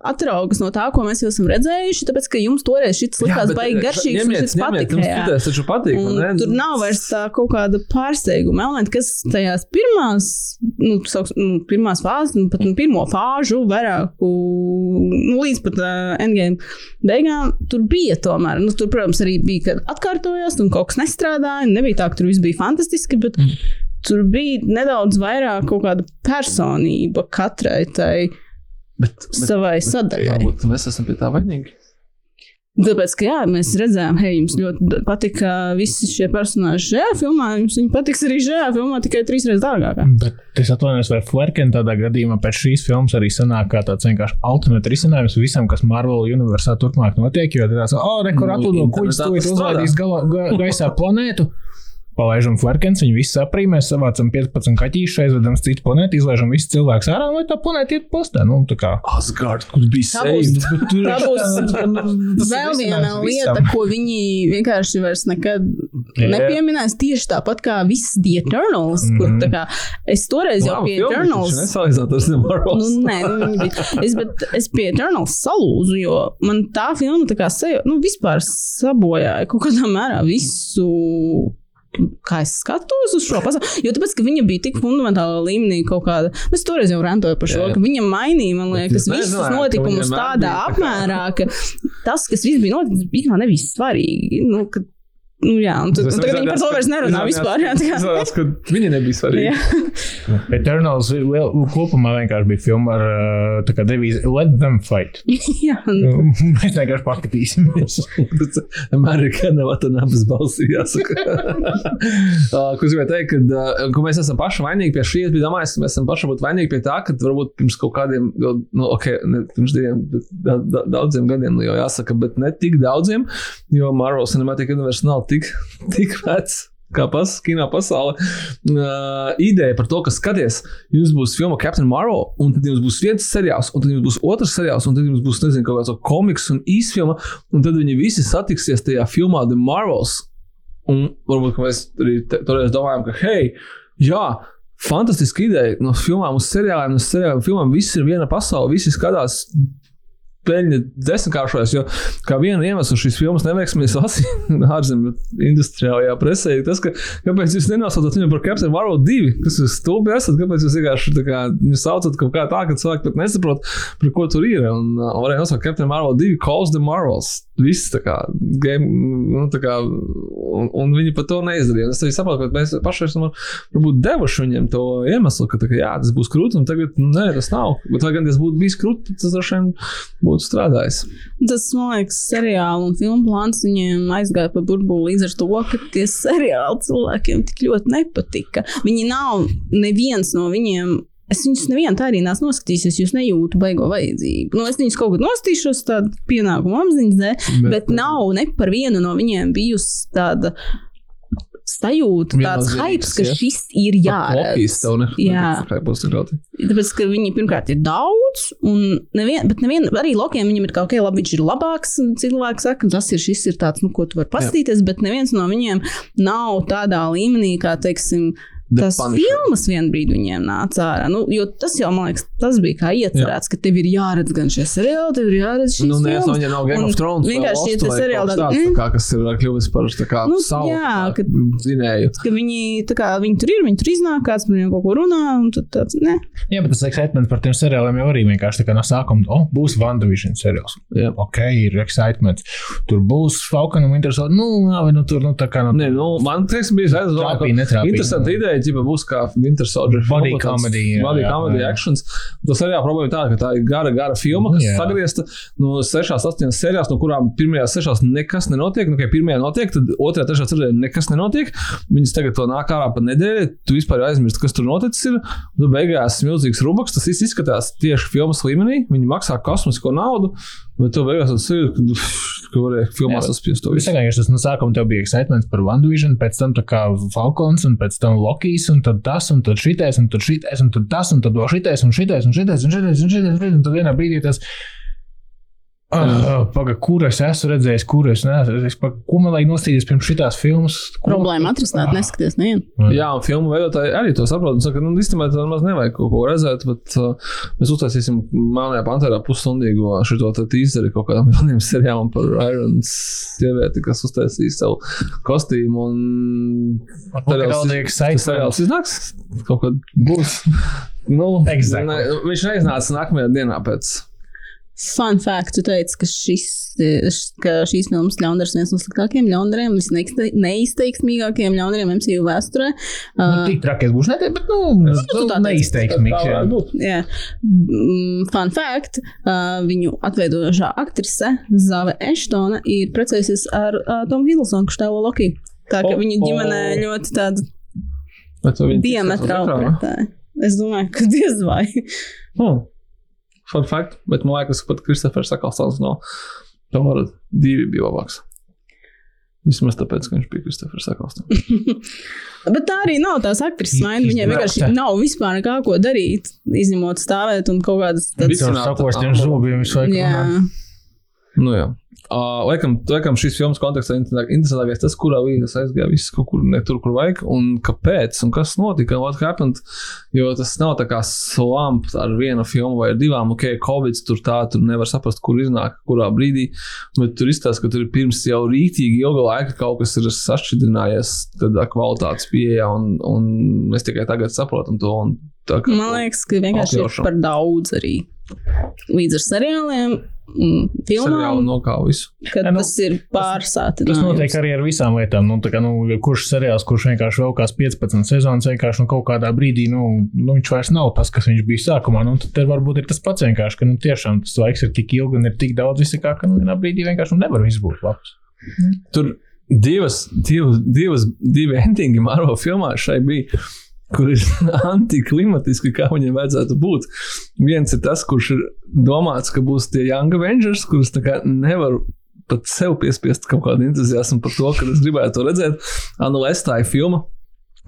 atraugas no tā, ko mēs jau esam redzējuši. Tāpēc, ka jums toreiz šis likās baigi garšīgs un šis patika. Jā.
šitais taču patīk,
Un tur nav vairs tā kaut kāda pārsteiguma elementa, kas tajās pirmās, nu, sauks, nu pirmās fāzes, nu, pat nu, pirmo fāžu, vairāku, nu, līdz pat uh, endgame beigām, tur bija tomēr. Nu, tur, protams, arī bija, kad atkārtojās, un kaut kas nestrādāja. Nebija tā, ka tur viss bija fantastiski, bet mm. tur bija nedaudz vairāk kaut kāda personība katrai tai
Bet, bet,
savai sadaļai.
varbūt mēs esam pie tā vainīgi.
Tāpēc, ka jā, mēs redzējām, hei, jums ļoti patika visi šie personāļi šajā filmā. Jums viņi patiks arī šajā filmā, tikai trīs reizes dārgākā.
Bet es atvainojos, vai Flerken tādā gadījumā pēc šīs filmas arī sanāk kā tāds vienkārši ultimate risinājums visam, kas Marvel universā turpmāk notiek. Jo tāds, oh, rekur atlido kuģis, to ga- gaisā planētu. Palaižam flerkens, viņi visi saprīm, mēs savācam 15 kaķīšus, aizvedam uz citu planētu, izlaižam visus cilvēkus ārā, lai tā planēta iet postā. Nu, tā kā.
Asgard, kur bija
Tā būs,
saved.
tā būs vēl viena lieta,
visam.
ko viņi vienkārši vairs nekad
Jā.
nepieminēs. Tieši tāpat kā viss The Eternals, kur
Mhm.
tā kā es toreiz jau pie Eternals.
The
Nu, nē, nu. Es, bet es pie Eternals salūzu, jo man tā filma tā kā seja, nu, vispār sabojāja kaut kādā mērā visu. Kā es skatos uz šo pasauli? Jo tāpēc, ka viņa bija tik fundamentāla līmenī, kaut kāda. Es toreiz jau rantoju par šo,
Jā, jā.
ka viņa mainīja, man liekas, visus notikumus tādā
kā-
apmērā, ka tas, kas viss bija noticis, bija nebija svarīgi. Nu, ka, nu, jā, un, tad, un tagad viņi par to vairs nerunā vispār. Jā, tā
Izrādās, ka viņi nebija svarīgi.
Eternals liel, kopumā vienkārši bija filma ar uh, tā kā devīzi Let them fight.
jā,
Mēs vienkārši paskatīsimies.
Amerikāņu vatanāmas balsī jāsaka. Uh, Ko es gribēju teikt, kad, uh, ka mēs esam paši vainīgi pie šī. Es biju domājis, ka mēs esam paši būt vainīgi pie tā, ka varbūt pirms kaut kādiem, nu, ok, ne pirms diviem, bet da, da, daudziem gadiem nu, jau jāsaka, bet ne tik daudziem, jo Marvel Cinematic Universe nav tik, tik vecs. Kā pas, kino pasaule. Uh, ideja par to, ka skaties, jums būs filma Captain Marvel, un tad jums būs viens seriāls, un tad jums būs otrs seriāls, un tad jums būs, nezinu, kaut kāds komiks un īsfilma, un tad viņi visi satiksies tajā filmā The Marvels. Un varbūt mēs arī toreiz domājam, ka, hei, jā, fantastiska ideja no filmām uz seriāliem, no seriāliem, filmām, viss ir viena pasaule, visi skatās. Peļņa desmitkāršojas, jo kā vienu iemeslu šīs filmas neveiksmēs ārzemju industriālajā presē, ir tas, ka kāpēc jūs nenosaucat viņu par Captain Marvel 2, kas jūs stulbi esat, kāpēc jūs vienkārši kā viņu saucat kaut kā tā, ka cilvēki pat nesaprot, par ko tur ir. Un uh, varēja nosaukt Captain Marvel 2 Calls the Marvels. Viss tā kā, game, nu, tā kā un, un viņi pat to neizdarīja. Un Es arī saprotu, ka mēs paši esam varbūt devuši viņiem to iemeslu, ka tā, kā, jā, tas būs krūti, un tagad nē, tas nav. Bet, lai gan tas būtu bijis krūti, tas droši vien būtu strādājis.
Tas, man liekas, seriāla un filmu plāns viņiem aizgāja pa burbuli līdz ar to, ka tie seriāli cilvēkiem tik ļoti nepatika. Viņi nav neviens no viņiem. Es viņus nevienu tā arī neesmu noskatījusies, jūs nejūtu baigo vajadzību. Nu, es viņus kaut kad nostīšos, tādu pienākumu apziņas dēļ, bet, bet nav ne par vienu no viņiem bijusi tāda sajūta, tāds
Viennozīmīgs,
hype, ka
ja?
šis ir
ne.
Jā.
būs tik ļoti.
Tāpēc, ka viņi pirmkārt ir daudz, un nevien, bet nevien, arī Lokiem viņam ir kaut kā, labi, viņš ir labāks. un Cilvēki saka, tas ir šis ir tāds, nu, ko tu vari paskatīties, bet neviens no viņiem nav tādā līmenī, kā, teiksim, tas
Punisher.
filmas vienā brīdī viņiem nāca ārā. Nu, jo tas jau, man liekas, tas bija kā iecerēts, ka tev ir jāredz gan šie seriāli, tev ir jāredz šīs
Nu, nē,
filmas.
viņam nav Game
Un
of Thrones.
vienkārši
vai
seriāli tādi, mm.
tā kā, kas ir kļuvis par tā kā
Nu,
savu
jā, ka-
zinēju.
Ka viņi, tā kā, viņi tur ir, viņi tur iznāk, kāds par viņiem kaut ko runā, un tad tāds, ne.
Jā, bet tas excitement par tiem seriāliem jau arī vienkārši tā kā no sākuma, oh, būs WandaVision seriāls.
Jā.
Ok, ir excitement. Tur būs Falcon un Winter Soldier. Nu, labi, nu tur, nu tā kā. Nu,
Nē, nu, man liekas, bija aizdomā, interesanti ideja, ja būs kā Winter Soldier.
Body
filma,
comedy, jā,
Body
jā,
comedy
jā.
actions. Tas arī jā, problēma ir tāda, ka tā ir gara, gara filma, kas
jā.
sagriezta no 6, 8 sērijās, no kurām pirmajās 6 nekas nenotiek. Nu, okay, pirmajā notiek, tad otrajā, trešajā sērijā nekas nenotiek. Viņas tagad to nāk ārā pa nedēļu, tu vispār aizmirsti, kas tur noticis. Ir. Nu, beigās milzīgs rubaks, tas viss izskatās tieši filmas līmenī. Viņi maksā kosmisko naudu, bet tu beigās tas ir, ka varēja filmās
Jā,
saspiest to
Tas
visu.
vienkārši tas no sākuma tev bija excitement par WandaVision, pēc tam tā kā Falcons, un pēc tam Lokijs, un tad tas, un tad šitais, un tad šitais, un tad tas, un tad vēl šitais, un šitais, un šitais, un šitais, un šitais, un šitais, un tad vienā brīdī tas. Uh, Pagaid, kur es esmu redzējis, kur es neesmu. Es, paga, ko man vajag nostīties pirms šitās filmas? Ko-
Problēma atrisināt, neskaties nevienu.
Jā, un filmu veidotāji arī to saprot. Viņi Saka, nu, īstenībā tam maz nevajag kaut ko redzēt, bet uh, mēs uztaisīsim Melnajā pantērā pusstundīgo šo tīzeri kaut kādam jaunam seriālam par Iron sievieti, kas uztaisīs savu kostīmu. Un seriāls- tas
excitement.
seriāls iznāks? Kaut kad būs. nu,
Exactly.
ne, viņš neiznāca nākamajā dienā pēc.
Fun fact, tu teici, ka, šis, š- ka šīs filmas ļaundaris viens no sliktākajiem ļaundariem, visneizteiksmīgākajiem ļaundariem MCU vēsturē.
Nu, tik trakies būs, ne, bet, nu,
tu
nu
tā teici.
neizteiksmīgs.
Tā
jā.
Jā, Mm, fun fact, viņu atveidojošā aktrise Zāve Eštona ir precējusies ar Tomu Hiddlestonu, kurš tēlo Loki. Tā ka
Oh,
viņa ģimene
oh.
ļoti tāda
ekrāna.
pretēji. Es domāju, ka diez vai.
Hmm. Fun fact, bet man liekas, ka pat Kristofers Sakalsons no Tomara divi bija labāks. Vismaz tāpēc, ka viņš bija Kristofers Eklston.
Bet tā arī nav tās aktrises maina. Viņai vienkārši nav vispār nekā ko darīt, izņemot stāvēt un kaut kādas tādas.
Viss-
Tur sakostiem zobiem visu laiku.
Jā,
runā.
Nu, jā. Uh, laikam, laikam šīs filmas kontekstā inter- interesantākais tas, kurā vīnas aizgāja viss kaut kur ne tur, kur vajag, un kāpēc, un kas notika, what happened, jo tas nav tā kā slump ar vienu filmu vai divām, ok, Covid tur tā, tur nevar saprast, kur iznāk, kurā brīdī, bet tur izstāsta, ka tur ir pirms jau rītīgi ilga laika kaut kas ir sašķidrinājies tādā kvalitātes pieejā, un, un mēs tikai tagad saprotam to, un tā kā.
man liekas, ka vienkārši ir par daudz arī. Līdz ar seriāliem filmām,
nokāva visu.
kad
Ja, nu,
tas ir pārsātināts.
Tas notiek arī ar visām lietām. Nu, tā kā, nu, kurš seriāls, kurš vienkārši vēl kāds 15 sezonas, vienkārši nu, kaut kādā brīdī nu, nu, viņš vairs nav tas, kas viņš bija sākumā. Nu, tad varbūt ir tas pats vienkārši, ka nu, tiešām tas laiks ir tik ilgi un ir tik daudz visakā, ka nu, vienā brīdī vienkārši nu, nevar viss būt labs.
Tur divas, divas, divas divi endingi Marvel filmā šai bija. Kur ir antiklimatiski, kā viņiem vajadzētu būt. Viens ir tas, kurš ir domāts, ka būs tie Young Avengers, kurus nevar pat sev piespiest kaut kādu entuziasmu par to, ka es gribētu to redzēt. Anu Lestāja filma,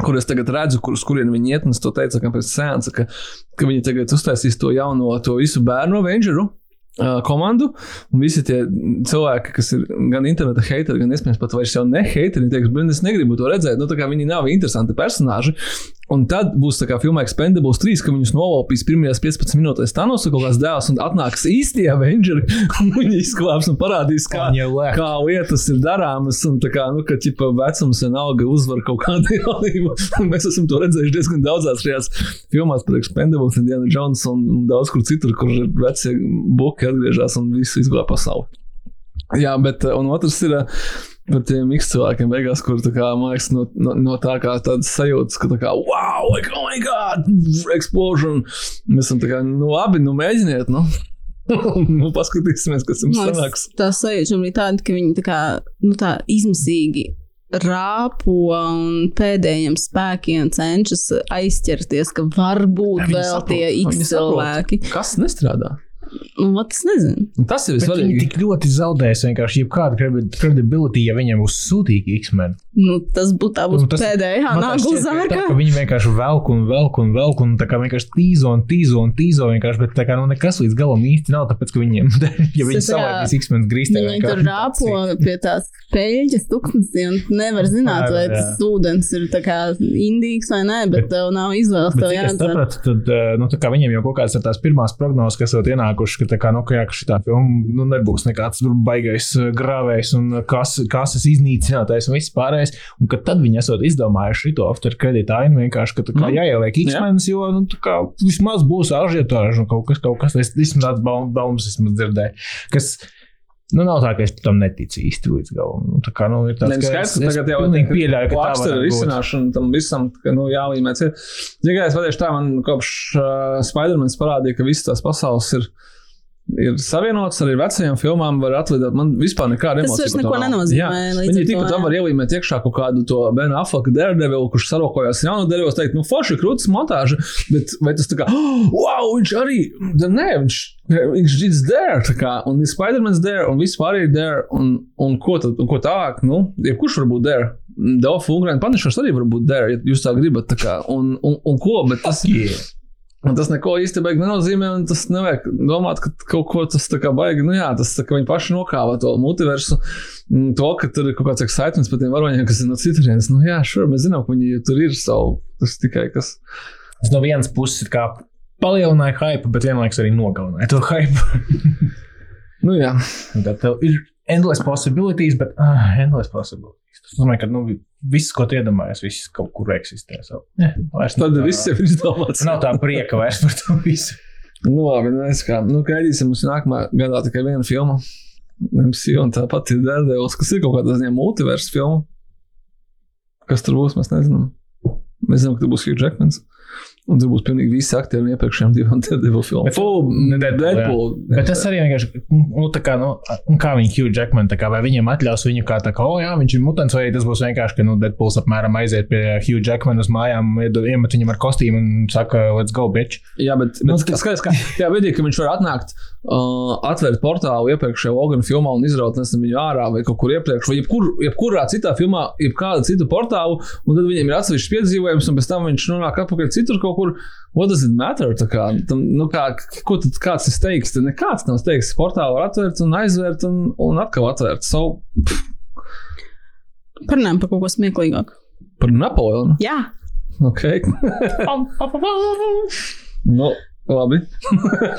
kur es tagad redzu, kur, uz kurien viņi iet, un es to teicu, ka pēc sēnesa, ka, ka viņi tagad uztaisīs to jauno, to visu bērnu Avengeru. uh, Komandu, un visi tie cilvēki, kas ir gan interneta hateri, gan iespējams pat vairs ne hateri, teiks, bet es negribu to redzēt. Nu, viņi nav interesanti personāži. Un tad būs tā kā filmā Expendables 3, ka viņus novalpīs pirmajās 15 minūtēs Thanos kaut kāds dēls, un atnāks īstie Avengeri, un viņi izklāps un parādīs, kā,
Un
kā lietas ir darāmas, un tā kā, nu, ka, ķipa, vecums vienalga uzvar kaut kādu jaunību. Un Mēs esam to redzējuši diezgan daudzās šajās filmās par Expendables, Indiana Jones un, un daudz kur citur, kur vecie buki atgriežas un visu izglāb pasauli. Jā, bet uh, un otrs ir uh, par tiem X cilvēkiem, beigās, kur kā, man liekas, no, no, no tā kā tādas sajūtas, ka tā kā, wow, like, oh my god, explosion. Mēs esam tā kā, nu labi, nu mēģiniet, nu. nu, paskatīsimies, kas jums
Man
sanāks.
Tā sajūta bija tāda, ka viņi tā kā nu, tā izmisīgi rāpo un pēdējiem spēkiem cenšas aizķerties, ka varbūt
Ja,
vēl
saprot,
tie X
saprot.
cilvēki.
Kas nestrādā?
Nu, vat es nezinu.
Tas ir
Bet Viņi
svarīgi.
tik ļoti zaudēs vienkārši jebkādu credibility, ja viņiem būs sūtīgi X-Men.
Nu, tas būtu tā būs
Nu, tas-
pēdējā
tā,
zārka.
ka Viņi vienkārši velk un velk un velk un tā kā vienkārši tīzo un tīzo un tīzo vienkārši, bet tā kā nu nekas līdz galam īsti nav, tāpēc ka viņiem, ja viņi salaidīs X-Men grīstē,
Viņi tur rāpo pie tās peļķes tuksnesī un nevar zināt, vai tas ūdens ir tā kā indīgs vai nē, bet tev nav izvēles. Tev
sapratu, tad eh, nu, tā kā viņiem jau kaut kādas ir tās pirmās prognozes, kas jau ir ienākušas, ka, tā kā, nu, ka, jā, ka šī filma nu, nebūs nekāds tur baigais eh, grāvējs un kas, kases iznīcinātais un viss pārējais. Un ka tad viņi esat izdomājuši šo after credit ainu vienkārši, ka tā kā
Mm.
jāieliek X-Men, jo nu, tā kā vismaz būs ažiotāža un kaut kas, kaut kas es vismaz tāds baum- baumas vismaz dzirdēju. Kas, Nu, nav tā, ka es tam neticu īsti līdz galam. Nu, tā kā, nu, ir tāds, ka
skaidrs, ka tagad jau
pilnīgi pieļauju, ka tā būt.
risināšana tam visam, ka, nu, jālīmēs ir. Tikai es patiešu tā, man kopš uh, Spider-Mans parādīja, ka visas tās pasaules ir, ir savienotas arī ar vecajām filmām, var atlidot. Man vispār nekāda
Tas
emocija. to
neko nenozīmē,
Viņi tikpat tam var ielīmēt iekšā kaut kādu to Benu Affleck Daredevil, kurš sarokojās jaunu Daredevil, teikt, nu, forši krūtis montāža, bet vai tas tā kā, oh, wow, viņš arī, nē, viņš, viņš is there, tā kā, un ir Spider-Man's there, un viss pārējie there, un, un ko tad, un ko tālāk, nu, jebkurš var būt there. Dolph Lundgren Punisher's arī var būt there, ja jūs tā gribat, tā kā, un, un, un ko, bet tas,
Yeah.
Un tas neko īsti beig nenozīmē, un tas nevajag domāt, ka kaut ko tas tā kā baigi. Nu jā, tas tā kā viņi paši nokāva to multiversu, to, ka tur ir kaut kāds excitements par tiem varoņiem, kas ir no citurienes. Nu jā, šur, mēs zinām, ka viņi tur ir savu. Tas tikai kas.
Tas no vienas puses kā palielināja hype, bet vienlaikus arī nogalināja to hype.
Nu jā,
Tad tev ir endless possibilities, bet ah, endless possibilities. Tas nozīmē, ka nu, viss, ko tu iedomājies, viss kaut kur eksistē. So, vairs
tad viss ir izdomāts.
Nav tā prieka vairs par to visu.
Nu labi, mēs kā, nu gaidīsim, mums nākamā gadā tikai viena filma. MCU un tāpat ir Daredevils, kas ir kaut kādā ziņā multiversa filma. Kas tur būs, mēs nezinām. Mēs zinām, ka tur būs Hugh Jackmans. Un tur būs pilnīgi visi aktieri no iepriekšējām divām Daredevil filmām.
Bet-
Full
ne Deadpool, jā.
Deadpool.
Bet tas arī vienkārši, nu, tā kā, nu, kā viņi Hugh Jackman, kā, vai viņiem atļaus viņu kā tā, ka, o, jā, viņš ir mutants, vai tas būs vienkārši, ka, nu, Deadpools apmēram aiziet pie Hugh Jackman uz mājām, iemet viņam ar kostīmu un saka, let's go, bitch.
Jā, bet, bet
Nu,
nu, skaidrs, ka tajā brīdī, kad viņš var atnākt uh, atvērt portālu iepriekšējā Logana filmā un izraut viņu ārā vai kaut kur iepriekš, vai jebkur, jebkurā citā filmā, jebkādu citu portālu, un tad viņam ir atsevišķs piedzīvojums, un pēc tam viņš nonāk atpakaļ citur kaut kur. What does it matter? Tā Kā, tam, nu kā, ko tad kāds ir teiks? Tad nekāds nav teiks. Portālu var atvērt un aizvērt un, un atkal atvērt. So,
Parunājam par kaut ko smieklīgāku.
par Napoleonu.
Jā,
Ok. nu, labi.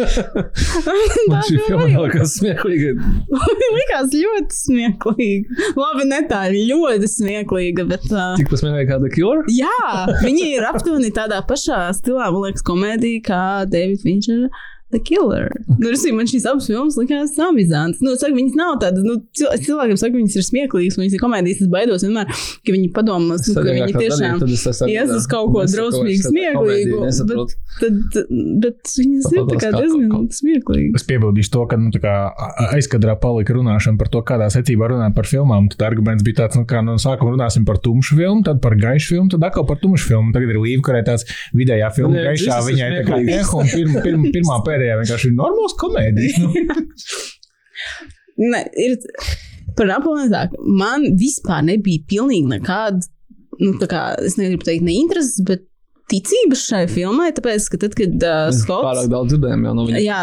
Man šī filma kā smieklīga.
man likās ļoti smieklīgi. Labi, ne tā ļoti smieklīga, bet. Uh,
Tik pasmieklīgi kā The Cure.
Jā, viņi ir aptuveni tādā pašā stilā, man liekas, komēdija kā David Fincher. The Killer. Nu, es, man šīs abas filmas likās amizantas. Nu, saku, viņas nav tādas, nu, cil- cilvēkiem saka, viņas ir smieklīgas, viņas ir komēdijas. Es baidos vienmēr, ka viņi padomās, nu, ka viņi tiešām ies uz kaut ko drausmīgi smieklīgu. Bet, tad, bet viņas ir tā kā diezgan smieklīgas.
Es piebildīšu to, ka nu, tā kā aizkadrā palika runāšana par to, kādā secībā runājam par filmām. Tad arguments bija tāds, nu, ka no sākuma runāsim par tumšu filmu, tad par gaišu filmu, tad atkal par tumšu filmu. Tagad ir līnija, kurai tāds vidējā filma gaišā viņai tā kā
smieklīgas.
eh, un pirma, pirma, pirmā pēdējā vienkārši ir normāls komēdijas. Nu.
Ne, ir par ka man vispār nebija pilnīgi nekāda, nu, tā kā es negribu teikt, neintereses, bet ticības šai filmai, tāpēc, ka tad, kad uh, Skots.
pārāk daudz dzirdējām jau no viņa.
Jā,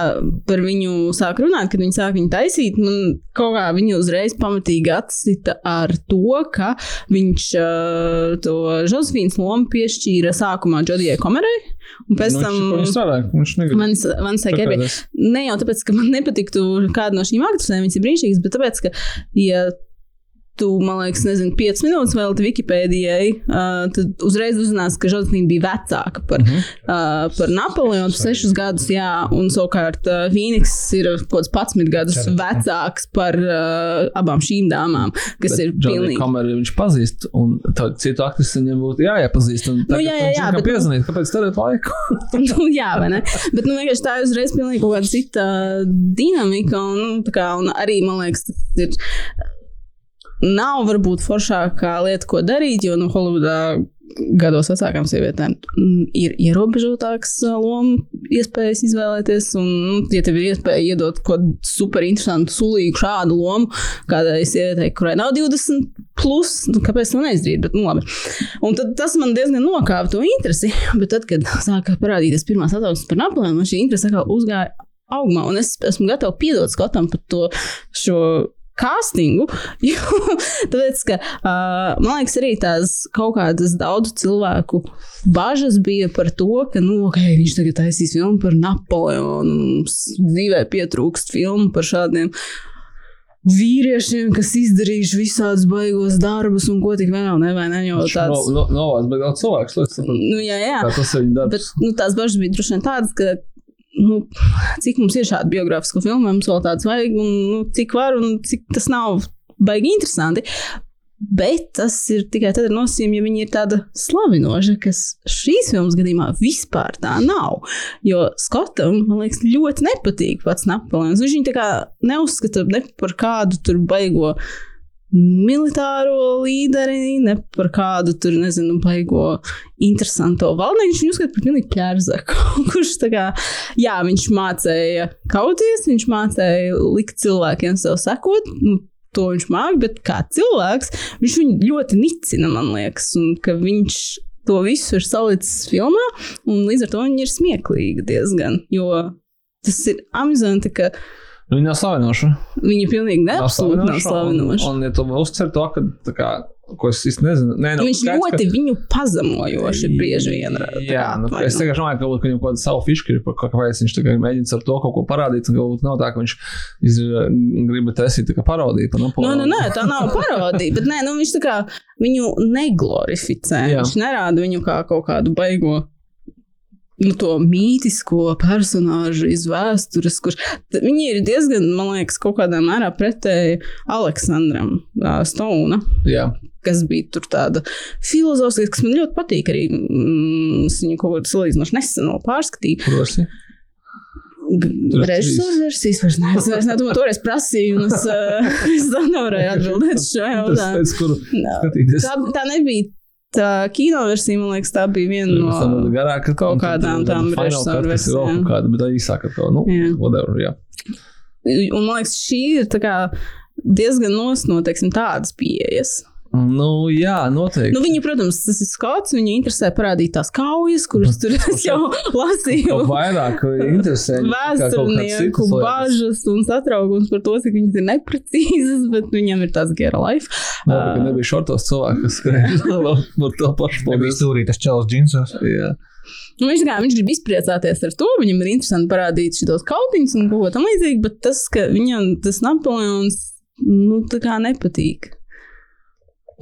par viņu sāk runāt, kad viņi sāk viņu taisīt. Man kaut kā viņu uzreiz pamatīgi atsita ar to, ka viņš uh, to Josefīnas lomu piešķīra sākumā Džodijai Komerai. Un pēc
Nu,
tam
viņš,
man saka, ne jau tāpēc, ka man nepatiktu kāda no šīm aktrisēm, viņas ir brīnišķīgas, bet tāpēc, ka, ja tu, man liekas, nezinu, 5 minūtes vēl Wikipēdijai, uh, tad uzreiz uzzinās, ka Žozefīna bija vecāka par, uh -huh. uh, par Napoleonu, 6 gadus, jā, un savukārt uh, Fīniks ir kaut kāds 11 gadus vecāks par uh, abām šīm dāmām, kas ir pilnīgi.
Kamerā viņš pazīst, un tā citu aktrisu viņam būtu jāiepazīst. Un tagad
jā, jā,
viņš
jā,
viņam
bet-
piezvanīt, kāpēc tērēt laiku?
nu, jā, vai ne? Bet nu, vienkārši tā ir uzreiz pilnīgi kaut kāda cita dinamika. Un, nu, tā kā, un arī man liekas, tas ir. Nav varbūt foršākā lieta, ko darīt, jo nu, Holivudā gados vecākām sievietēm ir ierobežotāks ā, lomu iespējas izvēlēties. Un, nu, ja tev ir iespēja iedot kaut kādu super interesantu, sulīgu šādu lomu kādai sievietei, kurai nav 20, plus, nu, kāpēc to neizdarīt? Bet, nu, labi. Un tad tas man diezgan nokāpa to interesi. Bet tad, kad sāka parādīties pirmās atsauksmes par Napoleonu, man šī interese atkal uzgāja augumā. Un es esmu gatava piedot Skotam par to šo castingu. Jo, tāpēc, ka, uh, man liekas, arī tās kaut kādas daudzu cilvēku bažas bija par to, ka nu, okay, viņš tagad taisīs filmu par Napoleonu. Mums dzīvē pietrūkst filmu par šādiem vīriešiem, kas izdarījuši visādus baigos darbus un ko tik vēl, ne, vai ne? Jo tāds,
No, no, no, bet daudz cilvēks, lai saprastu,
nu, jā, jā.
kā tas ir viņa
Bet
darbs.
nu, tās bažas bija droši vien tādas, ka nu, cik mums ir šādi biogrāfiski filmu, mums vēl tādas vajag, un nu, cik var, un cik tas nav baigi interesanti. Bet tas ir tikai tad ar nosacījumu, ja viņi ir tāda slavinoša, kas šīs filmas gadījumā vispār tā nav. Jo Skotam, man liekas, ļoti nepatīk pats Napoleons. Viņš viņu tā kā neuzskata ne par kādu tur baigo militāro līderi, ne par kādu tur, nezinu, baigo interesanto valdnieku. Viņš uzskata par pilnīgi plērzaku, kurš tā kā, jā, viņš mācīja kauties, viņš mācīja likt cilvēkiem sev sekot. Nu, To viņš māca, bet kā cilvēks, viņš viņu ļoti nicina, man liekas, un ka viņš to visu ir salicis filmā, un līdz ar to viņi ir smieklīgi diezgan. Jo tas ir amizanti, ka
Nu, viņa nav slavinoša.
viņi pilnīgi ne, absolūti nav slavinoši.
Un, un, ja tu uztver to, ka, tā kā, ko es īsti nezinu, nē, nu,
Viņš
skaidrs,
ļoti viņu pazemojoši bieži vien.
Jā, nu, es vienkārši domāju, ka varbūt viņam kaut kāda savu fišku ir, kāpēc viņš mēģina ar to kaut ko parādīt. Un varbūt nav tā, ka viņš grib taisīt parodiju par
Nu,
Napoleonu.
nu, nē, tā nav parodija, bet nē, nu, viņš tā kā viņu neglorificē.
Jā.
Viņš nerāda viņu kā kaut kādu baigo. Nu, to mītisko personāžu iz vēstures, kurš viņi ir diezgan, man liekas, kaut kādā mērā pretēji Aleksandram Stonam.
Jā,
kas bija tur tāda filozofiska, kas man ļoti patīk. Arī mm, es viņu kaut kādā salīdzinoši nesen vēl pārskatīju.
prosi.
Režisors versijas vairs ne. Es nedomāju, toreiz prasīju, un es, es nevarēju atbildēt šo jautājumu. Tā, tā nebija uh, kino versija, man liekas, tā bija viena
No, garāka,
kaut kādām tām režisoru
versijām. Kaut kāda, bet tā īsāka. Kaut, nu,
Jā.
whatever, jā.
Un man liekas, šī ir tā kā diezgan nos no teiksim, tādas pieejas.
Nu, jā, noteikti.
Nu, viņu, protams, tas ir skots. Viņu interesē parādīt tās kaujas, kuras tur es jau lasīju.
Vairāk interesē. kā kaut kāds
Vēsturnieku bažas un satraukums par to, cik viņas ir neprecīzas, bet viņam ir tāds gera life.
Labi, ka nebija šortos cilvēki, kas skrēja par to pašu
Nebija stūrītas čels džinsos.
Jā.
Nu, viņš, kā, viņš grib izpriecāties ar to, viņam ir interesanti parādīt šos kautiņus un ko tam līdzīgi, bet tas, ka viņam tas Napoleons, nu, tā kā nepatīk.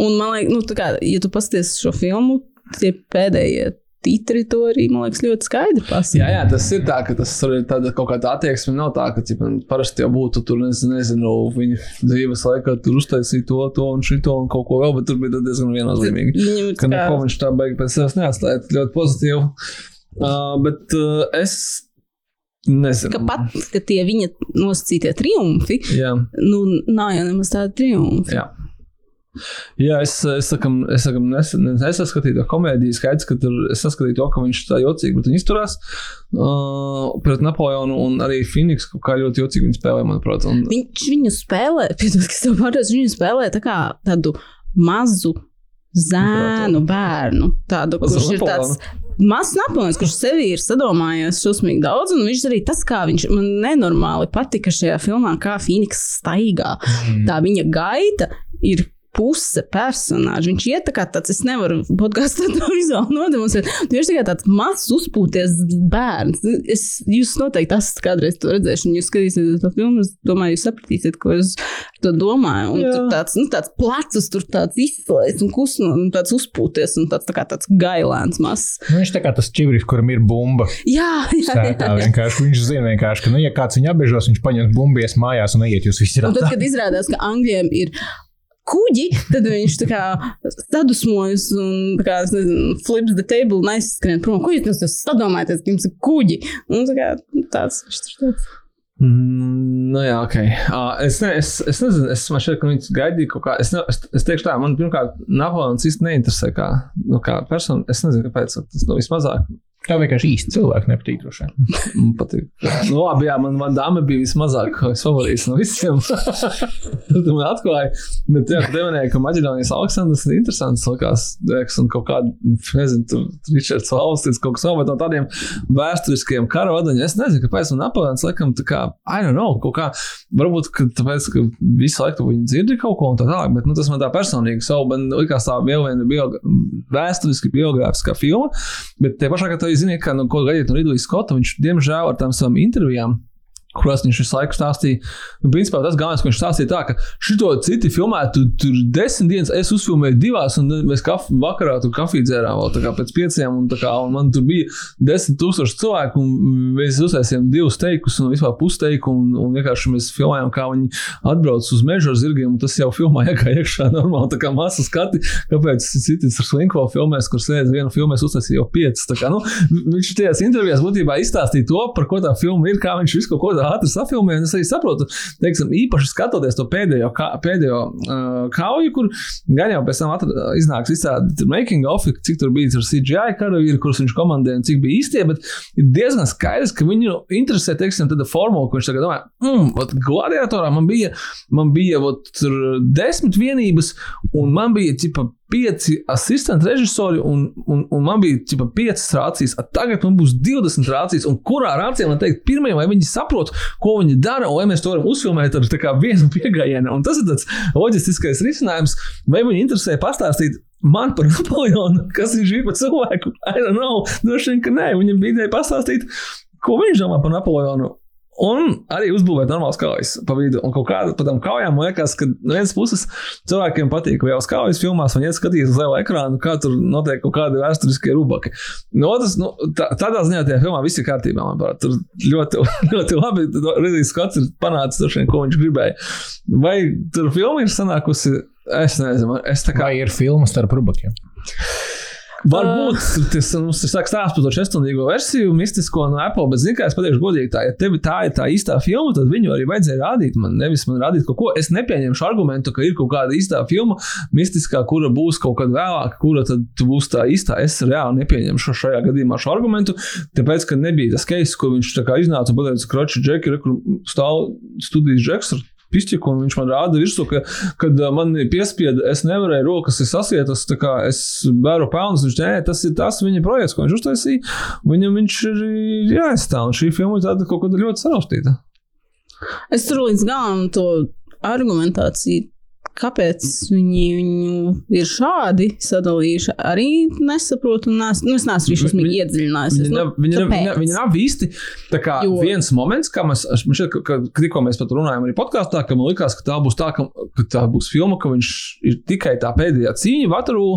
Un man liekas, nu, kā, ja tu pasties šo filmu, tie pēdējie titri to arī, man liekas, ļoti skaidri pasaka.
Jā, jā, tas ir tā, ka tas ir tāda kaut kāda attieksme. Nav tā, ka ķipa, parasti jau būtu tur, nezinu, nezinu viņa dzīves laikā tur uztaisīja to, to un šito un kaut ko vēl, bet tur bija diezgan viennozīmīgi.
Viņam ir
Ka neko viņš tā baigi pēc sevis neatstāja. Ļoti pozitīvi. Uh, bet uh, es nezinu.
ka pat, ka tie viņa nosacītie triumfi,
Jā.
nu, nav jau nemaz tādi triumfi.
Jā. Jā, es, es sakam, es sakam, nes, nesaskatīju to komēdiju. Skaidrs, ka tur es saskatīju to, ka viņš tā jocīgi bet viņš izturās uh, pret Napoleonu un arī Phoenix kaut kā ļoti jocīgi viņa spēlē, manuprāt. Un,
Viņš viņu spēlē, piedod, kas tev pārdos, viņu spēlē tā kā tādu mazu zēnu bērnu. Tādu, kurš ir tāds mazs Napoleons, kurš sevī ir sadomājies šausmīgi daudz, un viņš arī tas, kā viņš man nenormāli patika šajā filmā, kā Phoenix staigā. Tā viņa gaita ir puse personāža. Viņš iet tā kā tāds, es nevaru podkāstā to vizuāli nodemonstrēt. Viņš ir tikai tāds mazs, uzpūties bērns. Es, jūs noteikti esat kādreiz to redzējuši, un jūs skatīsieties to filmu. Es domāju, jūs sapratīsiet, ko es to domāju. Un
Jā.
tur tāds, nu, tāds plecus, tur tāds izslēgts un kusno, un tāds uzpūties, un tāds, tā kā tāds gailēns mazs.
Nu, viņš tā kā tas čivris, kuram ir bumba.
Jā, jā,
Sētā
jā.
vienkārši viņš zina, vienkārši, ka, nu, ja kāds viņu apbežos, viņš paņems bumbies mājās un iet jūs visi
Un tad, kad izrādās, ka Angļiem ir kuģi, tad viņš tā kā sadusmojas un tā kā, nezinu, flips the table un aizskrien prom. Ko jūs tas sadomājaties, ka jums ir kuģi? Un tā kā tāds, viņš tur tāds.
Mm, nu, jā, ok. Uh, es, ne, es, es nezinu, es man šķiet, ka viņš gaidīja kaut kā. Es, ne, es, es teikšu tā, man pirmkārt, Napoleons īsti neinteresē kā, nu, kā persona. Es nezinu, kāpēc tas nav vismazāk.
Tā vienkārši īsti cilvēki nepatīk.
Man patīk. Nu, labi, jā, man, man dāma bija vismazāk favorīts no visiem. Tad man atklāja, bet jā, tu minēji, ka Maģedonijas Aleksandrs ir interesants, likās, liekas, un kaut kāda, nezinu, tur Ričards Valstis, kaut kas vēl, bet no tādiem vēsturiskiem kara vadaņiem, es nezinu, kāpēc man Napoleons, laikam, tā kā, I don't know, kaut kā, varbūt, ka tāpēc, ka visu laiku viņi dzirdi kaut ko un tā tālāk, bet, nu, tas man tā personīgi savu, man likās tā vēl viena biogra vēsturiski biogrāfiskā filma, bet tie pašā, ka tā iznieka kad gledajte na Ridley no Ridlija Skota, viņš diemžēl ar kurās viņš visu laiku stāstīja. Nu, principā tas galvenais, ko viņš stāstīja, tā, ka šito citi filmētu, tu, tur desmit dienas, es uzfilmēju divās, un mēs kaf, vakarā tur kafiju dzērām vēl tā kā pēc pieciem, un, kā, un man tur bija desmit tūkstoši cilvēku, un mēs uztaisījām divus teikus, un vispār pusteiku, un, un vienkārši mēs filmējām, kā viņi atbrauc uz mežu ar zirgiem, un tas jau filmā iekā iekšā normāli, tā kā masa skati, kāpēc citas ar Slinko filmēs, kur sēdz vienu filmu, es uztaisīju jau piecas. Kā, nu, viņš tajās intervijās būtībā izstāstīja to, par ko tā filma ir, kā viņš visu kaut ko tādu ātri safilmē, un es arī saprotu, teiksim, īpaši skatoties to pēdējo, kā, pēdējo uh, kauju, kur gan jau pēc tam atra, iznāks izstādi making of, cik tur bija tur CGI karavīri, kurus viņš komandēja un cik bija īstie, bet ir diezgan skaidrs, ka viņu interesē, teiksim, tāda formula, ko viņš tagad domā, mm, gladiatorā man bija, man bija, vat, tur desmit vienības, un man bija, tipa, pieci asistenti režisori, un, un, un man bija tipa, piecas rācijas. Tagad man būs 20 rācijas, un kurā rācijā man teikt, pirmie, vai viņi saprot, ko viņi dara, vai mēs to varam uzfilmēt ar vienu. Un tas ir tāds loģistiskais risinājums, vai viņi interesē pastāstīt. Man par Napoleonu, kas viņš ir par cilvēku, I don't know. Droši vien, ka nē, viņam bija ideja pastāstīt, ko viņš domā par Napoleonu. Un arī uzbūvēt normālas kaujas pa vidu. Un kaut kādā pa tam kaujām man liekas, ka no vienas puses cilvēkiem patīk, ka jau uz kaujas filmās viņi iet skatīties uz lielu ekrānu, kā tur notiek kaut kādi vēsturiskie rubaki. No otras, nu, tā, tādā ziņā tajā filmā viss ir kārtībā. Manuprāt. Tur ļoti, ļoti labi Ridlīs Skots ir panācis to, ko viņš gribēja. Vai tur filma ir sanākusi? Es nezinu, es tā kā.
Kā ir filma starp rubakiem?
Varbūt tas mums ir sāks stāsts par to četrstundīgo versiju, mistisko no Apple, bet, zini, kā es pateikšu godīgi, tā, ja tev tā ir tā īstā filma, tad viņu arī vajadzēja rādīt man, nevis man rādīt kaut ko. Es nepieņemšu argumentu, ka ir kaut kāda īstā filma, mistiskā, kura būs kaut kad vēlāk, kura tad būs tā īstā. Es reāli nepieņemšu šajā gadījumā šo argumentu, tāpēc, ka nebija tas case, ko viņš tā kā iznāca pateica, kroči, džeki, kur stāv studijas džeks ar pišķiku, un viņš man rāda virsū, ka, kad uh, man piespieda, es nevarēju, rokas sasietas, tā kā es bēru pelnus. Viņš, nē, tas ir tas viņa projekts, ko viņš uztaisīja. Viņam viņš ir jāizstāv, un šī filma ir tāda kaut kāda ļoti saraustīta.
Es tur līdz galam to argumentāciju kāpēc viņi viņu ir šādi sadalījuši, arī nesaprotu. Nes, nu, es neesmu arī šausmīgi iedziļinājies.
Viņi,
Nu,
viņi, viņi, viņi nav īsti. Tā kā
Jo-
viens moments, kā mēs, šķiet, ka, ka, tikko mēs pat runājām arī podkāstā, ka man likās, ka tā būs tā, ka, ka tā būs filma, ka viņš ir tikai tā pēdējā cīņa Vatarū,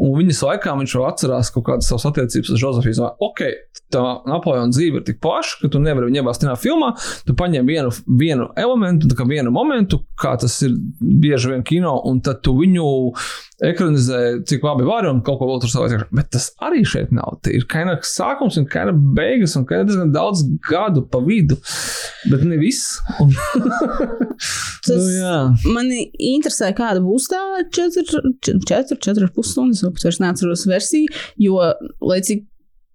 un viņas laikā viņš jau atcerās kaut kādas savas attiecības ar. Zvaigznes. Ok, tā Napoleona dzīve ir tik plaša, ka tu nevari viņu iebāzt vienā filmā. Tu paņem vienu, vienu elementu, vienu momentu, kā tas ir bieži vien kino, un tad tu viņu ekranizē, cik labi var, un kaut ko vēl tur savādāk. Bet tas arī šeit nav. Tie ir kaina sākums un kaina beigas, un kaina diezgan daudz gadu pa vidu. Bet ne viss. Un...
Tas-
nu, jā.
Mani interesē, kāda būs tā 4, 4,5 stundas, vai pat vairs neatceros versiju, jo, lai cik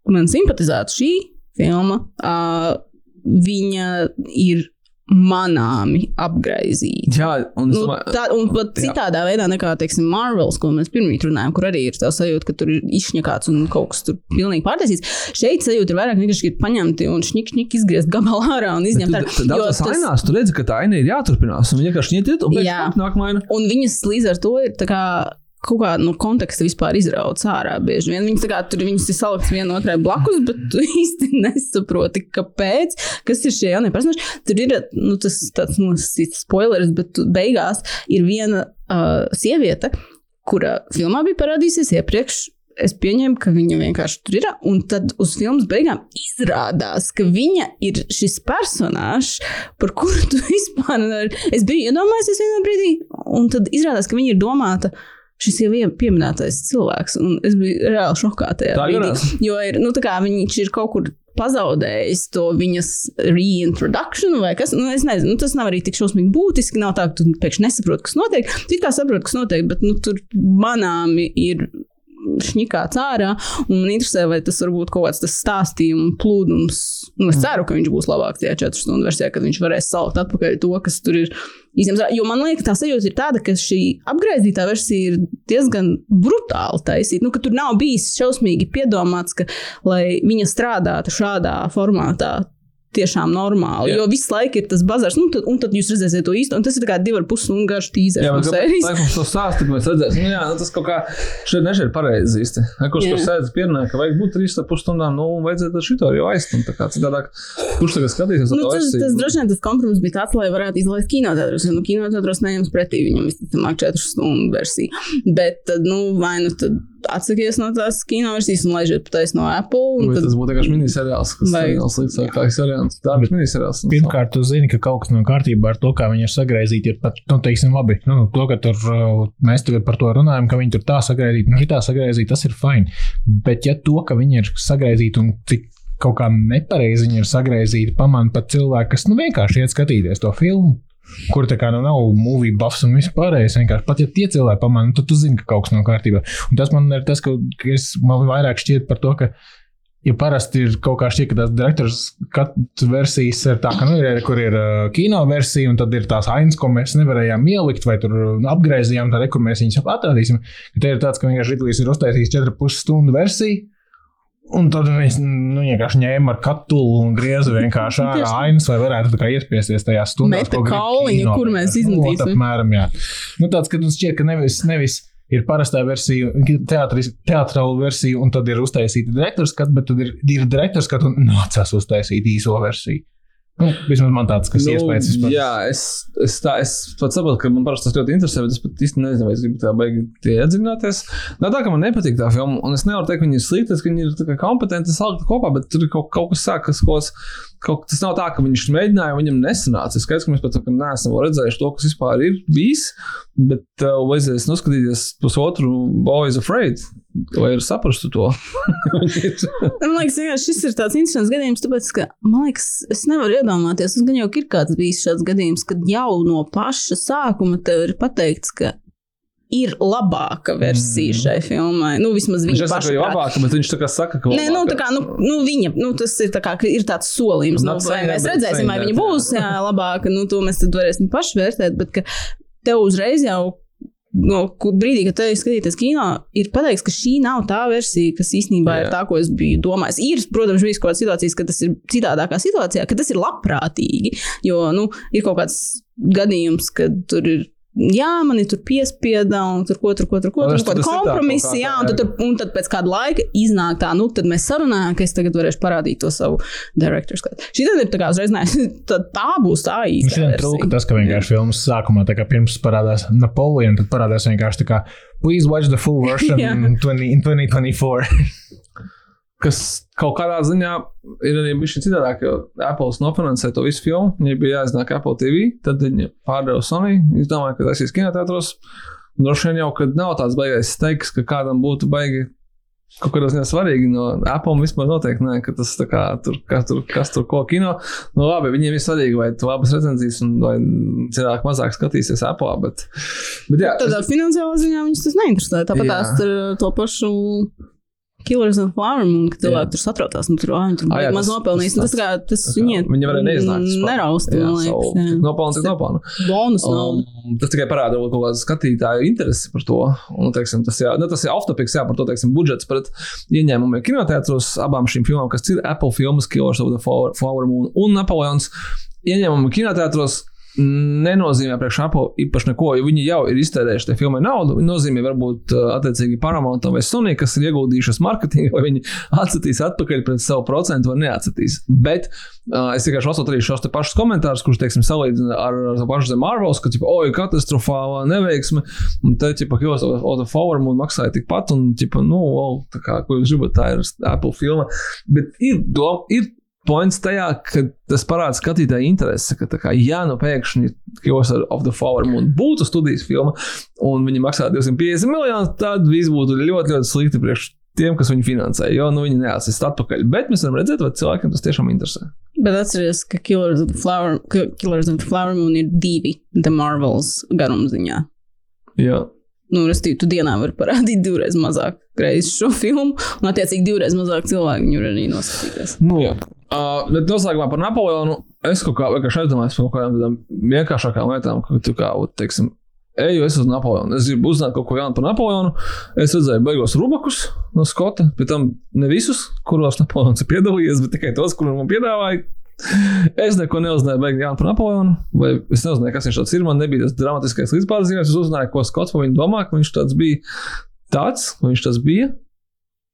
man simpatizētu šī filma, uh, viņa ir manāmi apgraizīta.
jā, un
Nu, tā, un pat
Jā.
citādā veidā nekā, teiksim, Marvels, ko mēs pirmie runājām, kur arī ir tā sajūta, ka tur ir izšņakāts un kaut kas tur pilnīgi pārtaisīts. Šeit sajūta ir vairāk vienkārši ir paņemti un šņik, šņik izgriezt gabalā ārā un izņemt ārā.
tad
Jo
daudzās
tas-
ainās tu redzi, ka tā aina ir jāturpinās. Un vienkārši iet, un pēc
Jā.
tam nākamā aina.
Un viņas līdz ar to ir tā kā. Kaut kā no konteksta vispār izrauts ārā. Bieži vien viņas, kā, tur viņas ir saliktas viena otrai blakus, bet tu īsti nesaproti, kāpēc. Kas ir šie jaunie personāļi? Tur ir nu, tas tāds nosacīts spoilers, bet beigās ir viena uh, sieviete, kura filmā bija parādījusies iepriekš. Es pieņēmu, ka viņa vienkārši tur ir. Un tad uz filmas beigām izrādās, ka viņa ir šis personāžs, par kuru tu vispār nevari. Es biju iedomājies vienā brīdī, un tad izrādās, ka viņa ir domāta. Šis jau ir pieminētais cilvēks, un es biju reāli šokā tajā
Tā
brīdī.
gadās.
Jo ir, nu, tā kā viņš ir kaut kur pazaudējis to viņas reintroduction vai kas. Nu, es nezinu, nu, tas nav arī tik šausmīgi būtiski. Nav tā, ka tu pēkšņi nesaproti, kas notiek. Tu kā saproti, kas notiek, bet nu, tur manāmi ir šņikāts ārā. Un man interesē, vai tas var būt kaut kāds tas stāstījuma plūdums. Nu, es ceru, ka viņš būs labāks tajā četru stundu versijā, kad viņš varēs salikt atpakaļ to, kas tur ir. Izņemts ārā. Jo man liekas, tā sajūta ir tāda, ka šī apgaizītā versija ir diezgan brutāli taisīta. Nu, tur nav bijis šausmīgi piedomāts, ka, lai viņa strādātu šādā formātā. Tiešām normāli.
Jā.
Jo visu laiku ir tas bazars, nu, tad, un tad jūs redzēsiet to īsto. Tas ir kā divi ar pus stundu garš tīzers
Jā,
no sērijas.
kāpēc mums to stāsta, ka mēs redzēsim? Nu, jā, nu, tas kaut kā šeit nešķiet pareizi īsti. Ne, Kurš tur sēdz pierunā, ka vajag būt 3,5 stundām, nu, vajadzētu ar šito jau aizstumt. Tā kā citādāk, kurš tagad skatīsies
Nu,
to
tas,
versiju?
tas droši vien tas kompromiss bija tāds, lai varētu izlaist kinoteātros. Jo nu, kinoteātros neņems pretī viņam visticamāk 4 stundu versiju. Bet nu, vai nu tad atsakies no tās kinoversijas un laižiet patais no Apple. un
Vai
Tad,
tas būtu vienkārši miniseriāls, kas
Vai-
ir kā seriāls. Tā ir miniseriāls.
Pirmkārt, tu zini, ka kaut kas nav kārtībā ar to, kā viņi ir sagraizīti. Ir pat, nu, teiksim, labi, nu, to, ka tur uh, mēs tagad par to runājam, ka viņi tur tā sagraizīti, nu, tā sagraizīti, tas ir fini. Bet, ja to, ka viņi ir sagraizīti un cik kaut kā nepareizi viņi ir sagraizīti, pamana pat cilvēku, kas nu, vienkārši iet skatīties to filmu. Kur tā kā nu nav movie buffs un viss pārējais. Vienkārši pat ja tie cilvēki pamana, tad tu zini, ka kaut kas nav kārtībā. Un tas man ir tas, ka, ka es, man vairāk šķiet par to, ka Ja parasti ir kaut kā šķiet, ka tās direktors katras versijas ir tā, ka, nu, ir, kur ir uh, kino versija, un tad ir tās ainas, ko mēs nevarējām ielikt, vai tur uh, apgriezījām, tad, kur mēs viņus atradīsim. Ka te ir tāds, ka vienkārši Ridlijs ir uztaisījis 4,5 stundu versiju. Un tad mēs nu, vienkārši ņēmām ar katulu un griezu vienkārši ārā
Tieši.
ainas, vai varētu tā kā iespiesties tajā stundā.
Meta kauliņu, kur mēs.
Nu, apmēram, jā. Nu, tāds, ka mums šķiet, ka nevis, nevis ir parastā versija, teātris, teātrāla versija, un tad ir uztaisīta direktors skats, bet tad ir, ir direktors skats un nācās uztaisīt īso versiju. Nu, vismaz man tāds, kas nu, iespējas vispār.
Jā, es, es, tā, es pat saprotu, ka man parasti tas ļoti interesē, bet es pat īsti nezinu, vai es gribu tā baigi tie iedziļināties. Nav tā, ka man nepatīk tā filma, un es nevaru teikt, ka viņi ir slikti, ka viņi ir kompetenti salikti kopā, bet tur ir kaut, kaut kas sākas, kaut, kaut, tas nav tā, ka viņš mēģināja, viņam nesanāca. Es skaidrs, ka mēs pat tā, neesam redzējuši to, kas vispār ir bijis, bet uh, vajadzēs noskatīties pusotru Boys Afraid. Vai ir saprastu to?
Man liekas, vienkārši šis ir tāds interesants gadījums, tāpēc, ka, man liekas, es nevaru iedomāties, un gan jau ir kāds bijis šāds gadījums, kad jau no paša sākuma tev ir pateikts, ka ir labāka versija
Mm.
šai filmai. Nu, vismaz
Viņš
viņa
jau saka,
paša.
ka
prāt.
labāk, bet viņš tā kā saka, ka
Nē, nu,
labāka.
tā kā, nu, nu, viņa, nu, tas ir, tā kā, ir tāds solījums, nu, vai mēs redzēsim, vai viņa būs jā, labāka, nu, to mēs tad varēsim paši vērtēt, bet ka tev uzreiz jau, no brīdī, kad te skatīties kino, ir pateikts, ka šī nav tā versija, kas īstenībā
Jā.
ir tā, ko es biju domājis. Ir, protams, bijis kaut kādas situācijas, ka tas ir citādākā situācijā, ka tas ir labprātīgi, jo, nu, ir kaut kāds gadījums, kad tur ir Jā, man ir tur piespieda, un tur ko tur, ko tur, ko tur, kaut
tur
kompromisa,
kā
jā, un tad, tur, un tad pēc kāda laika iznāk tā, nu, tad mēs sarunājām, ka es tagad varēšu parādīt to savu direktoru skatu. Šī tad ir tā kā uzreiz, nē, tā būs tā īsta.
Šodien trūka tas, ka vienkārši filmas sākumā, tā kā pirms parādās Napoleon, tad parādās vienkārši tā kā, please watch the full version in 20 in 2024.
Kas kaut kādā ziņā ir arī bijis citādāk, jo Apple nofinansē to visu filmu. Viņai bija jāiznāk Apple TV, tad viņi pārdeva Sony. Es domāju, ka tas ir kinotētros. Droši vien jau, kad nav tāds baigais steiks, ka kādam būtu baigi. Kaut kādā ziņā svarīgi no Apple vispār noteikti nē, ka tas tā kā tur, kas tur, kas tur ko kino. Nu, labi, viņiem ir svarīgi, vai tu labas recenzijas un vai cilvēki mazāk skatīsies Apple. Bet, bet jā,
Tādā finansiālā ziņā viņus tas neinteresē. Tāpat tās ar to pašu. Killers and Flower Moon, ka cilvēki tur satraucās, nu tur viņi tur baigi maz nopelnījis.
tas
kā, tas viņiem
Viņi varēja neiznākt.
Neraust, man liekas.
Cik nopelna, cik nopelna.
Bonus.
Um, tas tikai parāda kaut kādu skatītāju interesi par to. Un, teiksim, tas, jā, nu, tas ir off-topics, jā, par to teiksim, budžets pret ieņēmumiem kinotētros abām šīm filmām, kas ir Apple filmas, Killers of the Flower, Flower Moon un Napoleons. Ieņēmumi kinotētros nenozīmē priekš Apple īpaši neko, jo viņi jau ir iztērējuši tajā filmai naudu. Viņi nozīmē varbūt uh, attiecīgi Paramountam vai Sony, kas ir ieguldījušas marketingā, vai viņi atsatīs atpakaļ pret savu procentu vai neatsatīs. Bet uh, es vienkārši lasot arī šos pašus komentārus, kurus, teiksim, salīdzina ar, ar to pašu The Marvels, ka, tipo, oi, katastrofālā neveiksme, un te, tipo, Killers of of the Flower Moon maksāja tikpat, un, tipo, nu, wow, tā kā, ko jūs gribat, tā ir Apple filma. Bet ir doma, ir points tajā, ka tas parāda skatītāju interesi, ka, kā, ja nu pēkšņi Killers of the Flower Moon būtu studijas filma, un viņi maksā 250 miljonus, tad viss būtu ļoti, ļoti slikti priekš tiem, kas viņu finansē, jo nu, viņi neatsist atpakaļ. Bet mēs varam redzēt, vai cilvēkiem tas tiešām interesē.
Bet atcerieties, ka Killers of the Flower, Killers of the Flower Moon ir divi The Marvels garumziņā.
Jā.
Nu, restīvi, tu dienā vari parādīt divreiz mazāk reizes šo filmu, un attiecīgi divreiz mazāk cilvēku viņu arī noskatīties.
Nu, jā. Uh, bet noslēgumā par Napoleonu es kaut kā vienkārši aizdomājos par kaut kādām tādām vienkāršākām lietām, ka tu kā, teiksim, eju es uz Napoleonu. Es gribu uzzināt kaut ko jaunu par Napoleonu. Es redzēju beigās rubakus no Skota, pēc tam ne visus, kuros Napoleons ir piedalījies, bet tikai tos, kurus man piedāvāja. Es neko neuzzināju baigi jaunu par Napoleonu, vai es nezināju, kas viņš tāds ir. Man nebija tas dramatiskais līdzpārzīmējums. Es uzzināju, ko Skots par viņu domā, ka viņš tāds bija. Tāds, viņš tas bija.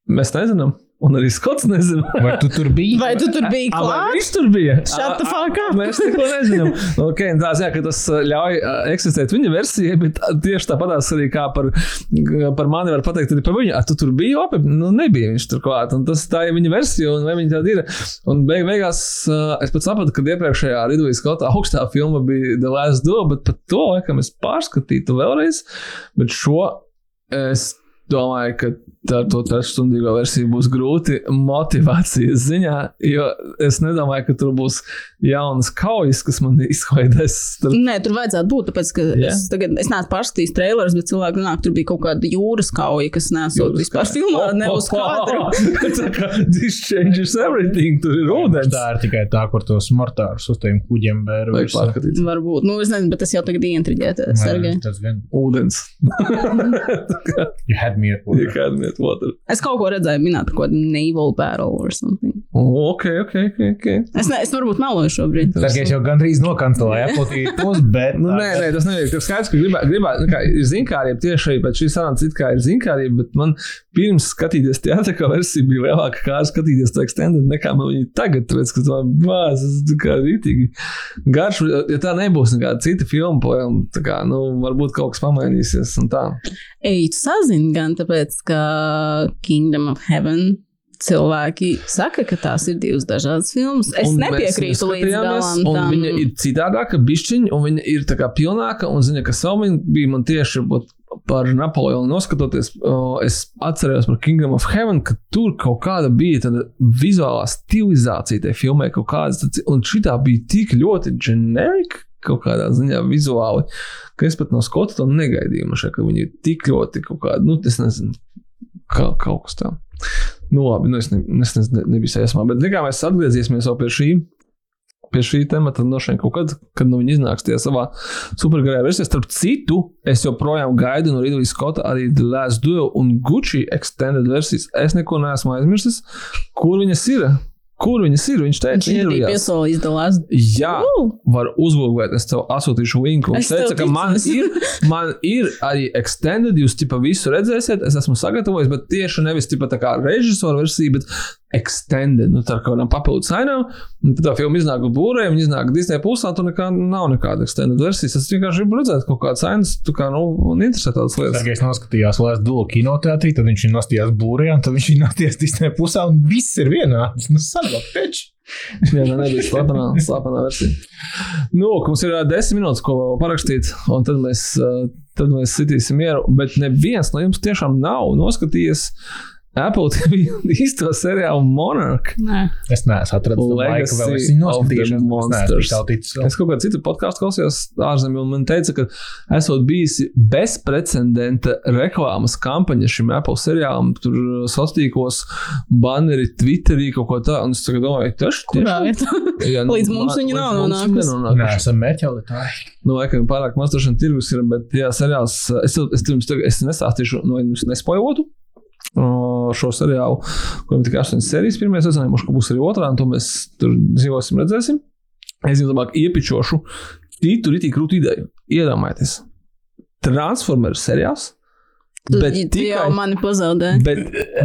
Mēs nezinām. Un arī Skots nezina.
Vai tu tur biji?
Vai tu tur biji
Ā, vai
klāt?
Viņš tur bija.
Shut the fuck up.
Mēs neko nezinām. okay, tā zina, ka tas uh, ļauj uh, eksistēt viņa versijai, bet uh, tieši tāpatās arī kā par, par mani var pateikt arī par viņu. A, tu tur biji, opi? Nu, nebija viņš tur klāt. Un tas tā ir viņa versija, un vai viņa tāda ir. Un beig, beigās es pat sapratu, ka iepriekšējā Ridley Scottā augstā filma bija The Last Duel, bet pat to laikam es pārskatītu vēlreiz. Bet šo es domāju, ka ar to trešstundīgo versiju būs grūti motivācijas ziņā, jo es nedomāju, ka tur būs jaunas kaujas, kas man izklaidēs. Tur...
Nē, tur vajadzētu būt, tāpēc, yeah. es, tagad, es neesmu pārskatījis trailers, bet cilvēki runā, ka tur bija kaut kāda jūras kauja, kas nesot vispār filmā, ne uz kadru.
Tā kā this changes everything, tur ir ūdens.
Tā ir tikai tā, kur tos mortārus uz tiem kuģiem bēru.
Vajag pārskatīt.
Varbūt, nu, es nezinu, bet tas jau tagad ientriģēta, Sergei.
Tas gan.
Ūdens.
You had me at
You
work.
had me at water.
Es kaut ko redzēju, minēt kaut kādu naval battle or something.
Oh, ok, ok, ok. okay.
Es, ne, es varbūt meloju šobrīd.
Sergejs jau gandrīz nokancelēja apotīt tos, bet.
Nu, nē, nē, tas nevajag. Tas skaidrs, ka gribētu, gribā, nu, kā, ir zinkārība tieši arī pēc šīs sarunas, it kā ir zinkārība, bet man pirms skatīties teātrā versija bija lielāka kā skatīties to extended nekā man viņa tagad, tāpēc, ka man bāz, tas ir kā rītīgi garš, ja tā nebūs nekāda cita filma, pojām, tā kā, nu, varbūt kaut kas pamainīsies un tā.
Ej, tu sazini gan tāpēc, ka Kingdom of Heaven cilvēki saka, ka tās ir divas dažādas filmas. Es
Un
nepiekrītu līdz galam
un
tam.
Viņa ir citādāka, bišķiņa, un viņa ir tā kā pilnāka, un zina, ka viņa bija man tieši par Napoleonu noskatoties, es atceros par Kingdom of Heaven, ka tur kaut kāda bija tāda vizuālā stilizācija tajā filmē, kaut kāda, un šī bija tik ļoti ģenerika. Kaut kādā ziņā vizuāli, ka es pat no Skota to negaidīju. Man šķiet, ka viņi ir tik ļoti kaut kādi, nu, es nezinu, kā, kaut kas tāds. Nu, labi, nu, es, ne, es ne, ne, nebiju sajūsmā, bet kā mēs atgriezīsimies jau pie šī pie šī temata no šiem kaut kad, kad nu, viņi iznāks tie savā supergarajā versijā. Starp citu, es joprojām gaidu no Ridley Scotta arī The Last Duel un Gucci extended versijas. Es neko neesmu aizmirsis, kur viņas ir. Kur viņas ir? Viņš teica,
Viņš ir arī
intervijās.
piesolījis dalās.
Jā, var uzlūgt, es tev asūtīšu linku. Viņš teica, ka man ir, man ir arī extended, jūs tipa visu redzēsiet, es esmu sagatavojis, bet tieši nevis tipa tā kā režisora versija, bet extended, nu tā kā kādam papildus ainām. Un tad tā filma iznāk būrē, un iznāk Disney pusē, tur nekā, nav nekāda extended versijas. Es vienkārši gribu redzēt kaut kādas ainas, tu kā, nu, un interesē tādas lietas.
Sergejs noskatījās Lēs Dulu kinoteātrī, tad viņš nostājās būrē, un tad viņš ir nostājies Disney pusē, un viss ir vienāds. Nu, sadāk, peč!
Jā, tā nebija slepenā, slepenā versija. Nu, mums ir desmit minūtes, ko vēl parakstīt, un tad mēs, tad mēs sitīsim mieru. Bet neviens no jums tiešām nav noskatījies Apple TV īsto seriālu Monarch.
Nē,
Es neesmu atradzis to laiku, vēl es
Legacy
viņu
of the
noskatīšos. Es
kaut kādā citā podkāstā klausījos ārzemē, un man teica, ka esot bijusi bezprecedenta reklāmas kampaņa šim Apple seriālam. Tur sociālos tīklos, banneri, Twitterī kaut ko tādu. Un es tagad domāju, tas
kurā vietā?
Jā,
Līdz mums viņa nav nonākusi.
Nē, esam mērķēlitāji.
Nu, laikam, pārāk maz vien tirgus ir, bet, jā, seriāls, es, es, es, es nestāstīšu, no jums nespoilotu o, šo seriālu, kuram tikai astoņas sērijas pirmajā sezonā, mums būs arī otrā, un to mēs tur dzīvosim, redzēsim. Es jums labāk iepičošu citu rītīgi krūtu ideju. Iedomājieties, Transformers seriāls, bet
Tu
tikai
jau mani pazaudē.
Bet,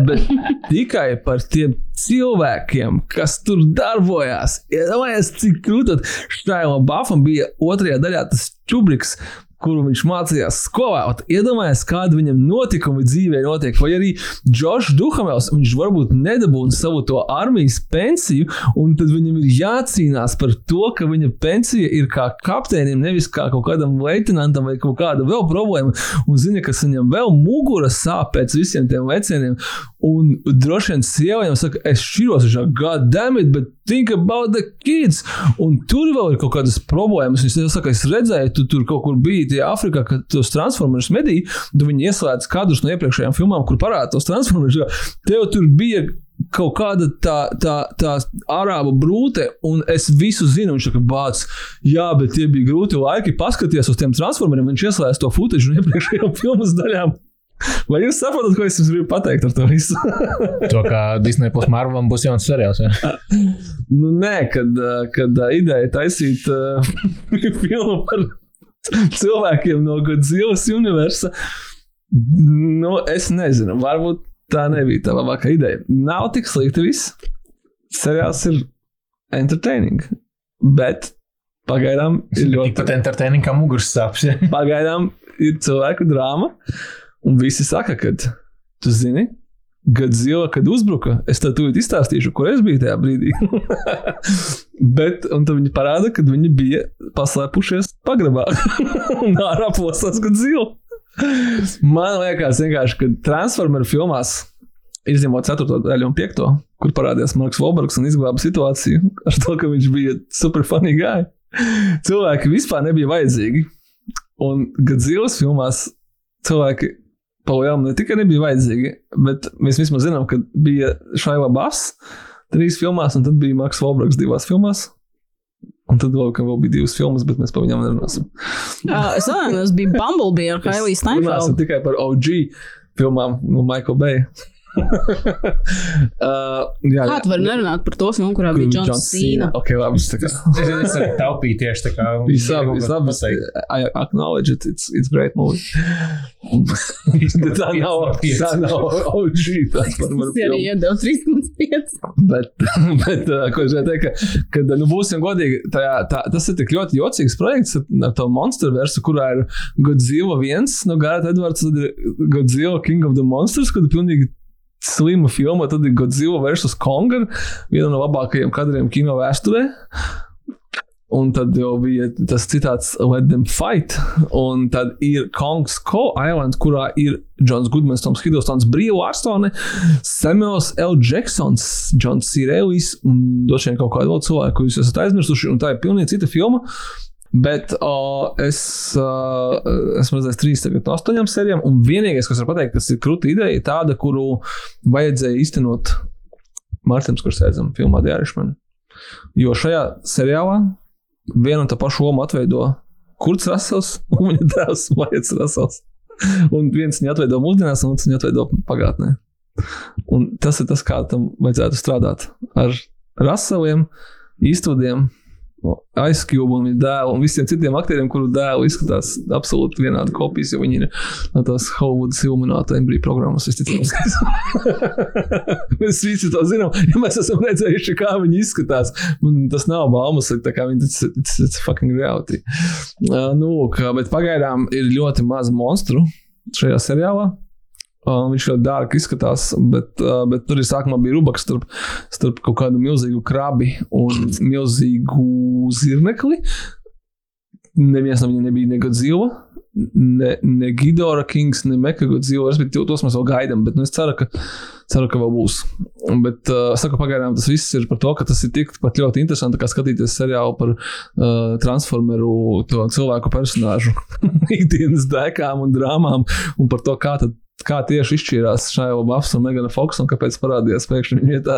bet tikai par tiem cilvēkiem, kas tur darbojās. Iedomājieties, cik krūtot Štaila Bafam bija otrajā daļā tas čubriks. Kuru viņš mācījās skolā. Ot, Iedomājieties, kāda viņam notikumi dzīvē notiek. Vai arī Džošs Duhamels, viņš varbūt nedabūna savu to armijas pensiju, un tad viņam ir jācīnās par to, ka viņa pensija ir kā kapteinim, nevis kā kaut kādam leitenantam vai kaut kāda vēl problēma. Un zina, ka viņam vēl mugura sāp pēc visiem tiem lecieniem. Un droši vien sieva viņam saka, es šķiros, viņš damn it, but think about the kids. Un tur vēl ir kaut kādas problēmas. Viņš jau saka, es redzēju, tu tur kaut kur biji tie Afrikā, kad tos transformerus medīja, tu viņi ieslēdz kadrus no iepriekšējām filmām, kur parāda tos transformerus. Tev tur bija kaut kāda tā, tā, tā arābu brūce, un es visu zinu. Viņš saka, bāc, jā, bet tie bija grūti laiki. Paskaties uz tiem transformeriem, viņš ieslēdz to footage no iepriekšējām filmas daļām. Vai jūs saprotat, ko es jums gribu pateikt ar to visu?
To, kā Disney plus Marvelam būs jauns seriāls. Ja?
nu, nē, kad, uh, kad uh, ideja taisīt uh, filmu par cilvēkiem no Godzillas universa, nu, es nezinu, varbūt tā nebija tā labākā ideja. Nav tik slikti viss. Seriāls ir entertaining, bet pagaidām ir ļoti.
entertaining kā muguras sāpes. Ja?
Pagaidām ir cilvēku drāma, un visi saka, ka tu zini. Godzilla, kad uzbruka, es tev tūlīt izstāstīšu, kur es biju tajā brīdī. Bet, un tad viņi parāda, ka viņi bija paslēpušies pagrabā un ārā plosās Godzilla. Man liekas, vienkārši, ka Transformeru filmās, izņemot 4. daļu un 5. kur parādījās Marks Volbergs un izglāba situāciju ar to, ka viņš bija super funny guy. Cilvēki vispār nebija vajadzīgi. Un Godzillas filmās cilvēki Palielam ne tikai nebija vajadzīgi, bet mēs vismaz zinām, ka bija Šaila Bass trīs filmās, un tad bija Marks Volbergs divās filmās. Un tad vēl, vēl bija divas filmas, bet mēs par viņām nerunāsim.
Uh, es domāju, tas bija Bumblebee ar Kailiju
Runāsim
Steinfeldu.
tikai par OG filmām no Michael Bay. Uh, jā,
Kā tu vari nerunāt par to filmu, kurā bija Džons Cena?
Ok, labi. es kā-
Es, es arī taupīju tieši tā kā.
It's up, it's up. I acknowledge it. It's, it's great movie. tā nav, tā nav OG. Tas
arī iedeva 3,5.
Bet, bet uh, ko es gribēju teikt, ka, kad, nu, būsim godīgi, tajā, tā, tas ir tik ļoti jocīgs projekts ar to monstru versu, kurā ir Godzilla viens no Gārta Edvards, tad ir Godzilla King of the Monsters, kad ir pilnīgi slima filma, tad ir Godzilla versus Konga, viena no labākajiem kadriem kino vēsturē. Un tad jau bija tas citāts Let them fight. Un tad ir Kongs Ko Island, kurā ir Džons Goodmans, Toms Hiddlestons, Brīva Arstone, Samuels L. Jacksons, Džons Sīrēlis un droši vien kaut kādu vēl cilvēku, ko jūs esat aizmirsuši. Un tā ir pilnīgi cita filma. Bet uh, es uh, esmu redzējis trīs no astoņām sērijām, un vienīgais, kas var pateikt, kas ir krūta ideja, ir tāda, kuru vajadzēja īstenot Mārtiņam Skursēdzam filmā The Irishman. Jo šajā seriālā vienu un tā pašu lomu atveido Kurts Rasels un viņa dēls Maijas Rasels. Un viens viņu atveido mūsdienās, un otrs viņu atveido pagātnē. Un tas ir tas, kā tam vajadzētu strādāt ar Raseliem, Īstudiem, Ice Cube un viņa dēlu un visiem citiem aktieriem, kuru dēlu izskatās absolūti vienādi kopijas, jo viņi ir no tās Hollywoodas ilumināta embriju programmas. mēs visi to zinām, ja mēs esam redzējuši, kā viņi izskatās. Un tas nav baumas, tā kā viņi tas ir fucking reality. Uh, nu, kā, bet pagaidām ir ļoti maz monstru šajā seriālā. Uh, viņš ļoti dārgi izskatās, bet, uh, bet tur ir sākumā bija rubaks starp, starp kaut kādu milzīgu krabi un milzīgu zirnekli. Neviens no viņiem nebija ne Godzilla, ne, ne Gidora Kings, ne Meka Godzilla. Respektīvi, tos mēs vēl gaidām, bet nu, es ceru, ka, ceru, ka vēl būs. Bet uh, saku, pagaidām tas viss ir par to, ka tas ir tikpat ļoti interesanti, kā skatīties seriālu par uh, transformeru, to cilvēku personāžu ikdienas dēkām un drāmām un par to, kā tad kā tieši izšķīrās Šaila Bafs un Megana Foks, un kāpēc parādījās pēkšņi viņa vietā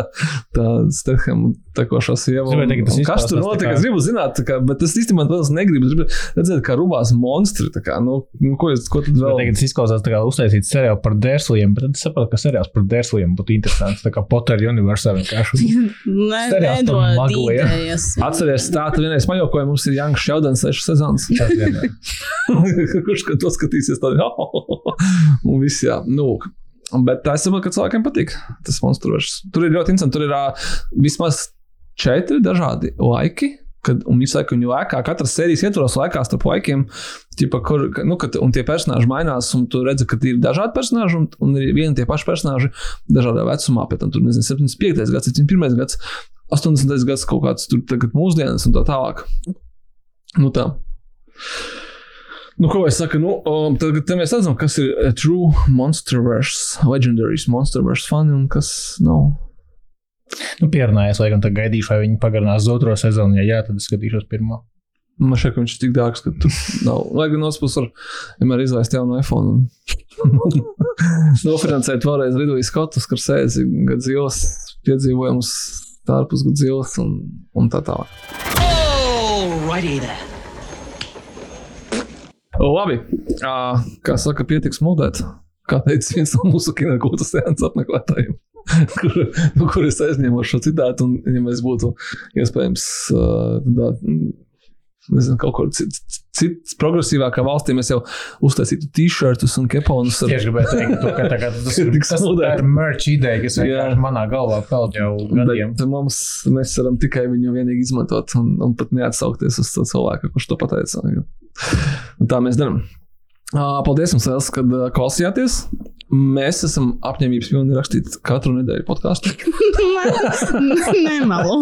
tā Stefana tekošā sieva. Un,
teikt, tas
un kas tur
tā
notika?
kā-
Es gribu zināt, kā, bet es īstenībā vēl negribu. Es gribu redzēt, kā rubās monstri. tā Kā, nu, nu, ko, jūs, ko tad
Vēl... Tagad tas izklausās tā kā uztaisīts seriāls par dērsliem, bet tad es saprotu, ka seriāls par dērsliem būtu interesants. Tā kā Potter universā vienkārši.
Ne,
Seriāls par
nedod
magliem.
idejas.
Atcerieties, tā tad vienreiz pajokoja, mums ir Janks Šaudens, 6 sezonas.
Tas.
Kurš to skatīsies, tad oh, un viss, jā. Nu. Bet es saprotu, ka cilvēkiem patīk tas monstrs. Tur ir ļoti interesanti. Tur ir uh, vismaz četri dažādi laiki. Kad, un visu laiku viņu laikā, katras sērijas ietvaros laikā starp laikiem, ķipa, kur, nu, kad, un tie personāļi mainās, un tu redzi, ka ir dažādi personāļi, un, un ir vieni tie paši personāļi dažādā vecumā. Pēc tam tur, nezinu, 75. gads, 71. gads, 80. gads, kaut kāds tur tagad mūsdienas un tā tālāk. Nu tā. Nu, ko es saku, nu, um, tad te mēs redzam, kas ir a true monsterverse, legendaries monsterverse fani un kas nav.
Nu, pierunājies, laikam, tad gaidīšu, vai viņi pagarinās otro sezonu. Ja jā, tad es skatīšos pirmo.
Man šķiet, ka viņš ir tik dārgs, ka tur nav. Lai gan no otras puses, var vienmēr izlaist jaunu iPhone. Un nofinansēt vēlreiz Ridley Scottu, kur sēdzi Godzillas piedzīvojumus, ārpus Godzillas un, un tā tālāk.
Alrighty then.
Labi, uh, kā saka, pietiks muldēt. Kā teica viens no mūsu kinokūta sēnes apmeklētājiem. kur, nu, kur es aizņēmu šo citātu, un, ja mēs būtu iespējams uh, tādā, nezinu, kaut kur cits, cits progresīvākā valstī, mēs jau uztaisītu t-shirtus un keponus. ar-
Tieši gribēju teikt, to, ka tagad tas ir
Tik smudē.
ir merch ideja, kas vienkārši manā galvā peld jau gadiem.
Bet mums, mēs varam tikai viņu vienīgi izmantot un, un pat neatsaukties uz to cilvēku, kurš to pateica. Un tā mēs darām. Paldies jums, liels, kad klausījāties. Mēs esam apņēmības pilni rakstīt katru nedēļu podkāstu.
Nemalo.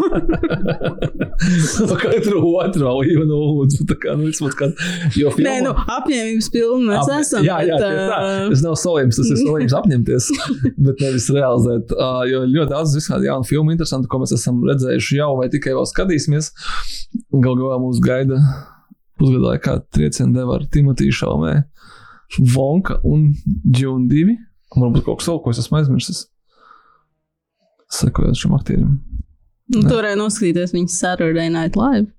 katru otru līniju, no lūdzu. Tā kā, nu, vismaz kādu. Jo
Nē,
filmā-
nu, apņēmības pilni mēs
Ap-
esam.
Jā, jā
bet,
tā. Tas nav solījums, tas ir solījums apņemties, bet nevis realizēt. Uh, jo ļoti daudz visādi jaunu filmu, interesantu, ko mēs esam redzējuši jau vai tikai vēl skatīsimies. Galu galā mūs gaida pusgadu laikā trieciena deva ar Timotiju Šalmē, Vonka un Džunu 2. Varbūt kaut kas vēl, ko es esmu aizmirsis. Sekojot šim aktierim.
Nu, tu varēji noskatīties viņas Saturday Night Live.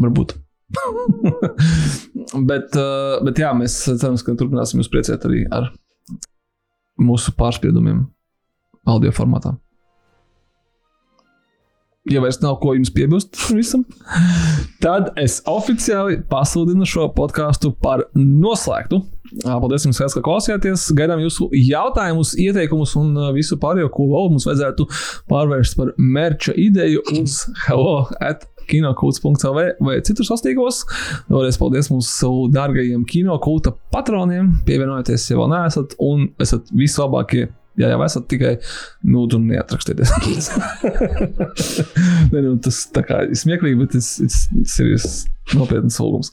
Varbūt. bet, uh, bet jā, mēs ceram, ka turpināsim jūs priecēt arī ar mūsu pārspiedumiem audio formātā. Ja vairs nav ko jums piebilst visam, tad es oficiāli pasludinu šo podkāstu par noslēgtu. Paldies jums, ka klausījāties. Gaidām jūsu jautājumus, ieteikumus un visu pārējo, ko vēl mums vajadzētu pārvērst par merča ideju uz hello! At Kinokūts.cl vai citur sastīgos. Vēlreiz paldies mūsu dārgajiem kinokūta patroniem. Pievienojieties, ja vēl neesat, un esat vislabākie Jā, jau esat tikai lūdzu neatrakstieties. ne, nu, tas ir smieklīgi, bet tas ir nopietns lūgums.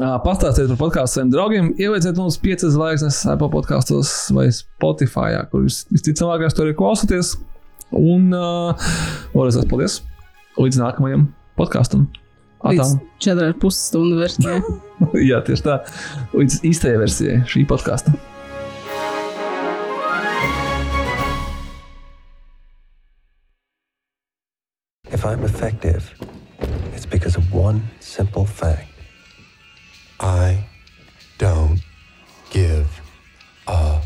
Uh, pastāstiet par podkāstu saviem draugiem, ievieciet mums piecas zvaigznes Apple podkastos vai Spotify, kur jūs visticamāk to arī klausāties. Un uh, vēlreiz paldies! Līdz nākamajam podkāstam!
Līdz 4,5 stundu versijai.
Jā, tieši tā. Līdz īstajai versijai šī podkāsta.
I'm effective, it's because of one simple fact. I don't give a